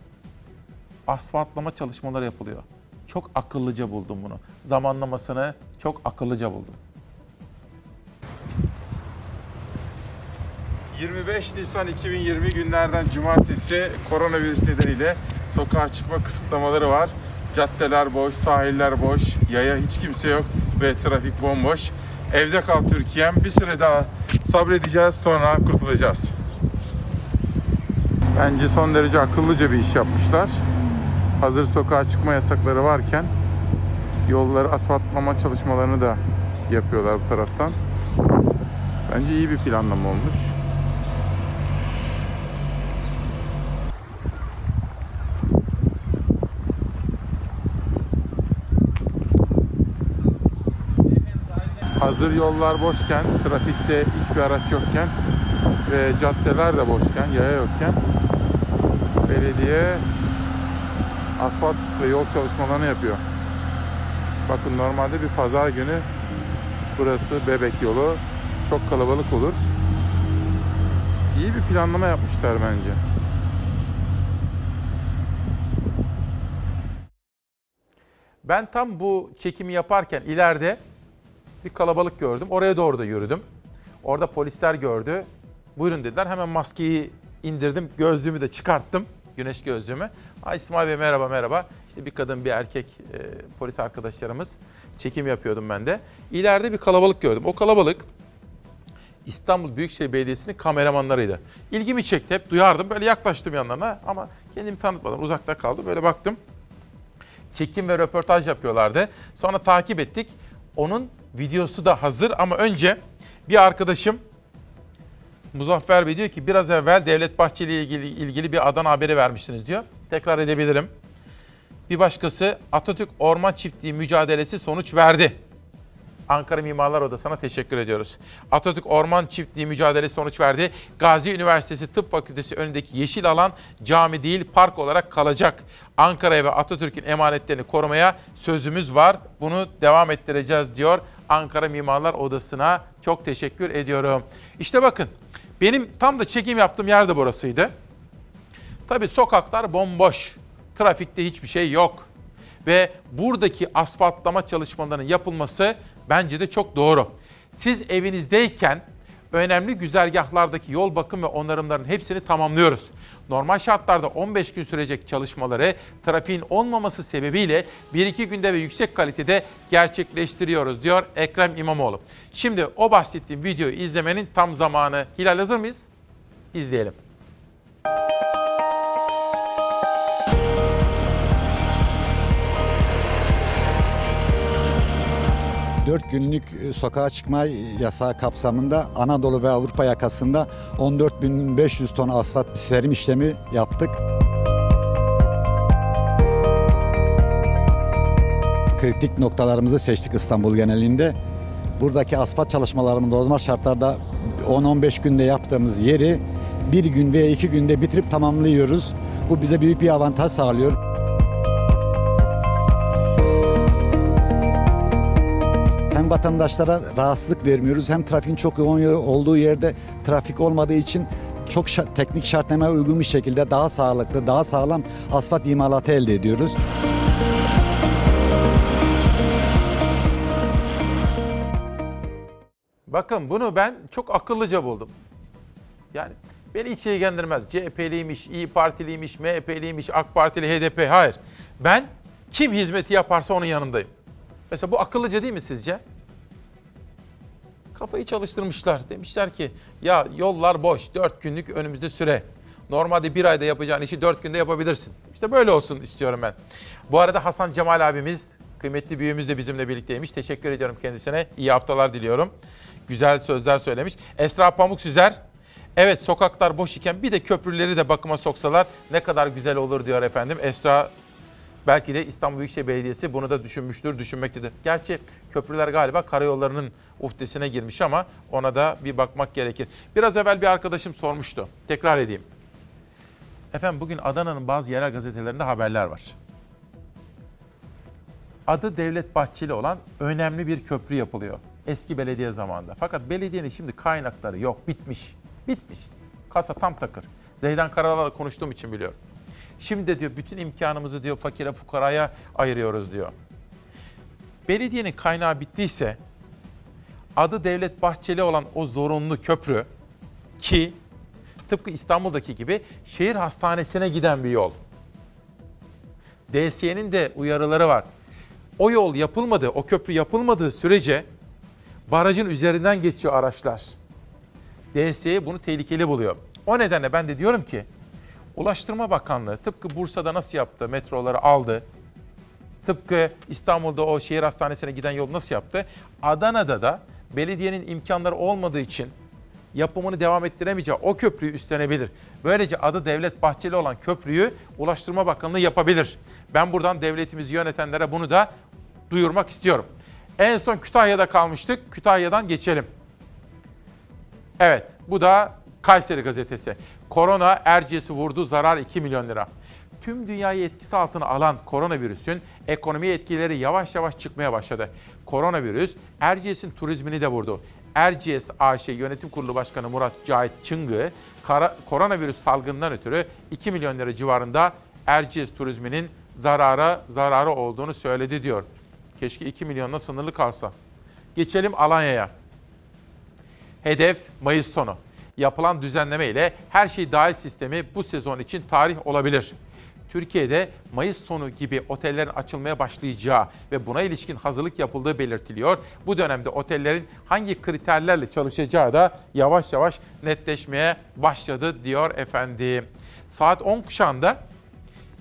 asfaltlama çalışmaları yapılıyor. Çok akıllıca buldum bunu. Zamanlamasını çok akıllıca buldum. 25 Nisan 2020 günlerden cumartesi koronavirüs nedeniyle sokağa çıkma kısıtlamaları var. Caddeler boş, sahiller boş, yaya hiç kimse yok ve trafik bomboş. Evde kal Türkiye'm. Bir süre daha sabredeceğiz sonra kurtulacağız. Bence son derece akıllıca bir iş yapmışlar. Hazır sokağa çıkma yasakları varken yolları asfaltlama çalışmalarını da yapıyorlar bu taraftan. Bence iyi bir planlama olmuş. Hazır yollar boşken, trafikte hiçbir araç yokken ve caddeler de boşken, yaya yokken belediye asfalt ve yol çalışmalarını yapıyor. Bakın normalde bir pazar günü burası Bebek yolu çok kalabalık olur. İyi bir planlama yapmışlar bence. Ben tam bu çekimi yaparken ileride bir kalabalık gördüm. Oraya doğru da yürüdüm. Orada polisler gördü. Buyurun dediler. Hemen maskeyi indirdim. Gözlüğümü de çıkarttım. Güneş gözlüğümü. Ay İsmail Bey merhaba merhaba. İşte bir kadın bir erkek e, polis arkadaşlarımız. Çekim yapıyordum ben de. İleride bir kalabalık gördüm. O kalabalık İstanbul Büyükşehir Belediyesi'nin kameramanlarıydı. İlgimi çekti. Hep duyardım. Böyle yaklaştım yanlarına ama kendimi tanıtmadım. Uzakta kaldım. Böyle baktım. Çekim ve röportaj yapıyorlardı. Sonra takip ettik. Onun videosu da hazır ama önce bir arkadaşım Muzaffer Bey diyor ki biraz evvel Devlet Bahçeli ile ilgili, ilgili bir Adana haberi vermiştiniz diyor. Tekrar edebilirim. Bir başkası Atatürk Orman Çiftliği mücadelesi sonuç verdi. Ankara Mimarlar Odası'na teşekkür ediyoruz. Atatürk Orman Çiftliği mücadelesi sonuç verdi. Gazi Üniversitesi Tıp Fakültesi önündeki yeşil alan cami değil park olarak kalacak. Ankara'ya ve Atatürk'ün emanetlerini korumaya sözümüz var. Bunu devam ettireceğiz diyor Ankara Mimarlar Odası'na. Çok teşekkür ediyorum. İşte bakın benim tam da çekim yaptığım yer de burasıydı. Tabii sokaklar bomboş. Trafikte hiçbir şey yok. Ve buradaki asfaltlama çalışmalarının yapılması bence de çok doğru. Siz evinizdeyken önemli güzergahlardaki yol bakım ve onarımların hepsini tamamlıyoruz. Normal şartlarda 15 gün sürecek çalışmaları trafiğin olmaması sebebiyle 1-2 günde ve yüksek kalitede gerçekleştiriyoruz diyor Ekrem İmamoğlu. Şimdi o bahsettiğim videoyu izlemenin tam zamanı. Hilal hazır mıyız? İzleyelim. 4 günlük e, sokağa çıkma yasağı kapsamında Anadolu ve Avrupa yakasında 14.500 ton asfalt serim işlemi yaptık. Kritik noktalarımızı seçtik İstanbul genelinde. Buradaki asfalt çalışmalarını normal şartlarda 10-15 günde yaptığımız yeri bir gün veya iki günde bitirip tamamlıyoruz. Bu bize büyük bir avantaj sağlıyor. Hem vatandaşlara rahatsızlık vermiyoruz hem trafiğin çok yoğun olduğu yerde trafik olmadığı için çok şart, teknik şartnameye uygun bir şekilde daha sağlıklı, daha sağlam asfalt imalatı elde ediyoruz. Bakın bunu ben çok akıllıca buldum. Yani Beni hiç ilgilendirmez. CHP'liymiş, İyi Partiliymiş, MHP'liymiş, AK Partili, HDP. Hayır. Ben kim hizmeti yaparsa onun yanındayım. Mesela bu akıllıca değil mi sizce? Kafayı çalıştırmışlar. Demişler ki ya yollar boş, 4 günlük önümüzde süre. Normalde bir ayda yapacağın işi 4 günde yapabilirsin. İşte böyle olsun istiyorum ben. Bu arada Hasan Cemal abimiz, kıymetli büyüğümüz de bizimle birlikteymiş. Teşekkür ediyorum kendisine. İyi haftalar diliyorum. Güzel sözler söylemiş. Esra Pamuk Süzer, evet sokaklar boş iken bir de köprüleri de bakıma soksalar ne kadar güzel olur diyor efendim. Esra Belki de İstanbul Büyükşehir Belediyesi bunu da düşünmüştür, düşünmektedir. Gerçi köprüler galiba karayollarının uhdesine girmiş ama ona da bir bakmak gerekir. Biraz evvel bir arkadaşım sormuştu. Tekrar edeyim. Efendim bugün Adana'nın bazı yerel gazetelerinde haberler var. Adı Devlet Bahçeli olan önemli bir köprü yapılıyor. Eski belediye zamanında. Fakat belediyenin şimdi kaynakları yok, bitmiş. Bitmiş. Kasa tam takır. Zeydan Karalar'la konuştuğum için biliyorum. Şimdi de diyor bütün imkanımızı diyor fakire fukaraya ayırıyoruz diyor. Belediyenin kaynağı bittiyse adı Devlet Bahçeli olan o zorunlu köprü ki tıpkı İstanbul'daki gibi şehir hastanesine giden bir yol. DSE'nin de uyarıları var. O yol yapılmadı, o köprü yapılmadığı sürece barajın üzerinden geçiyor araçlar. DSE bunu tehlikeli buluyor. O nedenle ben de diyorum ki Ulaştırma Bakanlığı tıpkı Bursa'da nasıl yaptı? Metroları aldı. Tıpkı İstanbul'da o şehir hastanesine giden yol nasıl yaptı? Adana'da da belediyenin imkanları olmadığı için yapımını devam ettiremeyeceği o köprüyü üstlenebilir. Böylece adı Devlet Bahçeli olan köprüyü Ulaştırma Bakanlığı yapabilir. Ben buradan devletimizi yönetenlere bunu da duyurmak istiyorum. En son Kütahya'da kalmıştık. Kütahya'dan geçelim. Evet, bu da Kayseri gazetesi. Korona Erciyes'i vurdu zarar 2 milyon lira. Tüm dünyayı etkisi altına alan koronavirüsün ekonomi etkileri yavaş yavaş çıkmaya başladı. Koronavirüs Erciyes'in turizmini de vurdu. Erciyes AŞ Yönetim Kurulu Başkanı Murat Cahit Çıngı, kara, koronavirüs salgından ötürü 2 milyon lira civarında Erciyes turizminin zarara zararı olduğunu söyledi diyor. Keşke 2 milyonla sınırlı kalsa. Geçelim Alanya'ya. Hedef Mayıs sonu yapılan düzenleme ile her şey dahil sistemi bu sezon için tarih olabilir. Türkiye'de Mayıs sonu gibi otellerin açılmaya başlayacağı ve buna ilişkin hazırlık yapıldığı belirtiliyor. Bu dönemde otellerin hangi kriterlerle çalışacağı da yavaş yavaş netleşmeye başladı diyor efendim. Saat 10 kuşağında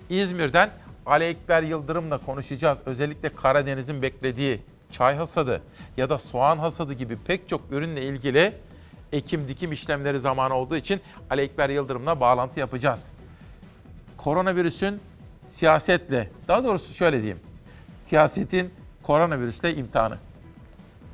İzmir'den Ali Ekber Yıldırım'la konuşacağız. Özellikle Karadeniz'in beklediği çay hasadı ya da soğan hasadı gibi pek çok ürünle ilgili ekim dikim işlemleri zamanı olduğu için Ali Ekber Yıldırım'la bağlantı yapacağız. Koronavirüsün siyasetle, daha doğrusu şöyle diyeyim, siyasetin koronavirüsle imtihanı.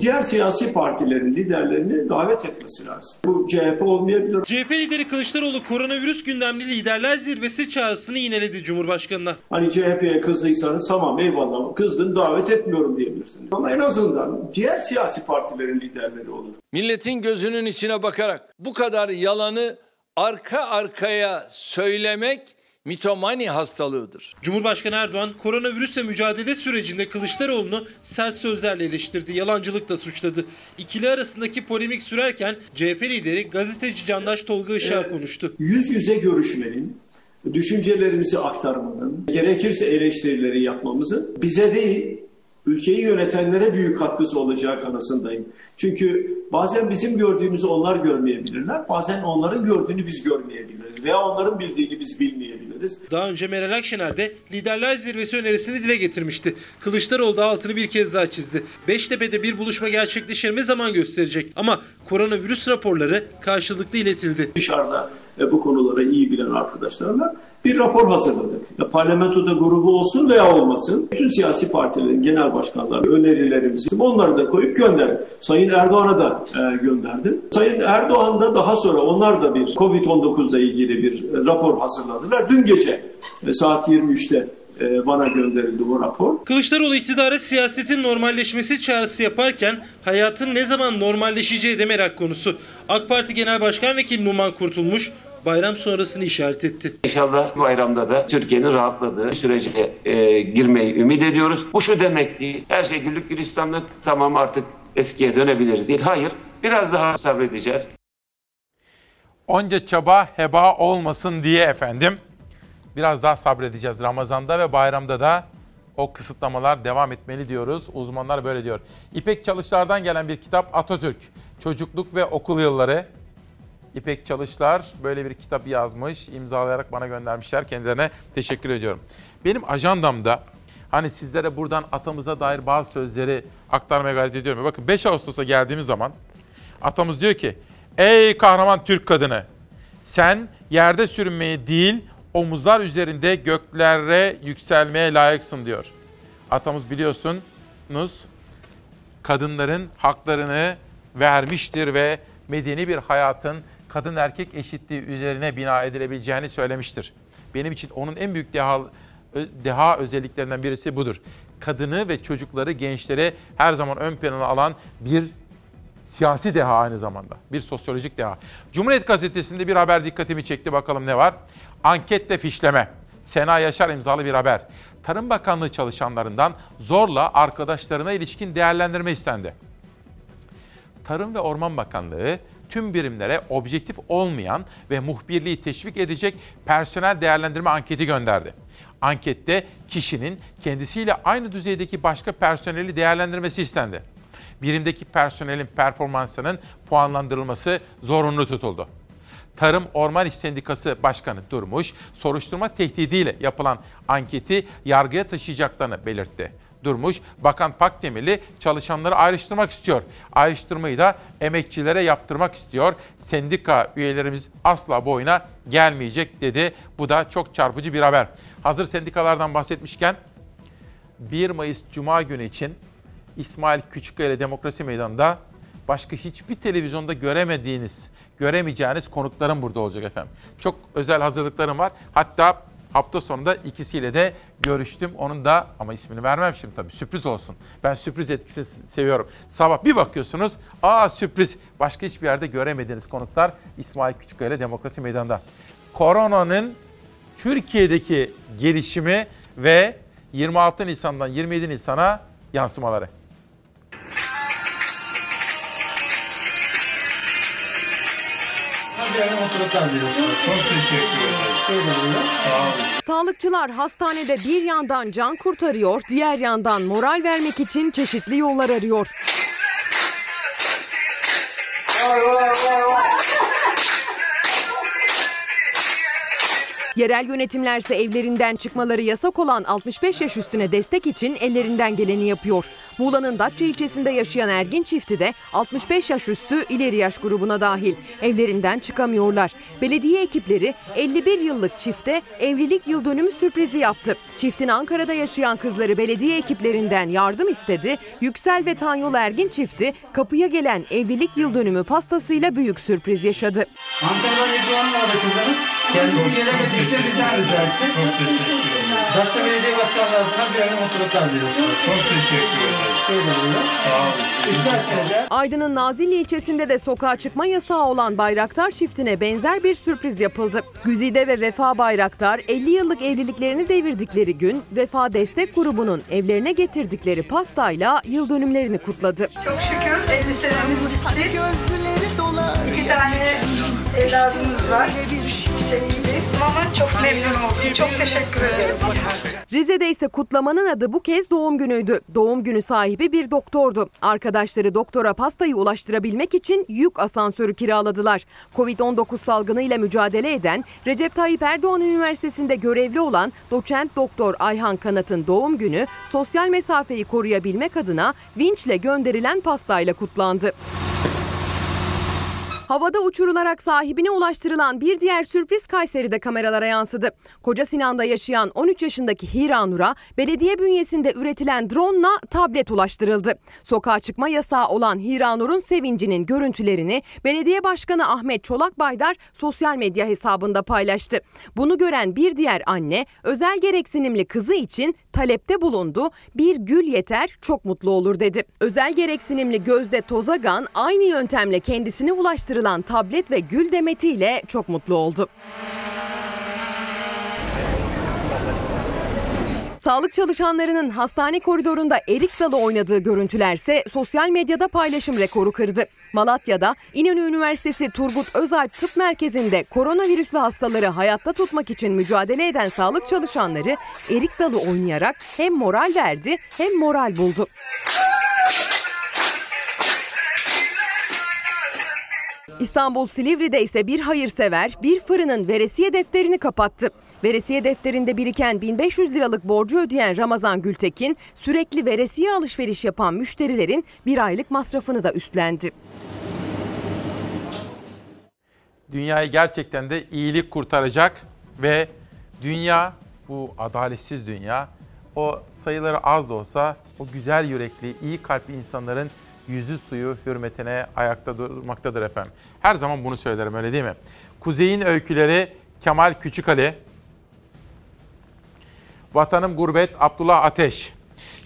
Diğer siyasi partilerin liderlerini davet etmesi lazım. Bu CHP olmayabilir. CHP lideri Kılıçdaroğlu koronavirüs gündemli liderler zirvesi çağrısını yineledi Cumhurbaşkanı'na. Hani CHP'ye kızdıysanız tamam eyvallah kızdın davet etmiyorum diyebilirsiniz. Ama en azından diğer siyasi partilerin liderleri olur. Milletin gözünün içine bakarak bu kadar yalanı arka arkaya söylemek mitomani hastalığıdır. Cumhurbaşkanı Erdoğan koronavirüsle mücadele sürecinde Kılıçdaroğlu'nu sert sözlerle eleştirdi, yalancılıkla suçladı. İkili arasındaki polemik sürerken CHP lideri gazeteci Candaş Tolga Işık'a Ee, konuştu. Yüz yüze görüşmenin, düşüncelerimizi aktarmanın, gerekirse eleştirileri yapmamızın bize değil, ülkeyi yönetenlere büyük katkısı olacağı kanısındayım. Çünkü bazen bizim gördüğümüzü onlar görmeyebilirler, bazen onların gördüğünü biz görmeyebiliriz veya onların bildiğini biz bilmeyebiliriz. Daha önce Meral Akşener de liderler zirvesi önerisini dile getirmişti. Kılıçdaroğlu da altını bir kez daha çizdi. Beştepe'de bir buluşma gerçekleşir mi zaman gösterecek. Ama koronavirüs raporları karşılıklı iletildi. Dışarıda e, bu konuları iyi bilen arkadaşlarla bir rapor hazırladık. Ya, parlamentoda grubu olsun veya olmasın. Bütün siyasi partilerin genel başkanları önerilerimizi onları da koyup gönderdik. Sayın Erdoğan'a da e, gönderdim. Sayın Erdoğan da daha sonra onlar da bir Covid-19 ile ilgili bir e, rapor hazırladılar. Dün gece e, saat 23'te e, bana gönderildi o rapor. Kılıçdaroğlu iktidara siyasetin normalleşmesi çağrısı yaparken hayatın ne zaman normalleşeceği de merak konusu. AK Parti Genel Başkan Vekili Numan Kurtulmuş bayram sonrasını işaret etti. İnşallah bayramda da Türkiye'nin rahatladığı sürece e, girmeyi ümit ediyoruz. Bu şu demek değil. Her şey güllük gülistanlık tamam artık eskiye dönebiliriz değil. Hayır. Biraz daha sabredeceğiz. Onca çaba heba olmasın diye efendim. Biraz daha sabredeceğiz Ramazan'da ve bayramda da o kısıtlamalar devam etmeli diyoruz. Uzmanlar böyle diyor. İpek Çalışlar'dan gelen bir kitap Atatürk. Çocukluk ve okul yılları. İpek Çalışlar böyle bir kitap yazmış, imzalayarak bana göndermişler. Kendilerine teşekkür ediyorum. Benim ajandamda hani sizlere buradan atamıza dair bazı sözleri aktarmaya gayret ediyorum. Bakın 5 Ağustos'a geldiğimiz zaman atamız diyor ki Ey kahraman Türk kadını sen yerde sürünmeyi değil omuzlar üzerinde göklere yükselmeye layıksın diyor. Atamız biliyorsunuz kadınların haklarını vermiştir ve medeni bir hayatın kadın erkek eşitliği üzerine bina edilebileceğini söylemiştir. Benim için onun en büyük deha, deha özelliklerinden birisi budur. Kadını ve çocukları, gençleri her zaman ön plana alan bir siyasi deha aynı zamanda. Bir sosyolojik deha. Cumhuriyet Gazetesi'nde bir haber dikkatimi çekti. Bakalım ne var? Anketle fişleme. Sena Yaşar imzalı bir haber. Tarım Bakanlığı çalışanlarından zorla arkadaşlarına ilişkin değerlendirme istendi. Tarım ve Orman Bakanlığı tüm birimlere objektif olmayan ve muhbirliği teşvik edecek personel değerlendirme anketi gönderdi. Ankette kişinin kendisiyle aynı düzeydeki başka personeli değerlendirmesi istendi. Birimdeki personelin performansının puanlandırılması zorunlu tutuldu. Tarım Orman İş Sendikası Başkanı Durmuş, soruşturma tehdidiyle yapılan anketi yargıya taşıyacaklarını belirtti. Durmuş, Bakan Pakdemirli çalışanları ayrıştırmak istiyor. Ayrıştırmayı da emekçilere yaptırmak istiyor. Sendika üyelerimiz asla boyuna gelmeyecek dedi. Bu da çok çarpıcı bir haber. Hazır sendikalardan bahsetmişken 1 Mayıs Cuma günü için İsmail Küçükkaya Demokrasi Meydanı'nda başka hiçbir televizyonda göremediğiniz, göremeyeceğiniz konuklarım burada olacak efendim. Çok özel hazırlıklarım var. Hatta hafta sonunda ikisiyle de görüştüm. Onun da ama ismini vermem şimdi tabii sürpriz olsun. Ben sürpriz etkisi seviyorum. Sabah bir bakıyorsunuz aa sürpriz başka hiçbir yerde göremediğiniz konuklar İsmail Küçükkaya Demokrasi Meydanı'nda. Koronanın Türkiye'deki gelişimi ve 26 Nisan'dan 27 Nisan'a yansımaları. Sağlıkçılar hastanede bir yandan can kurtarıyor, diğer yandan moral vermek için çeşitli yollar arıyor. Yerel yönetimlerse evlerinden çıkmaları yasak olan 65 yaş üstüne destek için ellerinden geleni yapıyor. Muğla'nın Datça ilçesinde yaşayan Ergin çifti de 65 yaş üstü ileri yaş grubuna dahil. Evlerinden çıkamıyorlar. Belediye ekipleri 51 yıllık çifte evlilik yıl dönümü sürprizi yaptı. Çiftin Ankara'da yaşayan kızları belediye ekiplerinden yardım istedi. Yüksel ve Tanyol Ergin çifti kapıya gelen evlilik yıl dönümü pastasıyla büyük sürpriz yaşadı. Ankara'dan Ebru vardı kızınız. Kendisi gelemediği için rica rica etti. Datça Belediye Başkanlığı adına bir önemli mutluluklar diliyoruz. Çok teşekkür ederim. İsterseniz de Aydın'ın Nazilli ilçesinde de sokağa çıkma yasağı olan Bayraktar çiftine benzer bir sürpriz yapıldı. Güzide ve Vefa Bayraktar 50 yıllık evliliklerini devirdikleri gün Vefa Destek Grubu'nun evlerine getirdikleri pastayla yıl dönümlerini kutladı. Çok şükür 50 senemiz bitti. Gözleri dolar. İki tane evladımız var. Çiçekli. Ama çok memnun oldum. Çok teşekkür ederim. Rize'de ise kutlamanın adı bu kez doğum günüydü. Doğum günü sahibi bir doktordu. Arkadaşları doktora pastayı ulaştırabilmek için yük asansörü kiraladılar. Covid-19 salgınıyla mücadele eden Recep Tayyip Erdoğan Üniversitesi'nde görevli olan doçent doktor Ayhan Kanat'ın doğum günü sosyal mesafeyi koruyabilmek adına vinçle gönderilen pastayla kutlandı. Havada uçurularak sahibine ulaştırılan bir diğer sürpriz Kayseri'de kameralara yansıdı. Koca Sinan'da yaşayan 13 yaşındaki Hira Nur'a belediye bünyesinde üretilen drone'la tablet ulaştırıldı. Sokağa çıkma yasağı olan Hira Nur'un sevincinin görüntülerini belediye başkanı Ahmet Çolak Baydar sosyal medya hesabında paylaştı. Bunu gören bir diğer anne özel gereksinimli kızı için talepte bulundu. Bir gül yeter çok mutlu olur dedi. Özel gereksinimli Gözde Tozagan aynı yöntemle kendisine ulaştırılan tablet ve gül demetiyle çok mutlu oldu. Sağlık çalışanlarının hastane koridorunda erik dalı oynadığı görüntülerse sosyal medyada paylaşım rekoru kırdı. Malatya'da İnönü Üniversitesi Turgut Özalp Tıp Merkezi'nde koronavirüslü hastaları hayatta tutmak için mücadele eden sağlık çalışanları erik dalı oynayarak hem moral verdi hem moral buldu. İstanbul Silivri'de ise bir hayırsever bir fırının veresiye defterini kapattı. Veresiye defterinde biriken 1500 liralık borcu ödeyen Ramazan Gültekin sürekli veresiye alışveriş yapan müşterilerin bir aylık masrafını da üstlendi. Dünyayı gerçekten de iyilik kurtaracak ve dünya bu adaletsiz dünya o sayıları az da olsa o güzel yürekli, iyi kalpli insanların yüzü suyu hürmetine ayakta durmaktadır efendim. Her zaman bunu söylerim öyle değil mi? Kuzey'in öyküleri Kemal Küçükali, Vatanım Gurbet Abdullah Ateş.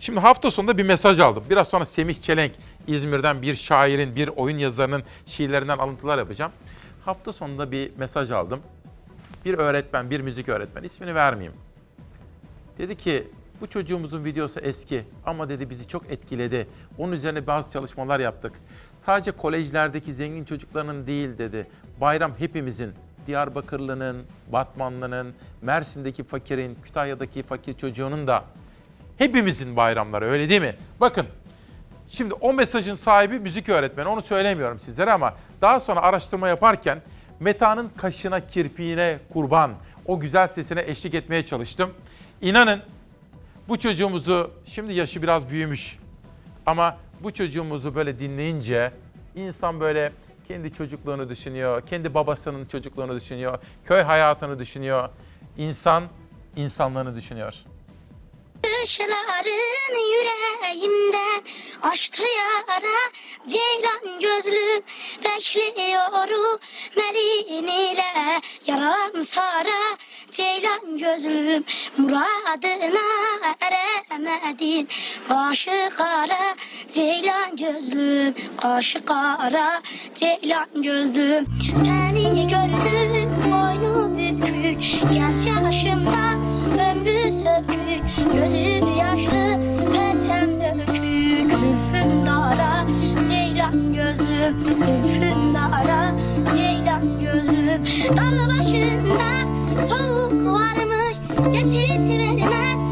Şimdi hafta sonunda bir mesaj aldım. Biraz sonra Semih Çelenk, İzmir'den bir şairin, bir oyun yazarının şiirlerinden alıntılar yapacağım. Hafta sonunda bir mesaj aldım. Bir öğretmen, bir müzik öğretmen, ismini vermeyeyim. Dedi ki bu çocuğumuzun videosu eski ama dedi bizi çok etkiledi. Onun üzerine bazı çalışmalar yaptık. Sadece kolejlerdeki zengin çocukların değil dedi. Bayram hepimizin. Diyarbakırlı'nın, Batmanlı'nın, Mersin'deki fakirin, Kütahya'daki fakir çocuğunun da hepimizin bayramları öyle değil mi? Bakın şimdi o mesajın sahibi müzik öğretmeni onu söylemiyorum sizlere ama daha sonra araştırma yaparken Meta'nın kaşına, kirpiğine kurban, o güzel sesine eşlik etmeye çalıştım. İnanın bu çocuğumuzu, şimdi yaşı biraz büyümüş ama bu çocuğumuzu böyle dinleyince insan böyle kendi çocukluğunu düşünüyor, kendi babasının çocukluğunu düşünüyor, köy hayatını düşünüyor. İnsan insanlığını düşünüyor. Kışların yüreğimde açtı yara Ceylan gözlü bekliyorum Melin ile yaram sara Ceylan gözlüm muradına eremedin. Başı kara Ceylan gözlüm Kaşı kara Ceylan gözlüm Seni gördüm boynu bükük Genç yaşımda Gözü yaşlı peçem dökük Zülfün dara Ceylan gözlüm Zülfün Dağ başında soğuk varmış Geçit verme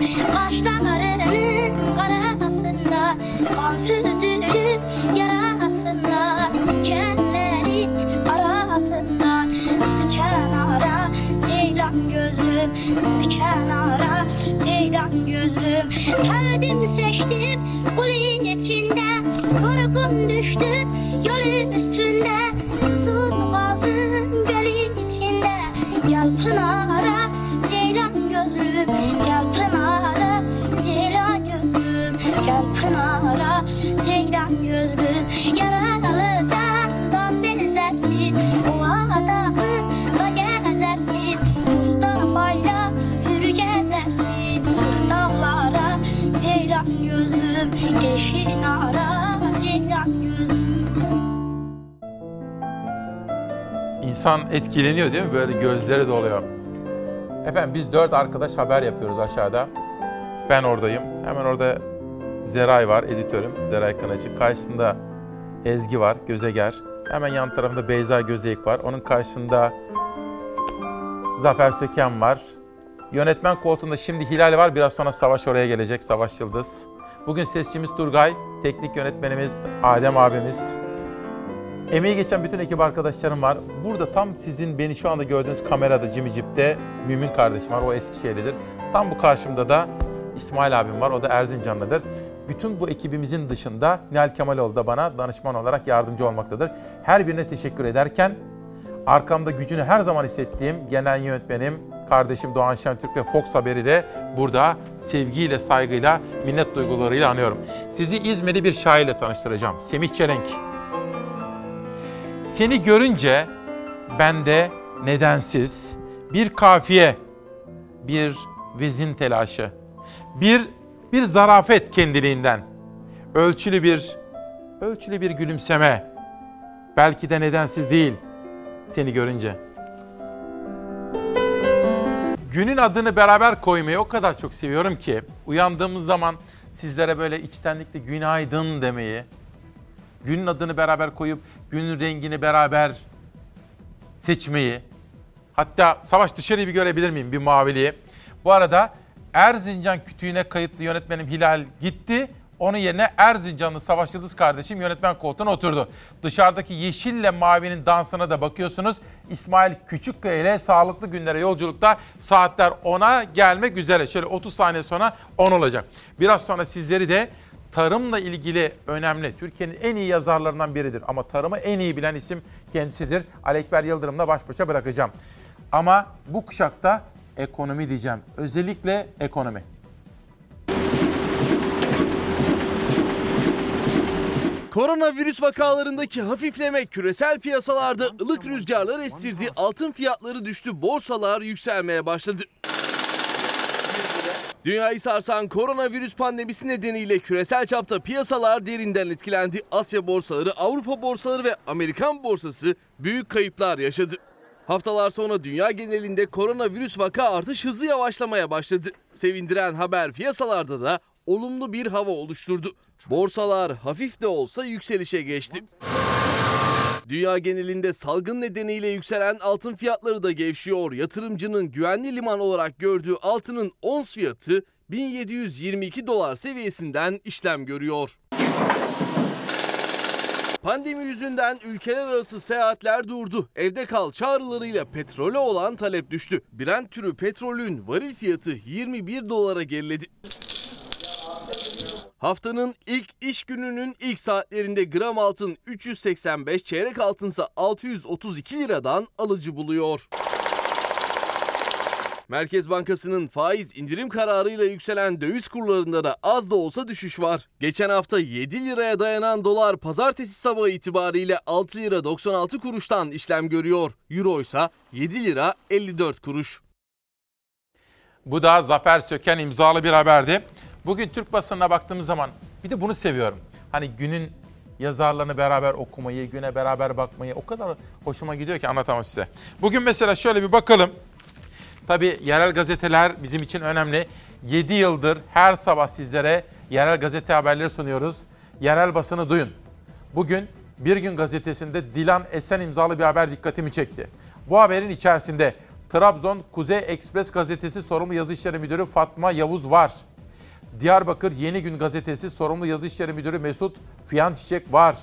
gözlüm Kaşlarının karasında Kan süzülüp yarasında Dikenlerin arasında Sıçan ara Ceylan gözlüm Sıçan ara Ceylan gözlüm Sevdim seçtim Kulin içinde Yorgun düştüm Yol üstünde. Susuz kaldım Gölün içinde Gel İnsan etkileniyor değil mi? Böyle gözleri doluyor. Efendim biz dört arkadaş haber yapıyoruz aşağıda. Ben oradayım. Hemen orada Zeray var, editörüm. Zeray Kınacı. Karşısında Ezgi var, Gözeger. Hemen yan tarafında Beyza Gözeyik var. Onun karşısında Zafer Söken var. Yönetmen koltuğunda şimdi Hilal var. Biraz sonra Savaş oraya gelecek. Savaş Yıldız. Bugün sesçimiz Turgay. Teknik yönetmenimiz Adem abimiz. Emeği geçen bütün ekip arkadaşlarım var. Burada tam sizin beni şu anda gördüğünüz kamerada Jimmy Jeep'te Mümin kardeşim var. O Eskişehirlidir. Tam bu karşımda da İsmail abim var. O da Erzincanlıdır. Bütün bu ekibimizin dışında Nihal Kemaloğlu da bana danışman olarak yardımcı olmaktadır. Her birine teşekkür ederken arkamda gücünü her zaman hissettiğim genel yönetmenim, kardeşim Doğan Şentürk ve Fox Haber'i de burada sevgiyle, saygıyla, minnet duygularıyla anıyorum. Sizi İzmirli bir şairle tanıştıracağım. Semih Çelenk. Seni görünce bende nedensiz bir kafiye, bir vezin telaşı. Bir bir zarafet kendiliğinden. Ölçülü bir ölçülü bir gülümseme. Belki de nedensiz değil seni görünce. Günün adını beraber koymayı o kadar çok seviyorum ki uyandığımız zaman sizlere böyle içtenlikle günaydın demeyi, günün adını beraber koyup günün rengini beraber seçmeyi. Hatta Savaş dışarıyı bir görebilir miyim bir maviliği? Bu arada Erzincan kütüğüne kayıtlı yönetmenim Hilal gitti. Onun yerine Erzincanlı Savaş Yıldız kardeşim yönetmen koltuğuna oturdu. Dışarıdaki yeşille mavinin dansına da bakıyorsunuz. İsmail Küçükkaya ile sağlıklı günlere yolculukta saatler 10'a gelmek üzere. Şöyle 30 saniye sonra 10 olacak. Biraz sonra sizleri de tarımla ilgili önemli, Türkiye'nin en iyi yazarlarından biridir. Ama tarımı en iyi bilen isim kendisidir. Alekber Yıldırım'la baş başa bırakacağım. Ama bu kuşakta ekonomi diyeceğim. Özellikle ekonomi. Koronavirüs vakalarındaki hafifleme küresel piyasalarda ılık rüzgarlar estirdi, altın fiyatları düştü, borsalar yükselmeye başladı. Dünyayı sarsan koronavirüs pandemisi nedeniyle küresel çapta piyasalar derinden etkilendi. Asya borsaları, Avrupa borsaları ve Amerikan borsası büyük kayıplar yaşadı. Haftalar sonra dünya genelinde koronavirüs vaka artış hızı yavaşlamaya başladı. Sevindiren haber piyasalarda da olumlu bir hava oluşturdu. Borsalar hafif de olsa yükselişe geçti. Dünya genelinde salgın nedeniyle yükselen altın fiyatları da gevşiyor. Yatırımcının güvenli liman olarak gördüğü altının ons fiyatı 1722 dolar seviyesinden işlem görüyor. Pandemi yüzünden ülkeler arası seyahatler durdu. Evde kal çağrılarıyla petrole olan talep düştü. Brent türü petrolün varil fiyatı 21 dolara geriledi. Haftanın ilk iş gününün ilk saatlerinde gram altın 385, çeyrek altınsa 632 liradan alıcı buluyor. Merkez Bankası'nın faiz indirim kararıyla yükselen döviz kurlarında da az da olsa düşüş var. Geçen hafta 7 liraya dayanan dolar pazartesi sabahı itibariyle 6 lira 96 kuruştan işlem görüyor. Euro ise 7 lira 54 kuruş. Bu da Zafer Söken imzalı bir haberdi. Bugün Türk basınına baktığımız zaman bir de bunu seviyorum. Hani günün yazarlarını beraber okumayı, güne beraber bakmayı o kadar hoşuma gidiyor ki anlatamam size. Bugün mesela şöyle bir bakalım. Tabii yerel gazeteler bizim için önemli. 7 yıldır her sabah sizlere yerel gazete haberleri sunuyoruz. Yerel basını duyun. Bugün Bir Gün gazetesinde Dilan Esen imzalı bir haber dikkatimi çekti. Bu haberin içerisinde Trabzon Kuzey Ekspres gazetesi sorumlu yazı işleri müdürü Fatma Yavuz var. Diyarbakır Yeni Gün gazetesi sorumlu yazı işleri müdürü Mesut Fiyan Çiçek var.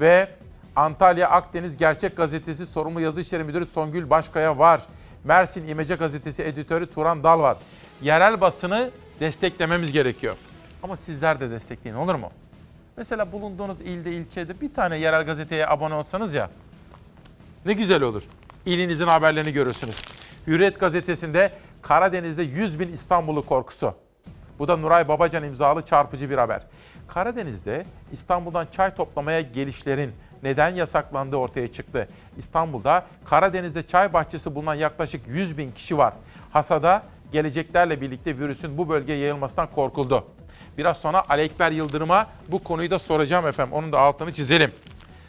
Ve Antalya Akdeniz Gerçek gazetesi sorumlu yazı işleri müdürü Songül Başkaya var. Mersin İmece gazetesi editörü Turan Dal var. Yerel basını desteklememiz gerekiyor. Ama sizler de destekleyin olur mu? Mesela bulunduğunuz ilde, ilçede bir tane yerel gazeteye abone olsanız ya ne güzel olur. İlinizin haberlerini görürsünüz. Hürriyet gazetesinde Karadeniz'de 100 bin İstanbullu korkusu. Bu da Nuray Babacan imzalı çarpıcı bir haber. Karadeniz'de İstanbul'dan çay toplamaya gelişlerin neden yasaklandığı ortaya çıktı. İstanbul'da Karadeniz'de çay bahçesi bulunan yaklaşık 100 bin kişi var. Hasada geleceklerle birlikte virüsün bu bölgeye yayılmasından korkuldu. Biraz sonra Ali Ekber Yıldırım'a bu konuyu da soracağım efendim. Onun da altını çizelim.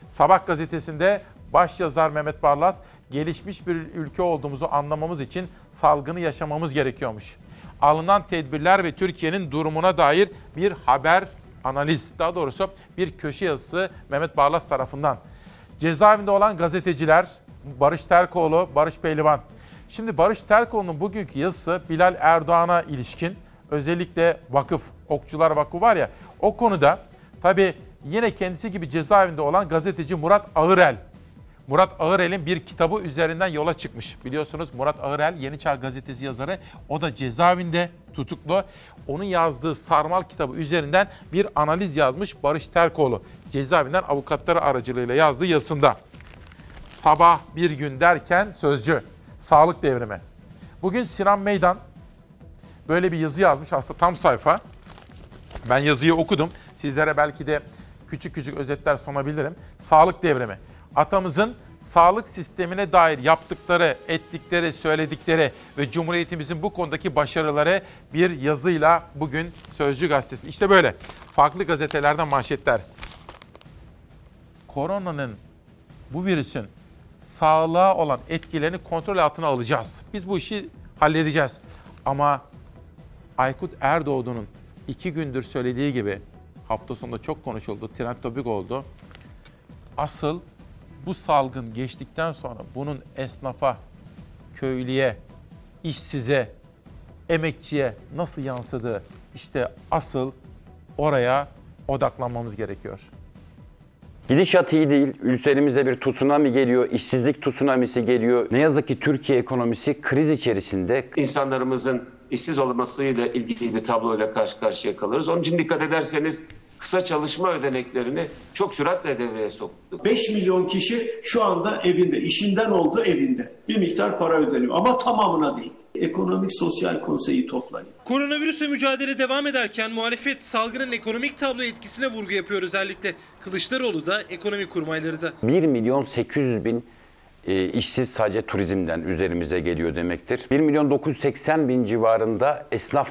Sabah gazetesinde başyazar Mehmet Barlas, gelişmiş bir ülke olduğumuzu anlamamız için salgını yaşamamız gerekiyormuş. Alınan tedbirler ve Türkiye'nin durumuna dair bir haber analiz, daha doğrusu bir köşe yazısı Mehmet Barlas tarafından. Cezaevinde olan gazeteciler Barış Terkoğlu, Barış Pehlivan. Şimdi Barış Terkoğlu'nun bugünkü yazısı Bilal Erdoğan'a ilişkin özellikle vakıf, Okçular Vakfı var ya o konuda tabii yine kendisi gibi cezaevinde olan gazeteci Murat Ağırel. Murat Ağırel'in bir kitabı üzerinden yola çıkmış. Biliyorsunuz Murat Ağırel Yeni Çağ gazetesi yazarı. O da cezaevinde tutuklu. Onun yazdığı Sarmal kitabı üzerinden bir analiz yazmış Barış Terkoğlu. Cezaevinden avukatları aracılığıyla yazdığı yazısında. Sabah bir gün derken sözcü. Sağlık devrimi. Bugün Sinan Meydan böyle bir yazı yazmış aslında tam sayfa. Ben yazıyı okudum. Sizlere belki de küçük küçük özetler sunabilirim. Sağlık devrimi. Atamızın sağlık sistemine dair yaptıkları, ettikleri, söyledikleri ve Cumhuriyetimizin bu konudaki başarıları bir yazıyla bugün Sözcü Gazetesi'nde. İşte böyle farklı gazetelerden manşetler. Koronanın, bu virüsün sağlığa olan etkilerini kontrol altına alacağız. Biz bu işi halledeceğiz. Ama Aykut Erdoğdu'nun iki gündür söylediği gibi hafta sonunda çok konuşuldu, trend topik oldu. Asıl bu salgın geçtikten sonra bunun esnafa, köylüye, işsize, emekçiye nasıl yansıdığı işte asıl oraya odaklanmamız gerekiyor. Gidişat iyi değil. Ülkelerimize bir tsunami geliyor, işsizlik tsunamisi geliyor. Ne yazık ki Türkiye ekonomisi kriz içerisinde. İnsanlarımızın işsiz olmasıyla ilgili bir tabloyla karşı karşıya kalırız. Onun için dikkat ederseniz kısa çalışma ödeneklerini çok süratle devreye soktuk. 5 milyon kişi şu anda evinde, işinden oldu evinde. Bir miktar para ödeniyor ama tamamına değil. Ekonomik Sosyal Konseyi toplayın. Koronavirüsle mücadele devam ederken muhalefet salgının ekonomik tablo etkisine vurgu yapıyor özellikle. Kılıçdaroğlu da ekonomi kurmayları da. 1 milyon 800 bin e, işsiz sadece turizmden üzerimize geliyor demektir. 1 milyon 980 bin civarında esnaf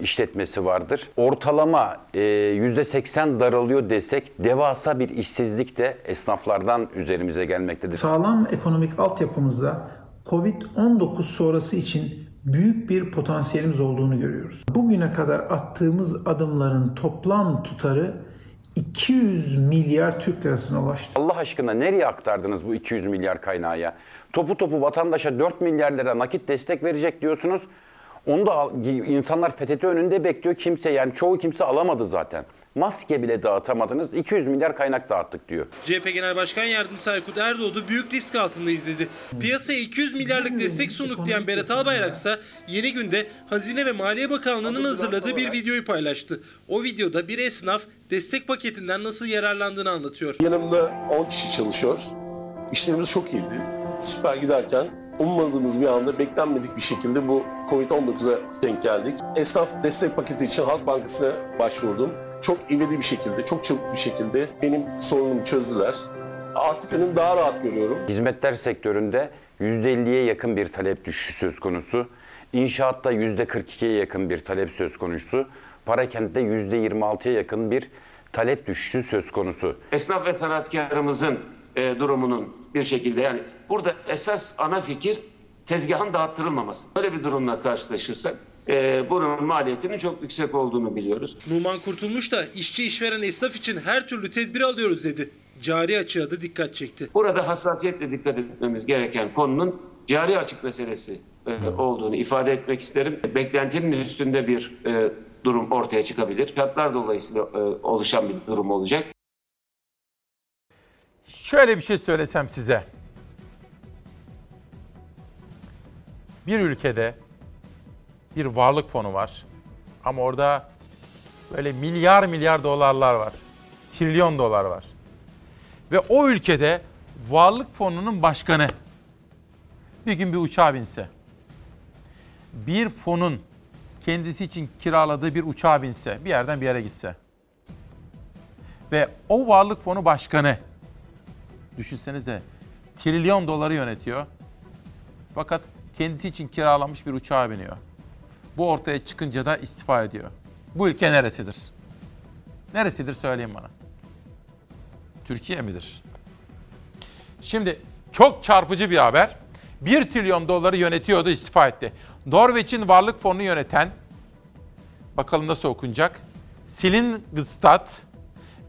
işletmesi vardır. Ortalama e, %80 daralıyor desek devasa bir işsizlik de esnaflardan üzerimize gelmektedir. Sağlam ekonomik altyapımızda Covid-19 sonrası için büyük bir potansiyelimiz olduğunu görüyoruz. Bugüne kadar attığımız adımların toplam tutarı 200 milyar Türk lirasına ulaştı. Allah aşkına nereye aktardınız bu 200 milyar kaynağı ya? Topu topu vatandaşa 4 milyar lira nakit destek verecek diyorsunuz. Onu da insanlar PTT önünde bekliyor. Kimse yani çoğu kimse alamadı zaten. Maske bile dağıtamadınız. 200 milyar kaynak dağıttık diyor. CHP Genel Başkan Yardımcısı Aykut Erdoğdu büyük risk altında izledi. Piyasaya 200 milyarlık destek sunduk diyen Berat Albayrak ise yeni günde Hazine ve Maliye Bakanlığı'nın hazırladığı bir videoyu paylaştı. O videoda bir esnaf destek paketinden nasıl yararlandığını anlatıyor. Yanımda 10 kişi çalışıyor. İşlerimiz çok iyiydi. Süper giderken ummadığımız bir anda beklenmedik bir şekilde bu Covid-19'a denk geldik. Esnaf destek paketi için Halk Bankası'na başvurdum. Çok ivedi bir şekilde, çok çabuk bir şekilde benim sorunumu çözdüler. Artık önümü daha rahat görüyorum. Hizmetler sektöründe %50'ye yakın bir talep düşüşü söz konusu. İnşaatta %42'ye yakın bir talep söz konusu. Parakent'te %26'ya yakın bir talep düşüşü söz konusu. Esnaf ve sanatkarımızın e, durumunun bir şekilde yani burada esas ana fikir tezgahın dağıttırılmaması. Böyle bir durumla karşılaşırsak e, bunun maliyetinin çok yüksek olduğunu biliyoruz. Numan Kurtulmuş da işçi işveren esnaf için her türlü tedbir alıyoruz dedi. Cari açığa da dikkat çekti. Burada hassasiyetle dikkat etmemiz gereken konunun cari açık meselesi e, olduğunu ifade etmek isterim. Beklentinin üstünde bir e, durum ortaya çıkabilir. Şartlar dolayısıyla e, oluşan bir durum olacak. Şöyle bir şey söylesem size. Bir ülkede bir varlık fonu var. Ama orada böyle milyar milyar dolarlar var. Trilyon dolar var. Ve o ülkede varlık fonunun başkanı bir gün bir uçağa binse, bir fonun kendisi için kiraladığı bir uçağa binse, bir yerden bir yere gitse ve o varlık fonu başkanı düşünsenize trilyon doları yönetiyor. Fakat kendisi için kiralamış bir uçağa biniyor. Bu ortaya çıkınca da istifa ediyor. Bu ülke neresidir? Neresidir söyleyin bana. Türkiye midir? Şimdi çok çarpıcı bir haber. 1 trilyon doları yönetiyordu istifa etti. Norveç'in varlık fonunu yöneten, bakalım nasıl okunacak, Silingstad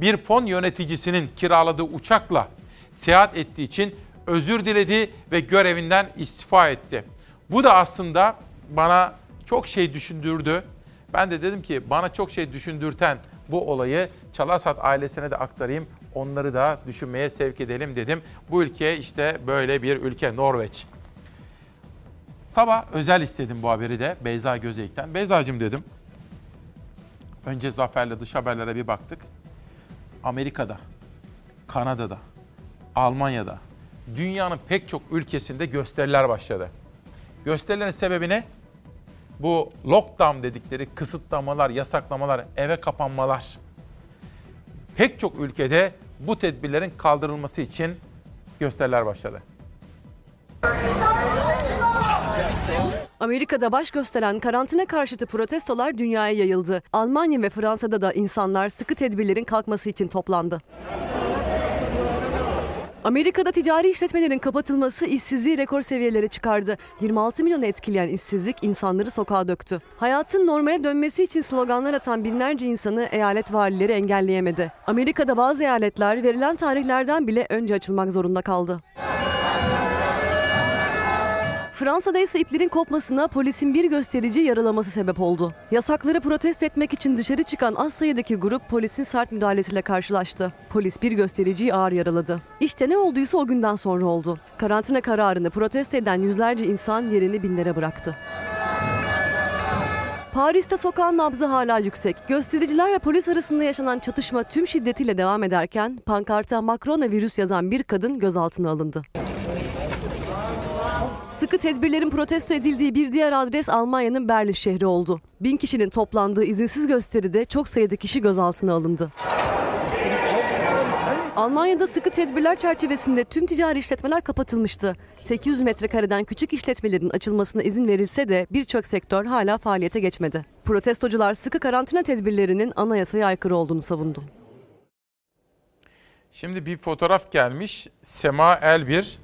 bir fon yöneticisinin kiraladığı uçakla seyahat ettiği için özür diledi ve görevinden istifa etti. Bu da aslında bana çok şey düşündürdü. Ben de dedim ki bana çok şey düşündürten bu olayı Çalarsat ailesine de aktarayım. Onları da düşünmeye sevk edelim dedim. Bu ülke işte böyle bir ülke Norveç. Sabah özel istedim bu haberi de Beyza Gözeyik'ten. Beyza'cığım dedim. Önce Zafer'le dış haberlere bir baktık. Amerika'da, Kanada'da, Almanya'da, dünyanın pek çok ülkesinde gösteriler başladı. Gösterilerin sebebi ne? Bu lockdown dedikleri kısıtlamalar, yasaklamalar, eve kapanmalar. Pek çok ülkede bu tedbirlerin kaldırılması için gösteriler başladı. Amerika'da baş gösteren karantina karşıtı protestolar dünyaya yayıldı. Almanya ve Fransa'da da insanlar sıkı tedbirlerin kalkması için toplandı. Amerika'da ticari işletmelerin kapatılması işsizliği rekor seviyelere çıkardı. 26 milyonu etkileyen işsizlik insanları sokağa döktü. Hayatın normale dönmesi için sloganlar atan binlerce insanı eyalet valileri engelleyemedi. Amerika'da bazı eyaletler verilen tarihlerden bile önce açılmak zorunda kaldı. Fransa'da ise iplerin kopmasına polisin bir gösterici yaralaması sebep oldu. Yasakları protesto etmek için dışarı çıkan az sayıdaki grup polisin sert müdahalesiyle karşılaştı. Polis bir göstericiyi ağır yaraladı. İşte ne olduysa o günden sonra oldu. Karantina kararını protesto eden yüzlerce insan yerini binlere bıraktı. Paris'te sokağın nabzı hala yüksek. Göstericiler ve polis arasında yaşanan çatışma tüm şiddetiyle devam ederken pankarta Macron'a virüs yazan bir kadın gözaltına alındı. Sıkı tedbirlerin protesto edildiği bir diğer adres Almanya'nın Berlin şehri oldu. Bin kişinin toplandığı izinsiz gösteride çok sayıda kişi gözaltına alındı. Almanya'da sıkı tedbirler çerçevesinde tüm ticari işletmeler kapatılmıştı. 800 metrekareden küçük işletmelerin açılmasına izin verilse de birçok sektör hala faaliyete geçmedi. Protestocular sıkı karantina tedbirlerinin anayasaya aykırı olduğunu savundu. Şimdi bir fotoğraf gelmiş. Sema Elbir.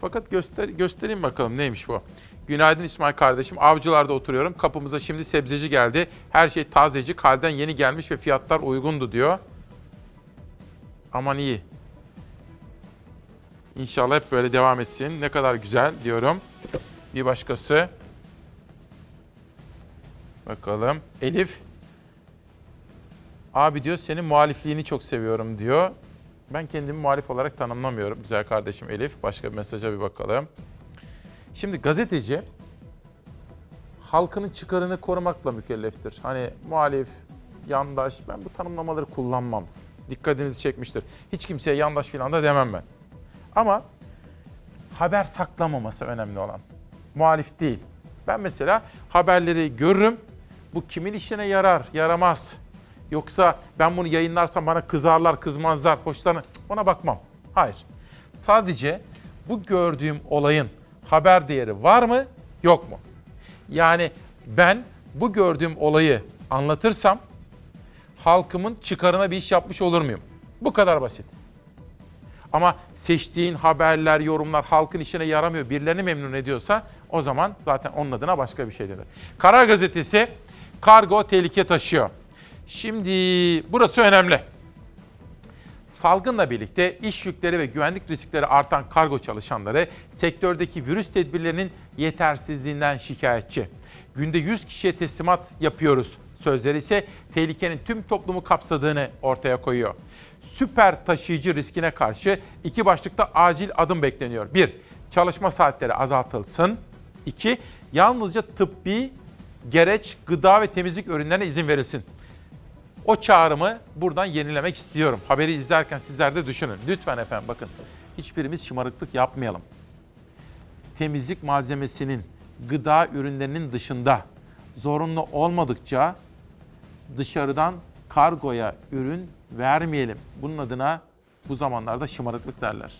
Fakat göster göstereyim bakalım neymiş bu. Günaydın İsmail kardeşim. Avcılarda oturuyorum. Kapımıza şimdi sebzeci geldi. Her şey tazecik, halden yeni gelmiş ve fiyatlar uygundu diyor. Aman iyi. İnşallah hep böyle devam etsin. Ne kadar güzel diyorum. Bir başkası. Bakalım. Elif. Abi diyor senin muhalifliğini çok seviyorum diyor. Ben kendimi muhalif olarak tanımlamıyorum güzel kardeşim Elif. Başka bir mesaja bir bakalım. Şimdi gazeteci halkının çıkarını korumakla mükelleftir. Hani muhalif, yandaş ben bu tanımlamaları kullanmam. Dikkatinizi çekmiştir. Hiç kimseye yandaş filan da demem ben. Ama haber saklamaması önemli olan. Muhalif değil. Ben mesela haberleri görürüm. Bu kimin işine yarar, yaramaz. Yoksa ben bunu yayınlarsam bana kızarlar, kızmazlar, hoşlanır. Ona bakmam. Hayır. Sadece bu gördüğüm olayın haber değeri var mı, yok mu? Yani ben bu gördüğüm olayı anlatırsam halkımın çıkarına bir iş yapmış olur muyum? Bu kadar basit. Ama seçtiğin haberler, yorumlar halkın işine yaramıyor, birilerini memnun ediyorsa o zaman zaten onun adına başka bir şey denir. Karar Gazetesi kargo tehlike taşıyor. Şimdi burası önemli. Salgınla birlikte iş yükleri ve güvenlik riskleri artan kargo çalışanları sektördeki virüs tedbirlerinin yetersizliğinden şikayetçi. Günde 100 kişiye teslimat yapıyoruz. Sözleri ise tehlikenin tüm toplumu kapsadığını ortaya koyuyor. Süper taşıyıcı riskine karşı iki başlıkta acil adım bekleniyor. Bir, çalışma saatleri azaltılsın. İki, yalnızca tıbbi, gereç, gıda ve temizlik ürünlerine izin verilsin. O çağrımı buradan yenilemek istiyorum. Haberi izlerken sizler de düşünün. Lütfen efendim bakın. Hiçbirimiz şımarıklık yapmayalım. Temizlik malzemesinin, gıda ürünlerinin dışında zorunlu olmadıkça dışarıdan kargoya ürün vermeyelim. Bunun adına bu zamanlarda şımarıklık derler.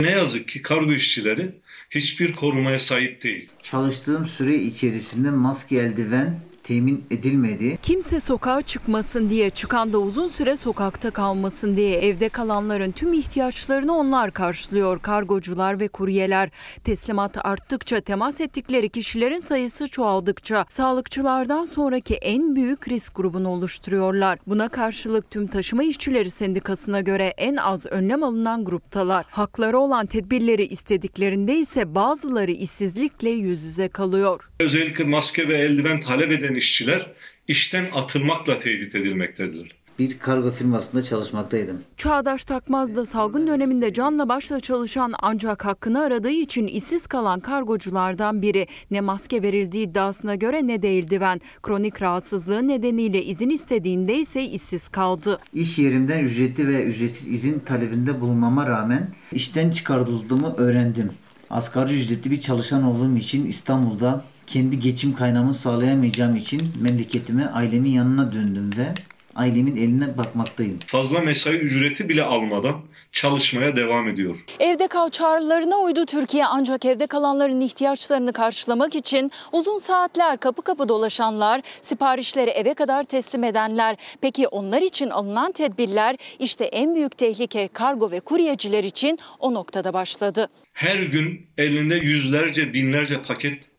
Ne yazık ki kargo işçileri hiçbir korumaya sahip değil. Çalıştığım süre içerisinde maske eldiven temin edilmedi. Kimse sokağa çıkmasın diye, çıkan da uzun süre sokakta kalmasın diye evde kalanların tüm ihtiyaçlarını onlar karşılıyor. Kargocular ve kuryeler teslimat arttıkça, temas ettikleri kişilerin sayısı çoğaldıkça sağlıkçılardan sonraki en büyük risk grubunu oluşturuyorlar. Buna karşılık tüm taşıma işçileri sendikasına göre en az önlem alınan gruptalar. Hakları olan tedbirleri istediklerinde ise bazıları işsizlikle yüz yüze kalıyor. Özellikle maske ve eldiven talep eden işçiler işten atılmakla tehdit edilmektedir. Bir kargo firmasında çalışmaktaydım. Çağdaş Takmaz da salgın döneminde canla başla çalışan ancak hakkını aradığı için işsiz kalan kargoculardan biri. Ne maske verildiği iddiasına göre ne de eldiven. Kronik rahatsızlığı nedeniyle izin istediğinde ise işsiz kaldı. İş yerimden ücretli ve ücretsiz izin talebinde bulunmama rağmen işten çıkarıldığımı öğrendim. Asgari ücretli bir çalışan olduğum için İstanbul'da kendi geçim kaynağımı sağlayamayacağım için memleketime ailemin yanına döndüm ve ailemin eline bakmaktayım. Fazla mesai ücreti bile almadan çalışmaya devam ediyor. Evde kal çağrılarına uydu Türkiye ancak evde kalanların ihtiyaçlarını karşılamak için uzun saatler kapı kapı dolaşanlar, siparişleri eve kadar teslim edenler. Peki onlar için alınan tedbirler işte en büyük tehlike kargo ve kuryeciler için o noktada başladı. Her gün elinde yüzlerce binlerce paket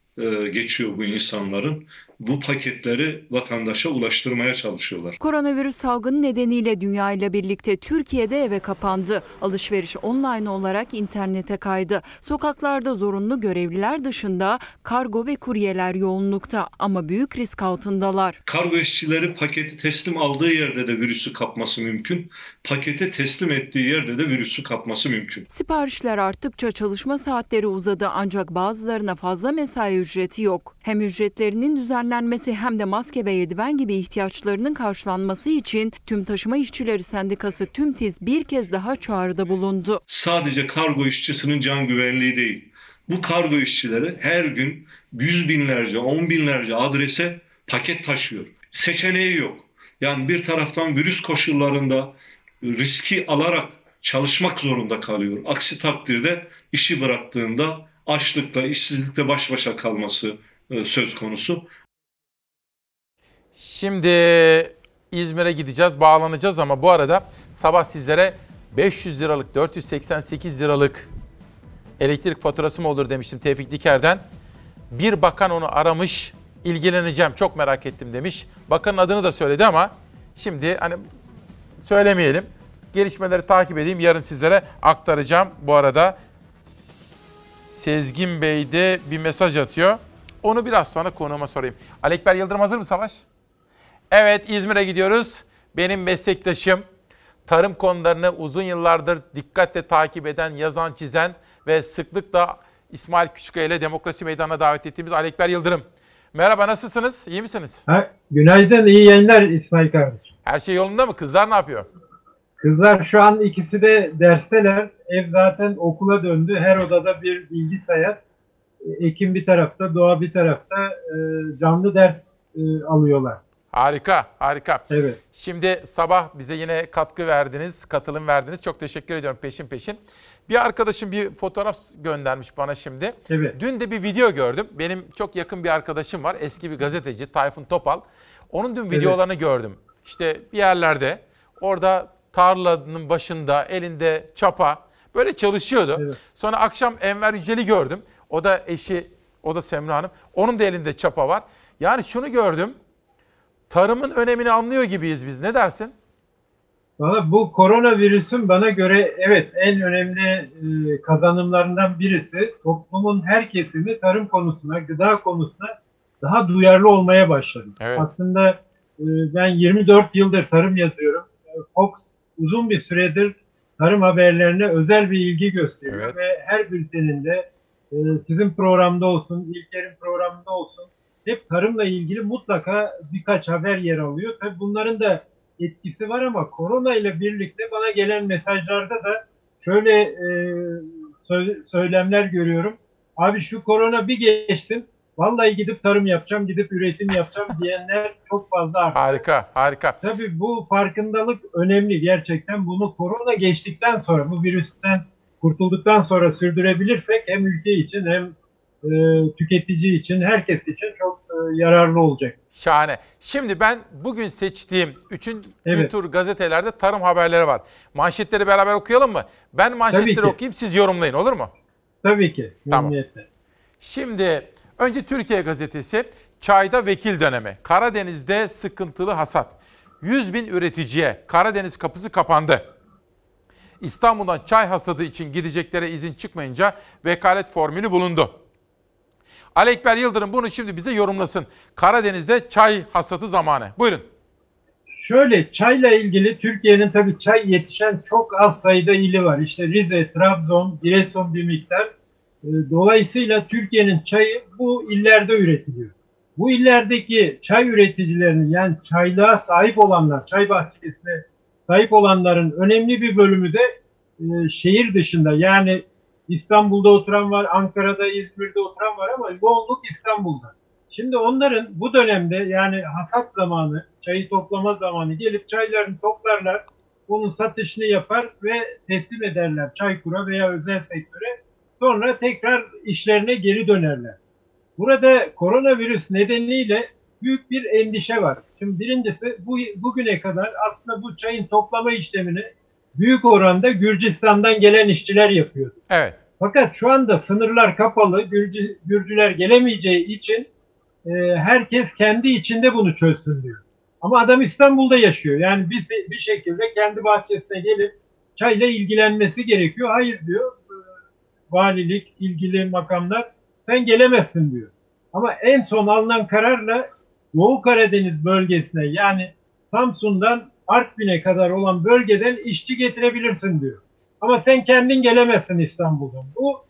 geçiyor bu insanların. Bu paketleri vatandaşa ulaştırmaya çalışıyorlar. Koronavirüs salgını nedeniyle dünya ile birlikte Türkiye'de eve kapandı. Alışveriş online olarak internete kaydı. Sokaklarda zorunlu görevliler dışında kargo ve kuryeler yoğunlukta ama büyük risk altındalar. Kargo işçileri paketi teslim aldığı yerde de virüsü kapması mümkün. Paketi teslim ettiği yerde de virüsü kapması mümkün. Siparişler arttıkça çalışma saatleri uzadı ancak bazılarına fazla mesai ücreti yok. Hem ücretlerinin düzenlenmesi hem de maske ve eldiven gibi ihtiyaçlarının karşılanması için Tüm Taşıma İşçileri Sendikası TÜMTİZ bir kez daha çağrıda bulundu. Sadece kargo işçisinin can güvenliği değil. Bu kargo işçileri her gün yüz binlerce, on binlerce adrese paket taşıyor. Seçeneği yok. Yani bir taraftan virüs koşullarında riski alarak çalışmak zorunda kalıyor. Aksi takdirde işi bıraktığında açlıkla, işsizlikle baş başa kalması e, söz konusu. Şimdi İzmir'e gideceğiz, bağlanacağız ama bu arada sabah sizlere 500 liralık, 488 liralık elektrik faturası mı olur demiştim Tevfik Diker'den. Bir bakan onu aramış, ilgileneceğim, çok merak ettim demiş. Bakanın adını da söyledi ama şimdi hani söylemeyelim. Gelişmeleri takip edeyim, yarın sizlere aktaracağım. Bu arada Sezgin Bey de bir mesaj atıyor. Onu biraz sonra konuğuma sorayım. Alekber Yıldırım hazır mı Savaş? Evet İzmir'e gidiyoruz. Benim meslektaşım, tarım konularını uzun yıllardır dikkatle takip eden, yazan, çizen ve sıklıkla İsmail Küçükkaya ile Demokrasi Meydanı'na davet ettiğimiz Alekber Yıldırım. Merhaba nasılsınız? İyi misiniz? Ha, günaydın, iyi yayınlar İsmail kardeşim. Her şey yolunda mı? Kızlar ne yapıyor? Kızlar şu an ikisi de dersteler. Ev zaten okula döndü. Her odada bir bilgisayar. Ekim bir tarafta, Doğa bir tarafta e, canlı ders e, alıyorlar. Harika, harika. Evet. Şimdi sabah bize yine katkı verdiniz, katılım verdiniz. Çok teşekkür ediyorum peşin peşin. Bir arkadaşım bir fotoğraf göndermiş bana şimdi. Evet. Dün de bir video gördüm. Benim çok yakın bir arkadaşım var. Eski bir gazeteci Tayfun Topal. Onun dün videolarını gördüm. İşte bir yerlerde orada tarlanın başında elinde çapa böyle çalışıyordu. Evet. Sonra akşam Enver Yücel'i gördüm. O da eşi, o da Semra Hanım. Onun da elinde çapa var. Yani şunu gördüm. Tarımın önemini anlıyor gibiyiz biz. Ne dersin? Valla bu koronavirüsün bana göre evet en önemli e, kazanımlarından birisi toplumun her kesimi tarım konusuna, gıda konusuna daha duyarlı olmaya başladı. Evet. Aslında ben 24 yıldır tarım yazıyorum. E, Fox uzun bir süredir tarım haberlerine özel bir ilgi gösteriyor Evet. ve her bülteninde e, sizin programda olsun, İlker'in programında olsun hep tarımla ilgili mutlaka birkaç haber yer alıyor. Tabii bunların da etkisi var ama korona ile birlikte bana gelen mesajlarda da şöyle e, sö- söylemler görüyorum. Abi şu korona bir geçsin, vallahi gidip tarım yapacağım, gidip üretim yapacağım diyenler çok fazla arttı. Harika, harika. Tabii bu farkındalık önemli gerçekten. Bunu korona geçtikten sonra, bu virüsten kurtulduktan sonra sürdürebilirsek hem ülke için hem e, tüketici için, herkes için çok e, yararlı olacak. Şahane. Şimdi ben bugün seçtiğim üçüncü Evet. tur gazetelerde tarım haberleri var. Manşetleri beraber okuyalım mı? Ben manşetleri okuyayım siz yorumlayın olur mu? Tabii ki. Tamam. Şimdi önce Türkiye gazetesi çayda vekil dönemi. Karadeniz'de sıkıntılı hasat. 100 bin üreticiye Karadeniz kapısı kapandı. İstanbul'dan çay hasadı için gideceklere izin çıkmayınca vekalet formülü bulundu. Ali Ekber Yıldırım bunu şimdi bize yorumlasın. Karadeniz'de çay hasatı zamanı. Buyurun. Şöyle çayla ilgili Türkiye'nin tabii çay yetişen çok az sayıda ili var. İşte Rize, Trabzon, Giresun bir miktar. Ee, Dolayısıyla Türkiye'nin çayı bu illerde üretiliyor. Bu illerdeki çay üreticilerinin yani çaylığa sahip olanlar, çay bahçesine sahip olanların önemli bir bölümü de e, şehir dışında. Yani İstanbul'da oturan var, Ankara'da, İzmir'de oturan var ama yoğunluk İstanbul'da. Şimdi onların bu dönemde yani hasat zamanı, çayı toplama zamanı gelip çaylarını toplarlar, bunun satışını yapar ve teslim ederler Çaykur'a veya özel sektöre. Sonra tekrar işlerine geri dönerler. Burada koronavirüs nedeniyle büyük bir endişe var. Şimdi birincisi bu bugüne kadar aslında bu çayın toplama işlemini büyük oranda Gürcistan'dan gelen işçiler yapıyordu. Evet. Fakat şu anda sınırlar kapalı, Gürcü, Gürcüler gelemeyeceği için e, herkes kendi içinde bunu çözsün diyor. Ama adam İstanbul'da yaşıyor. Yani bir, bir şekilde kendi bahçesine gelip çayla ilgilenmesi gerekiyor. Hayır diyor valilik, ilgili makamlar sen gelemezsin diyor. Ama en son alınan kararla Doğu Karadeniz bölgesine yani Samsun'dan Artvin'e kadar olan bölgeden işçi getirebilirsin diyor. Ama sen kendin gelemezsin İstanbul'dan. Bu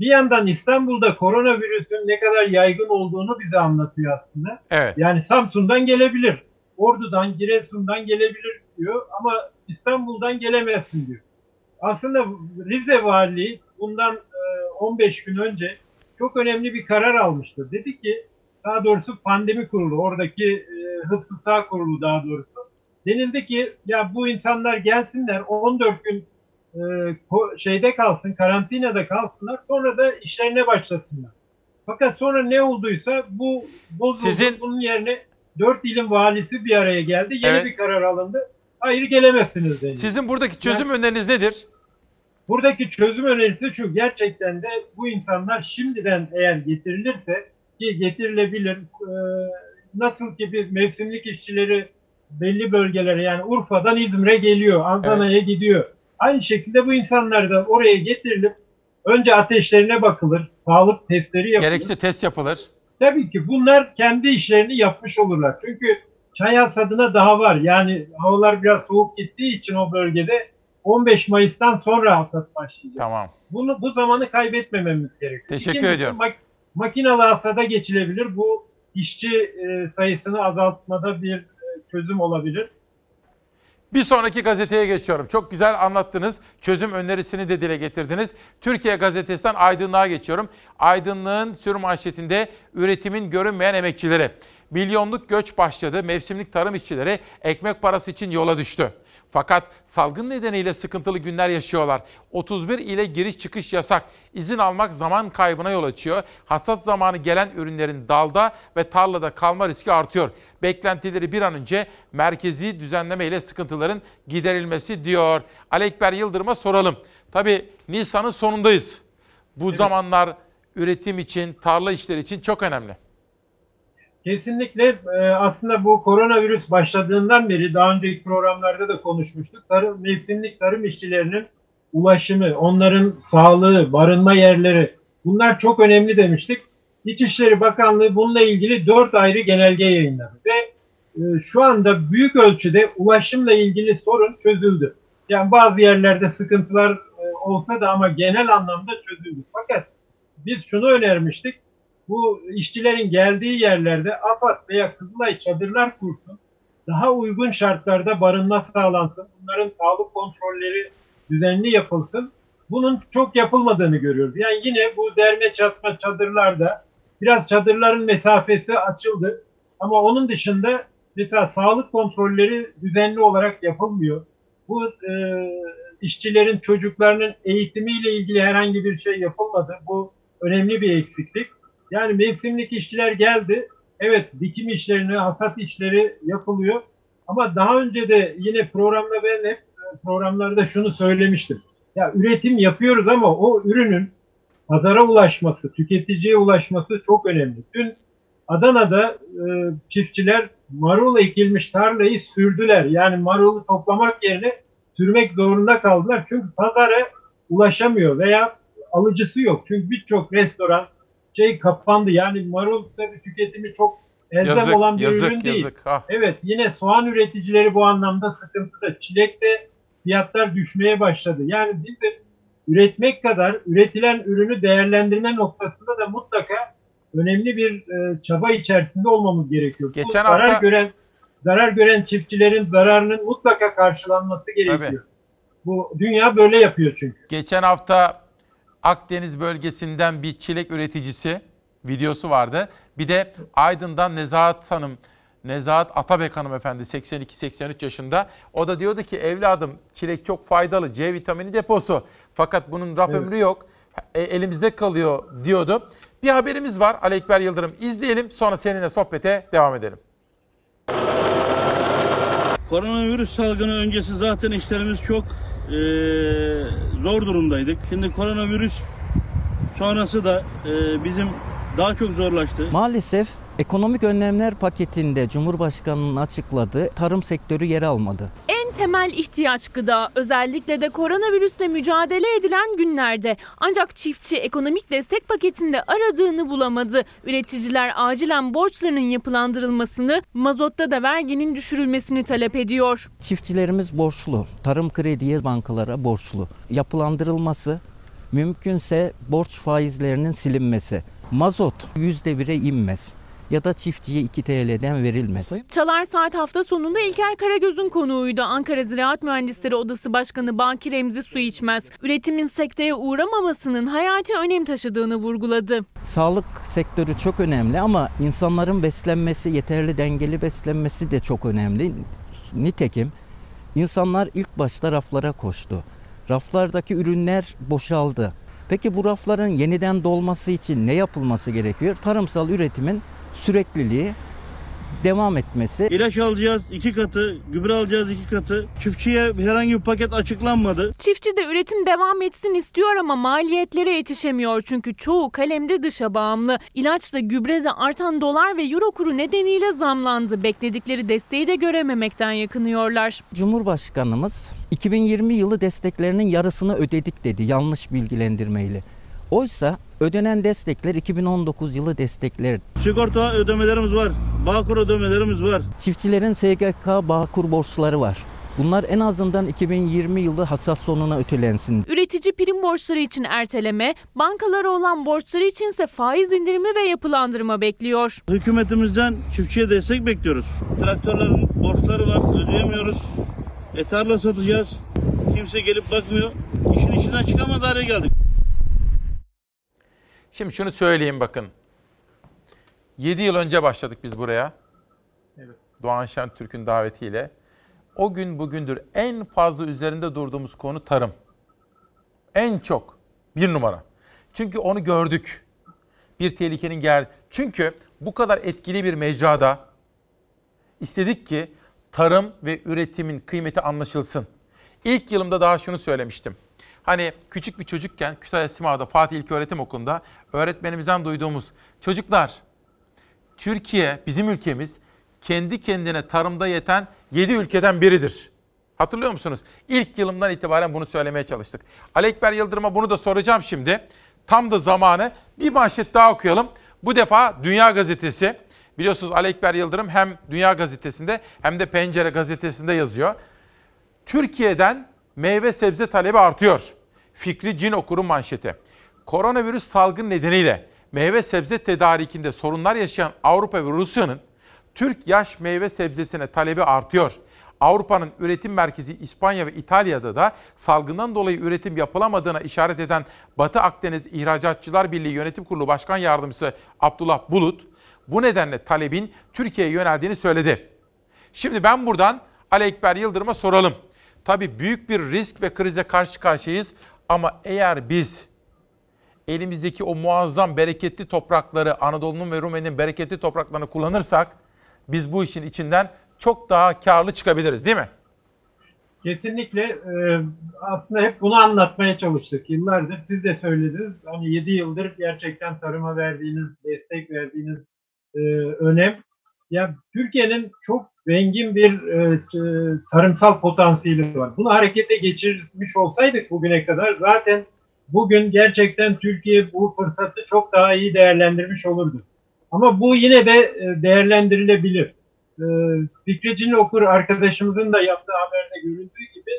bir yandan İstanbul'da koronavirüsün ne kadar yaygın olduğunu bize anlatıyor aslında. Evet. Yani Samsun'dan gelebilir. Ordu'dan, Giresun'dan gelebilir diyor ama İstanbul'dan gelemezsin diyor. Aslında Rize Valiliği bundan 15 gün önce çok önemli bir karar almıştı. Dedi ki daha doğrusu pandemi kurulu, oradaki e, hıfzı sağ kurulu daha doğrusu. Denildi ki ya bu insanlar gelsinler 14 gün e, şeyde kalsın, karantinada kalsınlar sonra da işlerine başlasınlar. Fakat sonra ne olduysa bu bozuldu. Sizin... Bunun yerine dört ilin valisi bir araya geldi. Yeni Evet. bir karar alındı. Hayır gelemezsiniz dedi. Sizin buradaki çözüm öneriniz nedir? Buradaki çözüm önerisi şu. Gerçekten de bu insanlar şimdiden eğer getirilirse ki getirilebilir. e, nasıl ki biz mevsimlik işçileri belli bölgelere yani Urfa'dan İzmir'e geliyor, Adana'ya gidiyor. Aynı şekilde bu insanlar da oraya getirilip önce ateşlerine bakılır, sağlık testleri yapılır. Gerekirse test yapılır. Tabii ki bunlar kendi işlerini yapmış olurlar. Çünkü çay hasadına daha var. Yani havalar biraz soğuk gittiği için o bölgede 15 Mayıs'tan sonra hasat başlayacak. Tamam. Bunu bu zamanı kaybetmememiz gerekiyor. Teşekkür İkincisi, ediyorum. mak- makinalı hasada geçilebilir. Bu işçi e, sayısını azaltmada bir e, çözüm olabilir. Bir sonraki gazeteye geçiyorum. Çok güzel anlattınız. Çözüm önerisini de dile getirdiniz. Türkiye Gazetesi'nden Aydınlığa geçiyorum. Aydınlığın sür manşetinde üretimin görünmeyen emekçileri. Milyonluk göç başladı. Mevsimlik tarım işçileri ekmek parası için yola düştü. Fakat salgın nedeniyle sıkıntılı günler yaşıyorlar. 31 ile giriş çıkış yasak. İzin almak zaman kaybına yol açıyor. Hasat zamanı gelen ürünlerin dalda ve tarlada kalma riski artıyor. Beklentileri bir an önce merkezi düzenleme ile sıkıntıların giderilmesi diyor. Ali Ekber Yıldırım'a soralım. Tabii Nisan'ın sonundayız. Bu zamanlar üretim için, tarla işleri için çok önemli. Kesinlikle e, aslında bu koronavirüs başladığından beri daha önceki programlarda da konuşmuştuk. Tarım, mevsimlik tarım işçilerinin ulaşımı, onların sağlığı, barınma yerleri bunlar çok önemli demiştik. İçişleri Bakanlığı bununla ilgili dört ayrı genelge yayınladı ve e, şu anda büyük ölçüde ulaşımla ilgili sorun çözüldü. Yani bazı yerlerde sıkıntılar e, olsa da ama genel anlamda çözüldü. Fakat biz şunu önermiştik bu işçilerin geldiği yerlerde AFAD veya Kızılay çadırlar kursun. Daha uygun şartlarda barınma sağlansın. Bunların sağlık kontrolleri düzenli yapılsın. Bunun çok yapılmadığını görüyoruz. Yani yine bu derme çatma çadırlarda biraz çadırların mesafesi açıldı. Ama onun dışında mesela sağlık kontrolleri düzenli olarak yapılmıyor. Bu e, işçilerin çocuklarının eğitimiyle ilgili herhangi bir şey yapılmadı. Bu önemli bir eksiklik. Yani mevsimlik işçiler geldi. Evet dikim işlerini, hasat işleri yapılıyor. Ama daha önce de yine programda ben hep e, programlarda şunu söylemiştim. Ya üretim yapıyoruz ama o ürünün pazara ulaşması, tüketiciye ulaşması çok önemli. Dün Adana'da e, çiftçiler marul ekilmiş tarlayı sürdüler. Yani marulu toplamak yerine sürmek zorunda kaldılar. Çünkü pazara ulaşamıyor veya alıcısı yok. Çünkü birçok restoran, şey kapandı. Yani marul tabii tüketimi çok elzem Yazık, olan bir yazık, ürün değil. yazık. Ah. Evet yine soğan üreticileri bu anlamda sıkıntıda. Çilekte fiyatlar düşmeye başladı. Yani biz de üretmek kadar üretilen ürünü değerlendirme noktasında da mutlaka önemli bir e, çaba içerisinde olmamız gerekiyor. Bu Geçen zarar hafta- gören zarar gören çiftçilerin zararının mutlaka karşılanması gerekiyor. Tabii. Bu dünya böyle yapıyor çünkü. Geçen hafta Akdeniz bölgesinden bir çilek üreticisi videosu vardı. Bir de Aydın'dan Nezahat Hanım, Nezahat Atabek hanımefendi 82-83 yaşında. O da diyordu ki evladım çilek çok faydalı C vitamini deposu. Fakat bunun raf Evet. ömrü yok. E, elimizde kalıyor diyordu. Bir haberimiz var Ali Ekber Yıldırım. İzleyelim sonra seninle sohbete devam edelim. Koronavirüs salgını öncesi zaten işlerimiz çok eee, zor durumdaydık. Şimdi koronavirüs sonrası da eee, bizim daha çok zorlaştı. Maalesef ekonomik önlemler paketinde Cumhurbaşkanı'nın açıkladığı tarım sektörü yer almadı. Temel ihtiyaç gıda özellikle de koronavirüsle mücadele edilen günlerde. Ancak çiftçi ekonomik destek paketinde aradığını bulamadı. Üreticiler acilen borçlarının yapılandırılmasını, mazotta da verginin düşürülmesini talep ediyor. Çiftçilerimiz borçlu, tarım krediye bankalara borçlu. Yapılandırılması, mümkünse borç faizlerinin silinmesi. Mazot %1'e inmez ya da çiftçiye 2 TL'den verilmez. Çalar Saat hafta sonunda İlker Karagöz'ün konuğuydu. Ankara Ziraat Mühendisleri Odası Başkanı Baki Remzi Su içmez. Üretimin sekteye uğramamasının hayati önem taşıdığını vurguladı. Sağlık sektörü çok önemli ama insanların beslenmesi, yeterli dengeli beslenmesi de çok önemli. Nitekim insanlar ilk başta raflara koştu. Raflardaki ürünler boşaldı. Peki bu rafların yeniden dolması için ne yapılması gerekiyor? Tarımsal üretimin sürekliliği devam etmesi. İlaç alacağız iki katı, gübre alacağız iki katı. Çiftçiye herhangi bir paket açıklanmadı. Çiftçi de üretim devam etsin istiyor ama maliyetlere yetişemiyor çünkü çoğu kalemde dışa bağımlı. İlaçla gübre de artan dolar ve euro kuru nedeniyle zamlandı. Bekledikleri desteği de görememekten yakınıyorlar. Cumhurbaşkanımız 2020 yılı desteklerinin yarısını ödedik dedi yanlış bilgilendirmeyle. Oysa ödenen destekler 2019 yılı destekler. Sigorta ödemelerimiz var, Bağkur ödemelerimiz var. Çiftçilerin SGK Bağkur borçları var. Bunlar en azından 2020 yılı hasat sonuna ötelensin. Üretici prim borçları için erteleme, bankalara olan borçları içinse faiz indirimi ve yapılandırma bekliyor. Hükümetimizden çiftçiye destek bekliyoruz. Traktörlerin borçları var, ödeyemiyoruz. E tarla satacağız. Kimse gelip bakmıyor. İşin içinden çıkamaz hale geldik. Şimdi şunu söyleyeyim bakın. 7 yıl önce başladık biz buraya. Evet. Doğan Şentürk'ün davetiyle. O gün bugündür en fazla üzerinde durduğumuz konu tarım. En çok bir numara. Çünkü onu gördük. Bir tehlikenin gel. Çünkü bu kadar etkili bir mecrada istedik ki tarım ve üretimin kıymeti anlaşılsın. İlk yılımda daha şunu söylemiştim. Hani küçük bir çocukken Kütahya Simav'da Fatih İlköğretim Okulu'nda öğretmenimizden duyduğumuz çocuklar Türkiye bizim ülkemiz kendi kendine tarımda yeten 7 ülkeden biridir. Hatırlıyor musunuz? İlk yılımdan itibaren bunu söylemeye çalıştık. Ali Ekber Yıldırım'a bunu da soracağım şimdi. Tam da zamanı. Bir manşet daha okuyalım. Bu defa Dünya Gazetesi. Biliyorsunuz Ali Ekber Yıldırım hem Dünya Gazetesi'nde hem de Pencere Gazetesi'nde yazıyor. Türkiye'den meyve sebze talebi artıyor. Fikri Cin Okur'un manşeti. Koronavirüs salgın nedeniyle meyve sebze tedarikinde sorunlar yaşayan Avrupa ve Rusya'nın Türk yaş meyve sebzesine talebi artıyor. Avrupa'nın üretim merkezi İspanya ve İtalya'da da salgından dolayı üretim yapılamadığına işaret eden Batı Akdeniz İhracatçılar Birliği Yönetim Kurulu Başkan Yardımcısı Abdullah Bulut bu nedenle talebin Türkiye'ye yöneldiğini söyledi. Şimdi ben buradan Ali Ekber Yıldırım'a soralım. Tabii büyük bir risk ve krize karşı karşıyayız ama eğer biz elimizdeki o muazzam bereketli toprakları, Anadolu'nun ve Rumeli'nin bereketli topraklarını kullanırsak biz bu işin içinden çok daha karlı çıkabiliriz değil mi? Kesinlikle e, aslında hep bunu anlatmaya çalıştık yıllardır. Siz de söylediniz. Hani 7 yıldır gerçekten tarıma verdiğiniz, destek verdiğiniz e, önem. Ya Türkiye'nin çok zengin bir e, tarımsal potansiyeli var. Bunu harekete geçirmiş olsaydık bugüne kadar zaten bugün gerçekten Türkiye bu fırsatı çok daha iyi değerlendirmiş olurdu. Ama bu yine de e, değerlendirilebilir. E, Fikri Cin Okur arkadaşımızın da yaptığı haberde görüldüğü gibi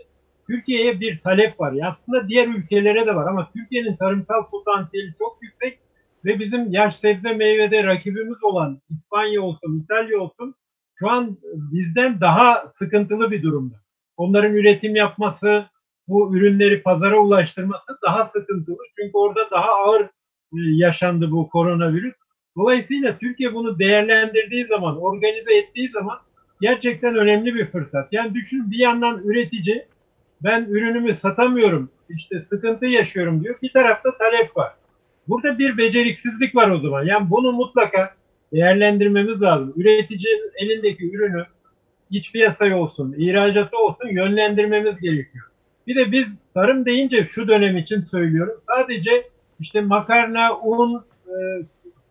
Türkiye'ye bir talep var. Aslında diğer ülkelere de var ama Türkiye'nin tarımsal potansiyeli çok yüksek ve bizim yaş sebze meyvede rakibimiz olan İspanya olsun, İtalya olsun şu an bizden daha sıkıntılı bir durumda. Onların üretim yapması, bu ürünleri pazara ulaştırması daha sıkıntılı. Çünkü orada daha ağır e, yaşandı bu koronavirüs. Dolayısıyla Türkiye bunu değerlendirdiği zaman, organize ettiği zaman gerçekten önemli bir fırsat. Yani düşün bir yandan üretici ben ürünümü satamıyorum, işte sıkıntı yaşıyorum diyor. Bir tarafta talep var. Burada bir beceriksizlik var o zaman. Yani bunu mutlaka değerlendirmemiz lazım. Üreticinin elindeki ürünü iç piyasaya olsun, ihracatı olsun yönlendirmemiz gerekiyor. Bir de biz tarım deyince şu dönem için söylüyorum. Sadece işte makarna, un, e,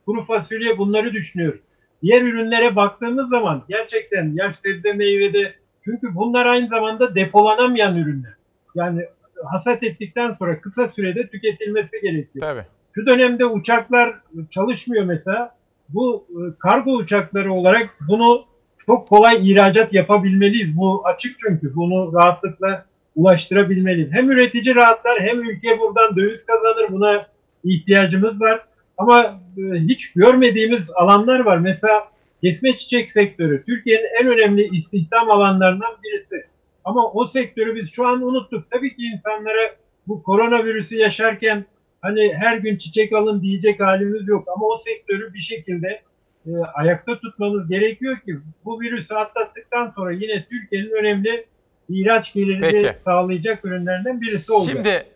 kuru fasulye bunları düşünüyoruz. Diğer ürünlere baktığımız zaman gerçekten yaş sebze meyvede çünkü bunlar aynı zamanda depolanamayan ürünler. Yani hasat ettikten sonra kısa sürede tüketilmesi gerekiyor. Tabii. Şu dönemde uçaklar çalışmıyor mesela. Bu e, kargo uçakları olarak bunu çok kolay ihracat yapabilmeliyiz. Bu açık çünkü. Bunu rahatlıkla ulaştırabilmeliyiz. Hem üretici rahatlar hem ülke buradan döviz kazanır. Buna ihtiyacımız var. Ama e, hiç görmediğimiz alanlar var. Mesela kesme çiçek sektörü Türkiye'nin en önemli istihdam alanlarından birisi. Ama o sektörü biz şu an unuttuk. Tabii ki insanlara bu koronavirüsü yaşarken hani her gün çiçek alın diyecek halimiz yok. Ama o sektörü bir şekilde e, ayakta tutmamız gerekiyor ki bu virüsü atlattıktan sonra yine Türkiye'nin önemli ihraç gelirini Peki. sağlayacak ürünlerinden birisi olacak. Şimdi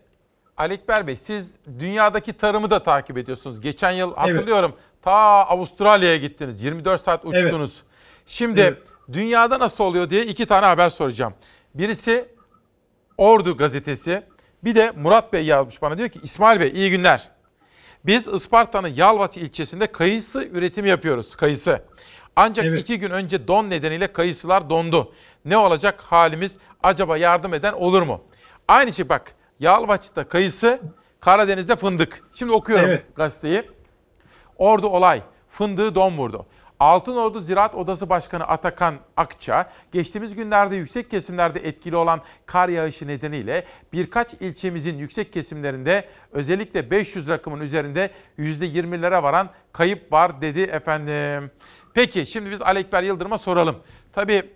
Ali Ekber Bey siz dünyadaki tarımı da takip ediyorsunuz. Geçen yıl hatırlıyorum ta Avustralya'ya gittiniz. 24 saat uçtunuz. Şimdi Evet. dünyada nasıl oluyor diye iki tane haber soracağım. Birisi Ordu gazetesi. Bir de Murat Bey yazmış bana diyor ki İsmail Bey iyi günler. Biz Isparta'nın Yalvaç ilçesinde kayısı üretimi yapıyoruz. Kayısı. Ancak iki gün önce don nedeniyle kayısılar dondu. Ne olacak halimiz? Acaba yardım eden olur mu? Aynı şey bak. Yalvaç'ta kayısı, Karadeniz'de fındık. Şimdi okuyorum Evet. gazeteyi. Ordu olay. Fındığı don vurdu. Altınordu Ziraat Odası Başkanı Atakan Akça, geçtiğimiz günlerde yüksek kesimlerde etkili olan kar yağışı nedeniyle birkaç ilçemizin yüksek kesimlerinde özellikle 500 rakımın üzerinde %20'lere varan kayıp var dedi efendim. Peki şimdi biz Ali Ekber Yıldırım'a soralım. Tabii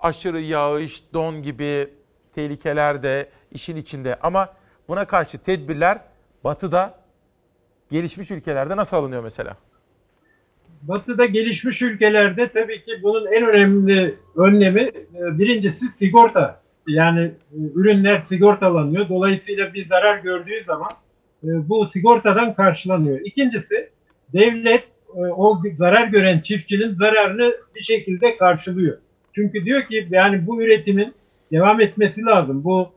aşırı yağış, don gibi tehlikeler de işin içinde ama buna karşı tedbirler batıda gelişmiş ülkelerde nasıl alınıyor mesela? Batı'da gelişmiş ülkelerde tabii ki bunun en önemli önlemi e, birincisi sigorta. Yani e, ürünler sigortalanıyor. Dolayısıyla bir zarar gördüğü zaman e, bu sigortadan karşılanıyor. İkincisi devlet o zarar gören çiftçinin zararını bir şekilde karşılıyor. Çünkü diyor ki yani bu üretimin devam etmesi lazım. Bu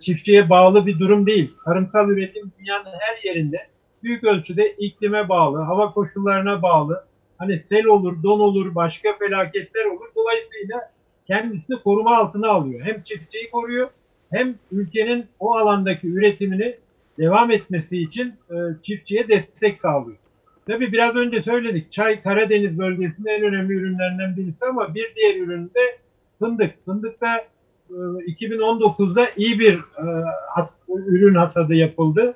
çiftçiye bağlı bir durum değil. Tarımsal üretim dünyanın her yerinde büyük ölçüde iklime bağlı, hava koşullarına bağlı. Hani sel olur, don olur, başka felaketler olur. Dolayısıyla kendisini koruma altına alıyor. Hem çiftçiyi koruyor hem ülkenin o alandaki üretimini devam etmesi için e, çiftçiye destek sağlıyor. Tabii biraz önce söyledik. Çay Karadeniz bölgesinin en önemli ürünlerinden birisi ama bir diğer ürün de fındık. Fındıkta e, 2019'da iyi bir e, has- ürün hasadı yapıldı.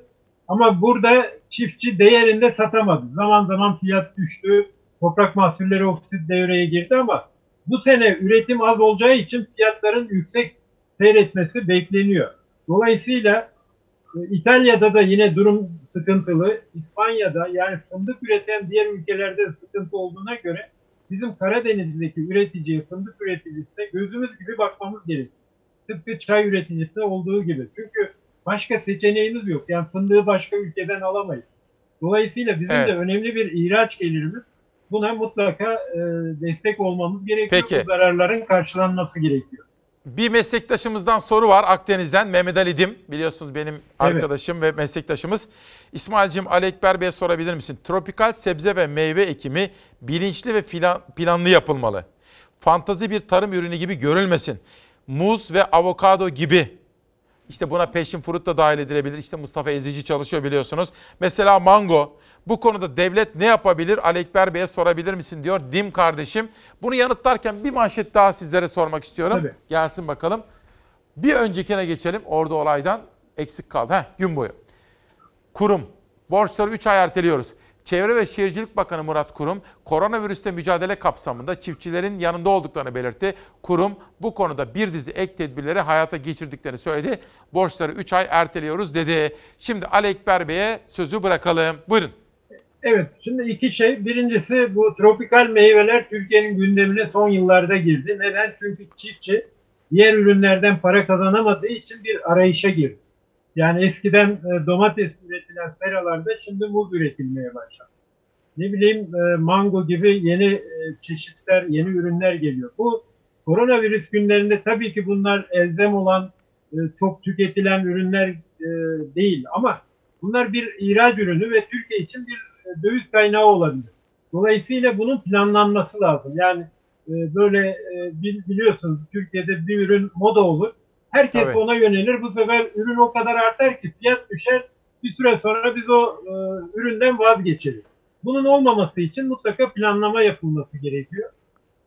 Ama burada çiftçi değerinde satamadı. Zaman zaman fiyat düştü. Toprak mahsulleri oksit devreye girdi ama bu sene üretim az olacağı için fiyatların yüksek seyretmesi bekleniyor. Dolayısıyla e, İtalya'da da yine durum sıkıntılı. İspanya'da yani fındık üreten diğer ülkelerde sıkıntı olduğuna göre bizim Karadeniz'deki üreticiye, fındık üreticisine gözümüz gibi bakmamız gerekiyor. Tıpkı çay üreticisine olduğu gibi. Çünkü başka seçeneğimiz yok. Yani fındığı başka ülkeden alamayız. Dolayısıyla bizim Evet. de önemli bir ihraç gelirimiz. Buna mutlaka e, destek olmamız gerekiyor. Peki. Bu zararların karşılanması gerekiyor. Bir meslektaşımızdan soru var Akdeniz'den. Mehmet Ali Dim biliyorsunuz benim arkadaşım ve meslektaşımız. İsmail'cim Ali Ekber Bey'e sorabilir misin? Tropikal sebze ve meyve ekimi bilinçli ve planlı yapılmalı. Fantazi bir tarım ürünü gibi görülmesin. Muz ve avokado gibi. İşte buna passion fruit da dahil edilebilir. İşte Mustafa Ezici çalışıyor biliyorsunuz. Mesela mango. Bu konuda devlet ne yapabilir? Ali Ekber Bey'e sorabilir misin diyor Dim kardeşim. Bunu yanıtlarken bir manşet daha sizlere sormak istiyorum. Tabii. Gelsin bakalım. Bir öncekine geçelim. Orada olaydan eksik kaldı. Heh, gün boyu. Kurum. Borçları 3 ay erteliyoruz. Çevre ve Şehircilik Bakanı Murat Kurum, koronavirüste mücadele kapsamında çiftçilerin yanında olduklarını belirtti. Kurum bu konuda bir dizi ek tedbirleri hayata geçirdiklerini söyledi. Borçları 3 ay erteliyoruz dedi. Şimdi Ali Ekber Bey'e sözü bırakalım. Buyurun. Evet, şimdi iki şey. Birincisi bu tropikal meyveler Türkiye'nin gündemine son yıllarda girdi. Neden? Çünkü çiftçi diğer ürünlerden para kazanamadığı için bir arayışa girdi. Yani eskiden e, domates üretilen seralarda şimdi muz üretilmeye başladı. Ne bileyim e, mango gibi yeni e, çeşitler, yeni ürünler geliyor. Bu koronavirüs günlerinde tabii ki bunlar elzem olan, e, çok tüketilen ürünler e, değil ama bunlar bir ihraç ürünü ve Türkiye için bir e, döviz kaynağı olabilir. Dolayısıyla bunun planlanması lazım. Yani e, böyle e, bil- biliyorsunuz Türkiye'de bir ürün moda olur. Herkes Tabii. ona yönelir. Bu sefer ürün o kadar artar ki fiyat düşer. Bir süre sonra biz o e, üründen vazgeçeriz. Bunun olmaması için mutlaka planlama yapılması gerekiyor.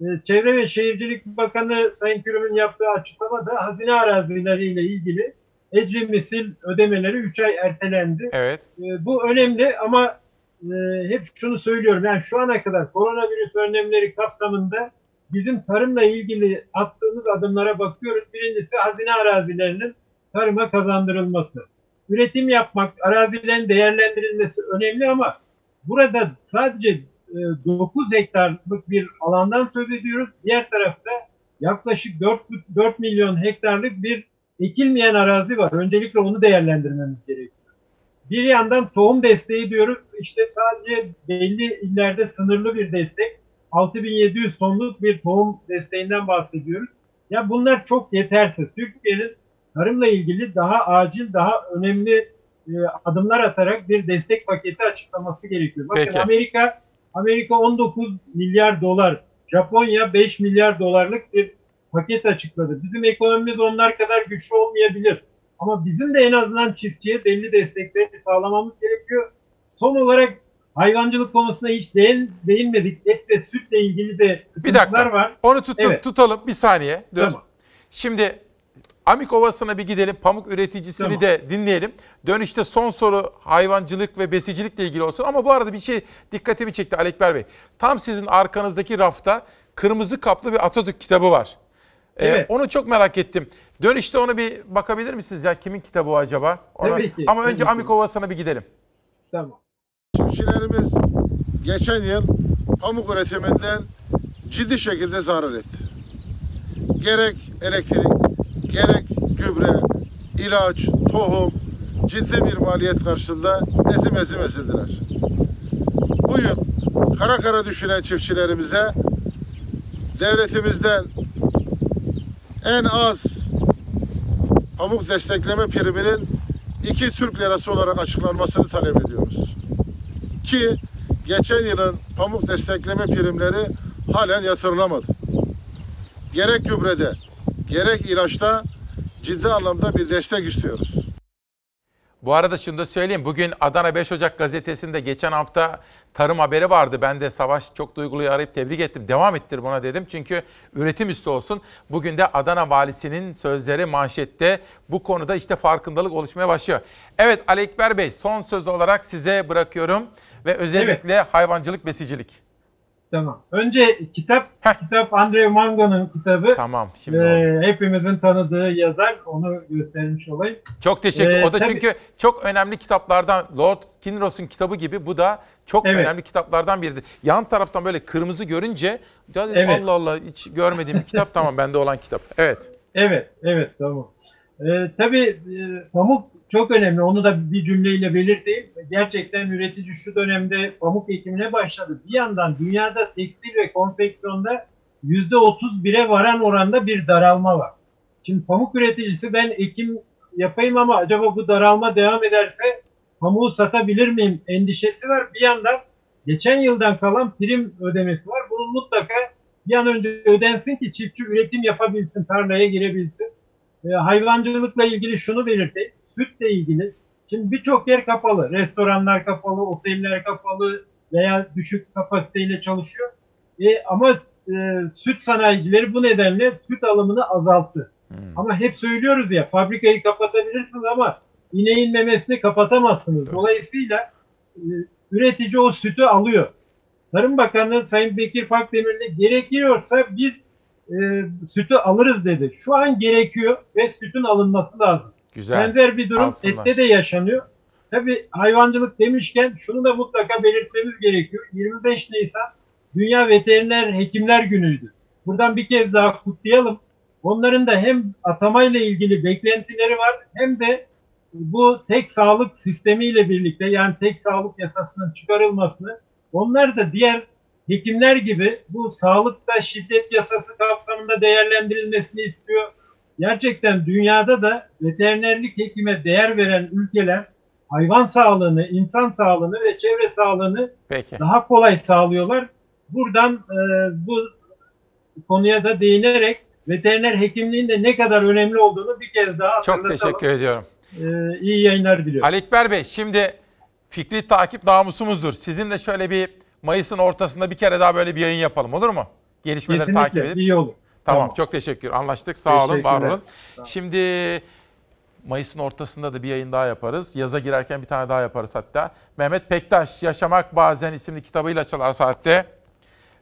E, Çevre ve Şehircilik Bakanı Sayın Kürüm'ün yaptığı açıklamada hazine arazileriyle ilgili ecri misil ödemeleri 3 ay ertelendi. Evet. E, bu önemli ama e, hep şunu söylüyorum. Yani şu ana kadar koronavirüs önlemleri kapsamında bizim tarımla ilgili attığımız adımlara bakıyoruz. Birincisi hazine arazilerinin tarıma kazandırılması. Üretim yapmak, arazilerin değerlendirilmesi önemli ama burada sadece e, 9 hektarlık bir alandan söz ediyoruz. Diğer tarafta yaklaşık 4, 4 milyon hektarlık bir ekilmeyen arazi var. Öncelikle onu değerlendirmemiz gerekiyor. Bir yandan tohum desteği diyoruz. İşte sadece belli illerde sınırlı bir destek. 6700 tonluk bir tohum desteğinden bahsediyoruz. Ya bunlar çok yetersiz. Türkiye'nin tarımla ilgili daha acil, daha önemli e, adımlar atarak bir destek paketi açıklaması gerekiyor. Bakın Peki. Amerika Amerika 19 milyar dolar, Japonya 5 milyar dolarlık bir paket açıkladı. Bizim ekonomimiz onlar kadar güçlü olmayabilir. Ama bizim de en azından çiftçiye belli destekleri sağlamamız gerekiyor. Son olarak hayvancılık konusuna hiç değin, değinmedik. Et ve sütle ilgili de Bir dakika. var. Onu tutun, Evet. tutalım bir saniye. Dur. Tamam. Şimdi Amik Ovası'na bir gidelim. Pamuk üreticisini Tamam. de dinleyelim. Dönüşte son soru hayvancılık ve besicilikle ilgili olsun. Ama bu arada bir şey dikkatimi çekti Alekber Bey. Tam sizin arkanızdaki rafta kırmızı kaplı bir Atatürk kitabı var. Ee, Evet. onu çok merak ettim. Dönüşte onu bir bakabilir misiniz ya? Kimin kitabı o acaba? Ona- Tabii ki, Ama önce. Amik Ovası'na bir gidelim. Tamam. Çiftçilerimiz geçen yıl pamuk üretiminden ciddi şekilde zarar etti. Gerek elektrik, gerek gübre, ilaç, tohum ciddi bir maliyet karşısında ezim ezim ezildiler. Bu yıl kara kara düşünen çiftçilerimize devletimizden en az pamuk destekleme priminin 2 Türk lirası olarak açıklanmasını talep ediyoruz. Ki geçen yılın pamuk destekleme primleri halen yatırılamadı. Gerek gübrede, gerek ilaçta ciddi anlamda bir destek istiyoruz. Bu arada şunu da söyleyeyim. Bugün Adana 5 Ocak gazetesinde geçen hafta tarım haberi vardı. Ben de Savaş çok duyguluyu arayıp tebrik ettim. Devam ettir buna dedim. Çünkü üretim üstü olsun. Bugün de Adana valisinin sözleri manşette. Bu konuda işte farkındalık oluşmaya başlıyor. Evet Ali Ekber Bey son söz olarak size bırakıyorum. Ve özellikle hayvancılık, besicilik. Tamam. Önce kitap, kitap Andrew Mango'nun kitabı. Tamam. Şimdi Ee, hepimizin tanıdığı yazar. Onu göstermiş olayım. Çok teşekkür. Ee, o da tabii- çünkü çok önemli kitaplardan Lord Kinross'un kitabı gibi bu da çok Evet. önemli kitaplardan biridir. Yan taraftan böyle kırmızı görünce dedim, Evet. Allah Allah hiç görmediğim bir kitap tamam bende olan kitap. Evet. Evet, evet tamam. Ee, tabii e, pamuk çok önemli. Onu da bir cümleyle belirteyim. Gerçekten üretici şu dönemde pamuk ekimine başladı. Bir yandan dünyada tekstil ve konfeksiyonda %31'e varan oranda bir daralma var. Şimdi pamuk üreticisi ben ekim yapayım ama acaba bu daralma devam ederse pamuğu satabilir miyim endişesi var. Bir yandan geçen yıldan kalan prim ödemesi var. Bunun mutlaka bir an önce ödensin ki çiftçi üretim yapabilsin, tarlaya girebilsin. E, hayvancılıkla ilgili şunu belirteyim. Sütle ilgili. Şimdi birçok yer kapalı. Restoranlar kapalı, oteller kapalı veya düşük kapasiteyle çalışıyor. E, ama e, süt sanayicileri bu nedenle süt alımını azalttı. Ama hep söylüyoruz ya fabrikayı kapatabilirsiniz ama ineğin memesini kapatamazsınız. Dolayısıyla e, üretici o sütü alıyor. Tarım Bakanı Sayın Bekir Pakdemirli gerekiyorsa biz e, sütü alırız dedi. Şu an gerekiyor ve sütün alınması lazım. Güzel. Benzer bir durum Alsınlar. ette de yaşanıyor. Tabii hayvancılık demişken şunu da mutlaka belirtmemiz gerekiyor. 25 Nisan Dünya Veteriner Hekimler Günü'ydü. Buradan bir kez daha kutlayalım. Onların da hem atamayla ilgili beklentileri var hem de bu tek sağlık sistemiyle birlikte yani tek sağlık yasasının çıkarılmasını onlar da diğer hekimler gibi bu sağlıkta şiddet yasası kapsamında değerlendirilmesini istiyor. Gerçekten dünyada da veterinerlik hekime değer veren ülkeler hayvan sağlığını, insan sağlığını ve çevre sağlığını Peki. daha kolay sağlıyorlar. Buradan e, bu konuya da değinerek veteriner hekimliğin de ne kadar önemli olduğunu bir kez daha Çok teşekkür ediyorum. E, iyi yayınlar diliyorum. Ali Ekber Bey şimdi fikri takip namusumuzdur. Sizinle şöyle bir Mayıs'ın ortasında bir kere daha böyle bir yayın yapalım olur mu? Gelişmeleri Kesinlikle, takip edip. iyi olur. Tamam, Tamam. çok teşekkür. Anlaştık. Sağ olun, var olun. Şimdi Mayıs'ın ortasında da bir yayın daha yaparız. Yaza girerken bir tane daha yaparız hatta. Mehmet Pektaş, Yaşamak Bazen isimli kitabıyla çalar saatte.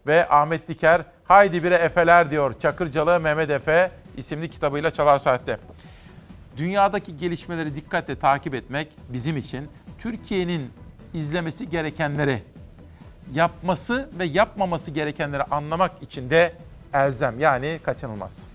Ve Ahmet Diker, Haydi Bire Efeler diyor. Çakırcalı Mehmet Efe isimli kitabıyla çalar saatte. Dünyadaki gelişmeleri dikkatle takip etmek bizim için Türkiye'nin izlemesi gerekenleri, yapması ve yapmaması gerekenleri anlamak için de elzem yani kaçınılmaz.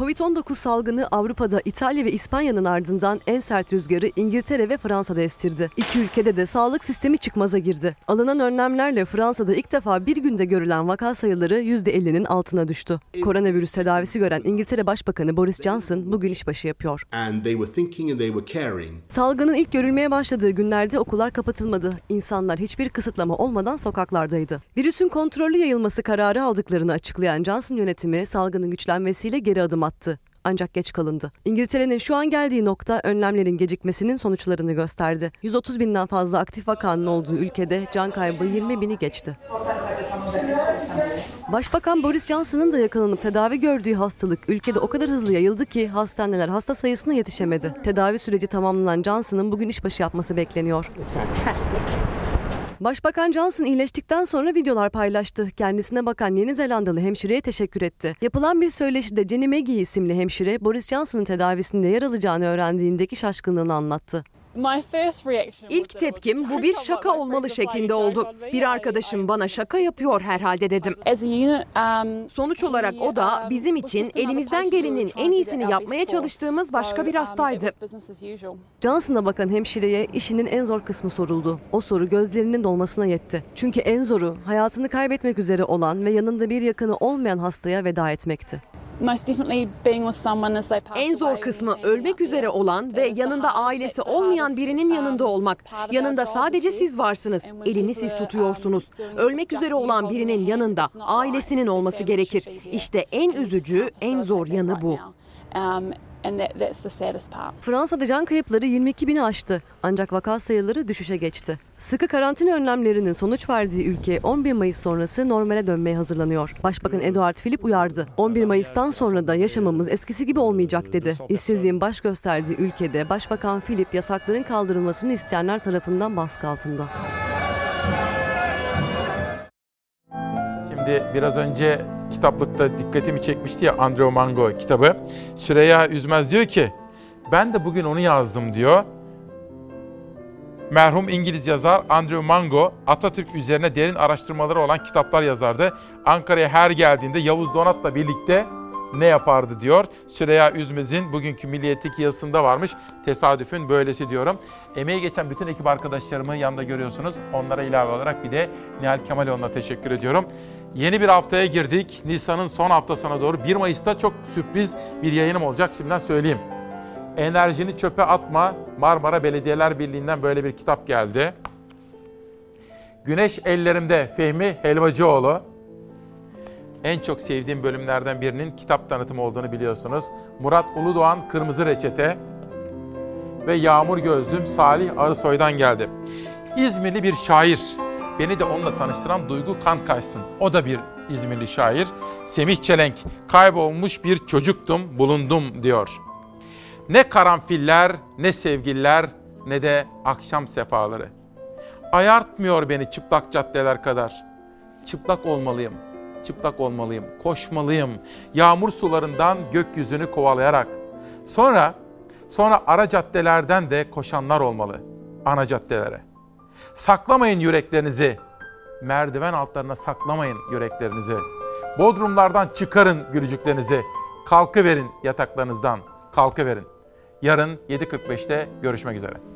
Covid-19 salgını Avrupa'da İtalya ve İspanya'nın ardından en sert rüzgarı İngiltere ve Fransa'da estirdi. İki ülkede de sağlık sistemi çıkmaza girdi. Alınan önlemlerle Fransa'da ilk defa bir günde görülen vaka sayıları %50'nin altına düştü. Koronavirüs tedavisi gören İngiltere Başbakanı Boris Johnson bugün işbaşı yapıyor. Salgının ilk görülmeye başladığı günlerde okullar kapatılmadı. İnsanlar hiçbir kısıtlama olmadan sokaklardaydı. Virüsün kontrollü yayılması kararı aldıklarını açıklayan Johnson yönetimi salgının güçlenmesiyle geri adım attı. Ancak geç kalındı. İngiltere'nin şu an geldiği nokta önlemlerin gecikmesinin sonuçlarını gösterdi. 130 binden fazla aktif vakanın olduğu ülkede can kaybı 20 bini geçti. Başbakan Boris Johnson'ın da yakalanıp tedavi gördüğü hastalık ülkede o kadar hızlı yayıldı ki hastaneler hasta sayısına yetişemedi. Tedavi süreci tamamlanan Johnson'ın bugün işbaşı yapması bekleniyor. Başbakan Johnson iyileştikten sonra videolar paylaştı. Kendisine bakan Yeni Zelandalı hemşireye teşekkür etti. Yapılan bir söyleşide Jenny Maggie isimli hemşire Boris Johnson'ın tedavisinde yer alacağını öğrendiğindeki şaşkınlığını anlattı. İlk tepkim bu bir şaka olmalı şeklinde oldu. Bir arkadaşım bana şaka yapıyor herhalde dedim. Sonuç olarak o da bizim için elimizden gelenin en iyisini yapmaya çalıştığımız başka bir hastaydı. Johnson'a bakan hemşireye işinin en zor kısmı soruldu. O soru gözlerinin dolmasına yetti. Çünkü en zoru hayatını kaybetmek üzere olan ve yanında bir yakını olmayan hastaya veda etmekti. En zor kısmı ölmek üzere olan ve yanında ailesi olmayan birinin yanında olmak. Yanında sadece siz varsınız. Elini siz tutuyorsunuz. Ölmek üzere olan birinin yanında ailesinin olması gerekir. İşte en üzücü, en zor yanı bu. Fransa'da can kayıpları 22 bini aştı ancak vaka sayıları düşüşe geçti. Sıkı karantina önlemlerinin sonuç verdiği ülke 11 Mayıs sonrası normale dönmeye hazırlanıyor. Başbakan Edouard Philippe uyardı. 11 Mayıs'tan sonra da yaşamımız eskisi gibi olmayacak dedi. İşsizliğin baş gösterdiği ülkede Başbakan Philippe yasakların kaldırılmasını isteyenler tarafından baskı altında. Şimdi biraz önce kitaplıkta dikkatimi çekmişti ya Andrew Mango kitabı. Süreyya Üzmez diyor ki ben de bugün onu yazdım diyor. Merhum İngiliz yazar Andrew Mango Atatürk üzerine derin araştırmaları olan kitaplar yazardı. Ankara'ya her geldiğinde Yavuz Donat'la birlikte ne yapardı diyor. Süreyya Üzmez'in bugünkü Milliyet'teki yazısında varmış. Tesadüfün böylesi diyorum. Emeği geçen bütün ekip arkadaşlarımı yanında görüyorsunuz. Onlara ilave olarak bir de Nihal Kemaloğlu'na teşekkür ediyorum. Yeni bir haftaya girdik. Nisan'ın son haftasına doğru 1 Mayıs'ta çok sürpriz bir yayınım olacak. Şimdiden söyleyeyim. Enerjini çöpe atma. Marmara Belediyeler Birliği'nden böyle bir kitap geldi. Güneş Ellerimde Fehmi Helvacıoğlu. En çok sevdiğim bölümlerden birinin kitap tanıtımı olduğunu biliyorsunuz. Murat Uludoğan Kırmızı Reçete ve Yağmur Gözlüm Salih Arısoy'dan geldi. İzmirli bir şair. Beni de onunla tanıştıran Duygu Kankaysın. O da bir İzmirli şair. Semih Çelenk, kaybolmuş bir çocuktum, bulundum diyor. Ne karanfiller, ne sevgililer, ne de akşam sefaları. Ayartmıyor beni çıplak caddeler kadar. Çıplak olmalıyım, çıplak olmalıyım, koşmalıyım. Yağmur sularından gökyüzünü kovalayarak. Sonra Sonra ara caddelerden de koşanlar olmalı. Ana caddelere. Saklamayın yüreklerinizi. Merdiven altlarına saklamayın yüreklerinizi. Bodrumlardan çıkarın gülücüklerinizi. Kalkıverin yataklarınızdan. Kalkıverin. Yarın 7.45'te görüşmek üzere.